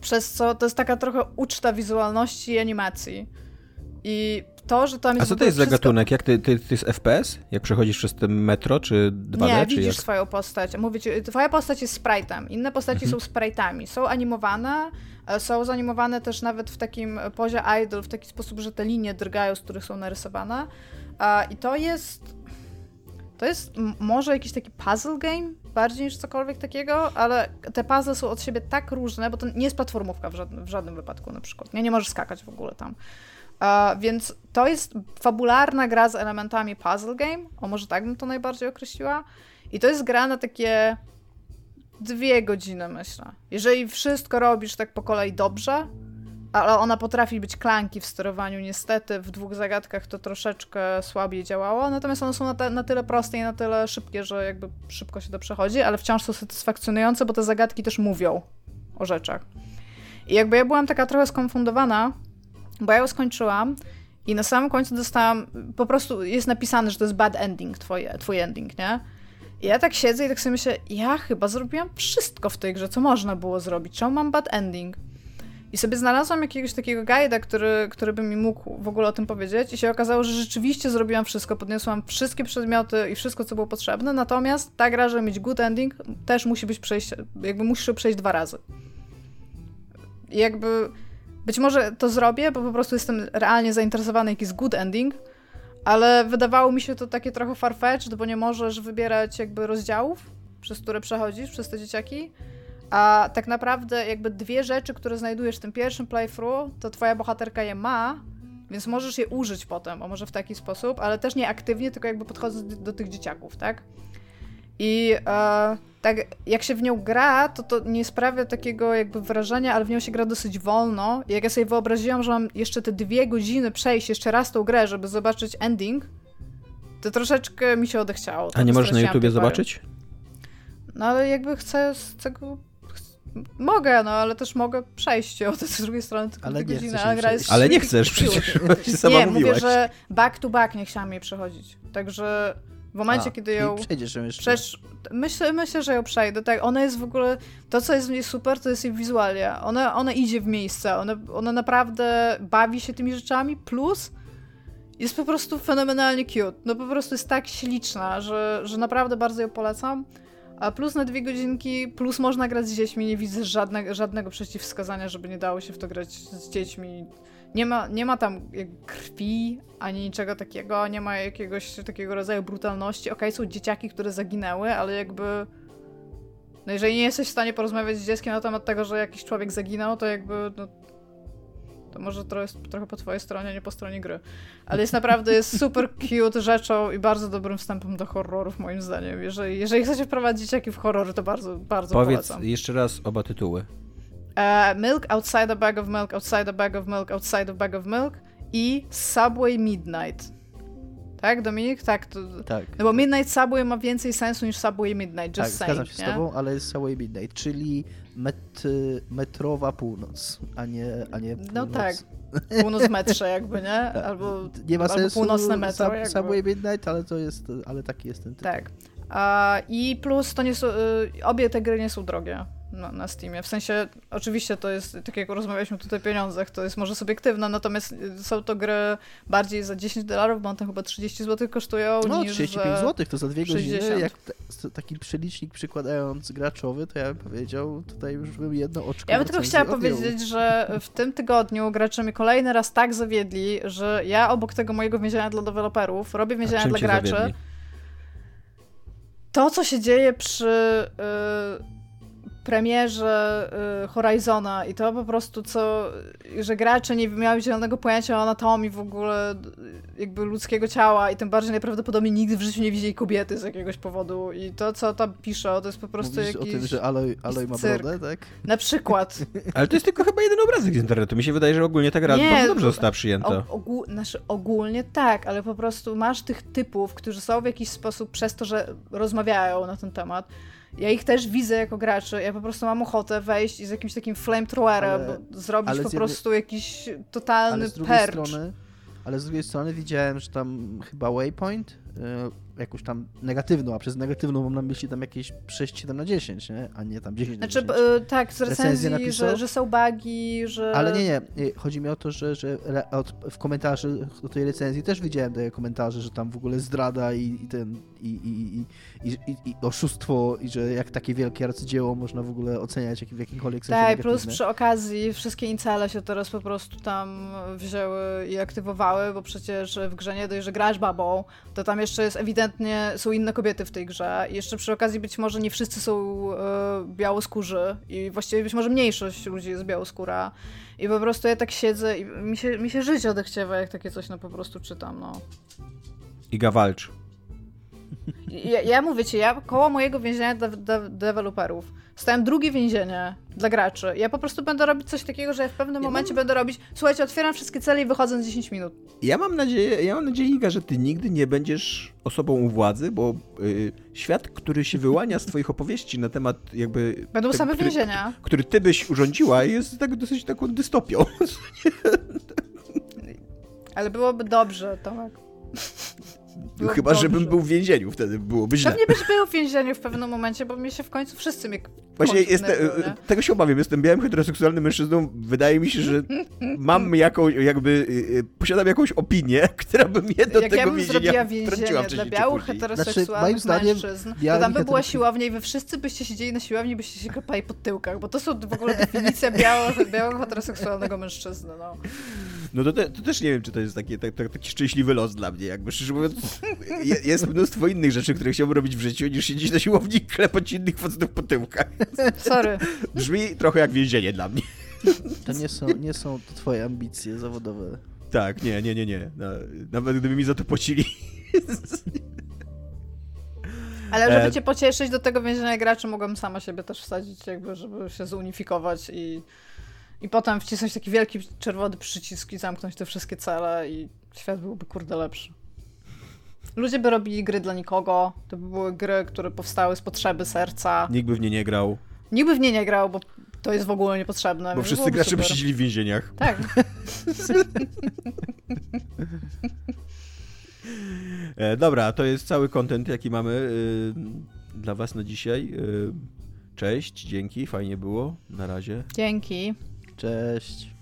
Przez co to jest taka trochę uczta wizualności i animacji. I to, że tam A jest. co w to jest za wszystko- gatunek? Jak ty, ty, ty jest FPS? Jak przechodzisz przez ten metro, czy 2D, Nie, czy widzisz jak? swoją postać. Mówię ci, twoja postać jest sprite'em. Inne postaci Mhm. są sprite'ami. Są animowane, są zanimowane też nawet w takim pozie idol, w taki sposób, że te linie drgają, z których są narysowane. E, I to jest... To jest może jakiś taki puzzle game, bardziej niż cokolwiek takiego, ale te puzzle są od siebie tak różne, bo to nie jest platformówka w żadnym, w żadnym wypadku na przykład. Nie, nie możesz skakać w ogóle tam. E, więc to jest fabularna gra z elementami puzzle game, o może tak bym to najbardziej określiła. I to jest gra na takie dwie godziny, myślę. Jeżeli wszystko robisz tak po kolei dobrze, ale ona potrafi być klanki w sterowaniu, niestety w dwóch zagadkach to troszeczkę słabiej działało, natomiast one są na, te, na tyle proste i na tyle szybkie, że jakby szybko się to przechodzi, ale wciąż są satysfakcjonujące, bo te zagadki też mówią o rzeczach. I jakby ja byłam taka trochę skonfundowana, bo ja ją skończyłam i na samym końcu dostałam, po prostu jest napisane, że to jest bad ending, twój, twój ending, nie? I ja tak siedzę i tak sobie myślę, ja chyba zrobiłam wszystko w tej grze, co można było zrobić. Czemu mam bad ending? I sobie znalazłam jakiegoś takiego guida, który, który by mi mógł w ogóle o tym powiedzieć i się okazało, że rzeczywiście zrobiłam wszystko, podniosłam wszystkie przedmioty i wszystko, co było potrzebne, natomiast ta gra, żeby mieć good ending, też musi być przejście, jakby musisz przejść dwa razy. I jakby być może to zrobię, bo po prostu jestem realnie zainteresowany, jaki jest good ending, ale wydawało mi się to takie trochę farfetched, bo nie możesz wybierać jakby rozdziałów, przez które przechodzisz, przez te dzieciaki. A tak naprawdę jakby dwie rzeczy, które znajdujesz w tym pierwszym playthrough, to twoja bohaterka je ma, więc możesz je użyć potem, a może w taki sposób, ale też nie aktywnie, tylko jakby podchodząc do, tych dzieciaków, tak? I e, tak jak się w nią gra, to to nie sprawia takiego jakby wrażenia, ale w nią się gra dosyć wolno. I jak ja sobie wyobraziłam, że mam jeszcze te dwie godziny przejść jeszcze raz tą grę, żeby zobaczyć ending, to troszeczkę mi się odechciało. A nie To możesz na YouTubie zobaczyć? No ale jakby chcę z tego... Mogę, no ale też mogę przejść ją z drugiej strony tylko Ale dwie nie godziny, chcesz a gra jest. Ale nie chcesz przecież, sama nie, mówiłaś. mówię, że back to back nie chciałam jej przechodzić. Także w momencie, A, kiedy ją przejdziesz ją jeszcze. Myślę, myślę, że ją przejdę. Tak, ona jest w ogóle. To, co jest w niej super, to jest jej wizualia. Ona, ona idzie w miejsce. Ona, ona naprawdę bawi się tymi rzeczami. Plus jest po prostu fenomenalnie cute. No po prostu jest tak śliczna, że, że naprawdę bardzo ją polecam. A plus na dwie godzinki, plus można grać z dziećmi. Nie widzę żadne, żadnego przeciwwskazania, żeby nie dało się w to grać z dziećmi. Nie ma, nie ma tam krwi ani niczego takiego, nie ma jakiegoś takiego rodzaju brutalności. Okej, są dzieciaki, które zaginęły, ale jakby. No jeżeli nie jesteś w stanie porozmawiać z dzieckiem na temat tego, że jakiś człowiek zaginął, to jakby. No, to może jest trochę po twojej stronie, nie po stronie gry. Ale jest naprawdę jest super cute rzeczą i bardzo dobrym wstępem do horrorów, moim zdaniem. Jeżeli, jeżeli chcecie wprowadzić dzieciaki w horrory, to bardzo, bardzo Powiedz polecam. jeszcze raz oba tytuły. E, milk outside a bag of milk, outside a bag of milk, outside a bag of milk i Subway Midnight. Tak, Dominik? Tak. To... Tak. No bo Midnight Subway ma więcej sensu niż Subway Midnight, Tak, just zgadzam saying, się z nie? tobą, ale jest Subway Midnight, czyli met, metrowa północ, a nie, a nie północ. No tak. Północ metrze jakby, nie? Albo, Nie ma sensu północne metro Sub. Subway Midnight, ale to jest, ale taki jest ten tytuł. Tak. I plus to nie są, y, obie te gry nie są drogie na, na Steamie. W sensie, oczywiście to jest, tak jak rozmawialiśmy tutaj o pieniądzach, to jest może subiektywne, natomiast y, są to gry bardziej za 10 dolarów, bo one chyba 30 zł kosztują, No, niż 35 za... zł to za dwie 60. godziny, jak te, taki przelicznik przykładając graczowy, to ja bym powiedział, tutaj już bym jedno oczko Ja bym tylko chciała odjął. powiedzieć, że w tym tygodniu gracze mnie kolejny raz tak zawiedli, że ja obok tego mojego więzienia dla deweloperów robię więzienia dla graczy. zawiedli? To, co się dzieje przy y, premierze y, Horizona i to po prostu co, że gracze nie miały zielonego pojęcia o anatomii w ogóle y, jakby ludzkiego ciała i tym bardziej najprawdopodobniej nigdy w życiu nie widzieli kobiety z jakiegoś powodu i to, co tam pisze, to jest po prostu Mówisz jakiś... o tym, że Aloy, Aloy ma brodę, tak? Na przykład. Ale to jest tylko chyba jeden obrazek z internetu. Mi się wydaje, że ogólnie ta gra Nie, bardzo dobrze została przyjęta. O, ogół, znaczy ogólnie tak, ale po prostu masz tych typów, którzy są w jakiś sposób przez to, że rozmawiają na ten temat. Ja ich też widzę jako graczy. Ja po prostu mam ochotę wejść i z jakimś takim flamethrowerem Ale- zrobić ale po jednej- prostu jakiś totalny Ale percz. strony, ale z drugiej strony widziałem, że tam chyba Waypoint, y, jakąś tam negatywną, a przez negatywną mam na myśli tam jakieś 6-7 na 10, nie? a nie tam 10 Znaczy, na 10. b- tak, z recenzji, napisał? że, że są bugi, że... Ale nie, nie. y, Chodzi mi o to, że, że w komentarzu do tej recenzji też widziałem te komentarze, że tam w ogóle zdrada i, i ten i, i, i, i, oszustwo i że jak takie wielkie arcydzieło można w ogóle oceniać jak, w jakimkolwiek sensie Tak, plus przy okazji wszystkie incele się teraz po prostu tam wzięły i aktywowały, bo przecież w grze nie dość, że grasz babą, to tam jeszcze jest ewidentnie, są inne kobiety w tej grze. I jeszcze przy okazji być może nie wszyscy są e, białoskórzy i właściwie być może mniejszość ludzi jest białoskóra. I po prostu ja tak siedzę i mi się, mi się życie odechciewa, jak takie coś no po prostu czytam, no. Iga walcz. Ja, ja mówię ci, ja koło mojego więzienia dla de deweloperów stałem drugie więzienie dla graczy. Ja po prostu będę robić coś takiego, że w pewnym Ja momencie mam- będę robić, słuchajcie, otwieram wszystkie cele i wychodzę za 10 minut. Ja mam nadzieję, ja mam nadzieję, Iga, że ty nigdy nie będziesz osobą u władzy, bo y, świat, który się wyłania z twoich opowieści na temat jakby... Będą tego, same który, więzienia. który ty byś urządziła, jest tak dosyć taką dystopią. Ale byłoby dobrze, Tomek. Było Chyba, żebym dobrze. był w więzieniu, wtedy byłoby źle. Pewnie byś był w więzieniu w pewnym momencie, bo mnie się w końcu wszyscy mnie Właśnie jestem, tego się obawiam, jestem białym heteroseksualnym mężczyzną. Wydaje mi się, że mam jakąś, jakby, y, y, posiadam jakąś opinię, która by mnie do Jak tego ja bym więzienia zrobiła więzienie dla białych heteroseksualnych Znaczy, moim zdaniem mężczyzn, to tam by była siłownia i wy wszyscy byście siedzieli na siłowni i byście się klepali po tyłkach, bo to są w ogóle definicja białego, białego heteroseksualnego mężczyzny, no. No to, te, to też nie wiem, czy to jest taki, tak, tak, taki szczęśliwy los dla mnie, jakby szczerze mówiąc. je- Jest mnóstwo innych rzeczy, które chciałbym robić w życiu, niż siedzieć na siłowni i klepać innych facetów po tyłkach. Sorry. Brzmi trochę jak więzienie dla mnie. To nie są, nie są to twoje ambicje zawodowe. Tak, nie, nie, nie, nie. Na, nawet gdyby mi za to płacili. Ale żeby E, cię pocieszyć do tego więzienia graczy, mogłem sama siebie też wsadzić, jakby, żeby się zunifikować i, i potem wcisnąć taki wielki czerwony przycisk i zamknąć te wszystkie cele i świat byłby kurde lepszy. Ludzie by robili gry dla nikogo, to by były gry, które powstały z potrzeby serca. Nikt by w nie nie grał, Nikt by w nie nie grał, bo to jest w ogóle niepotrzebne. bo wszyscy gracze by super. siedzieli w więzieniach. Tak. E, dobra, to jest cały content, jaki mamy y, dla was na dzisiaj. Y, cześć, dzięki, fajnie było. Na razie. Dzięki. Cześć.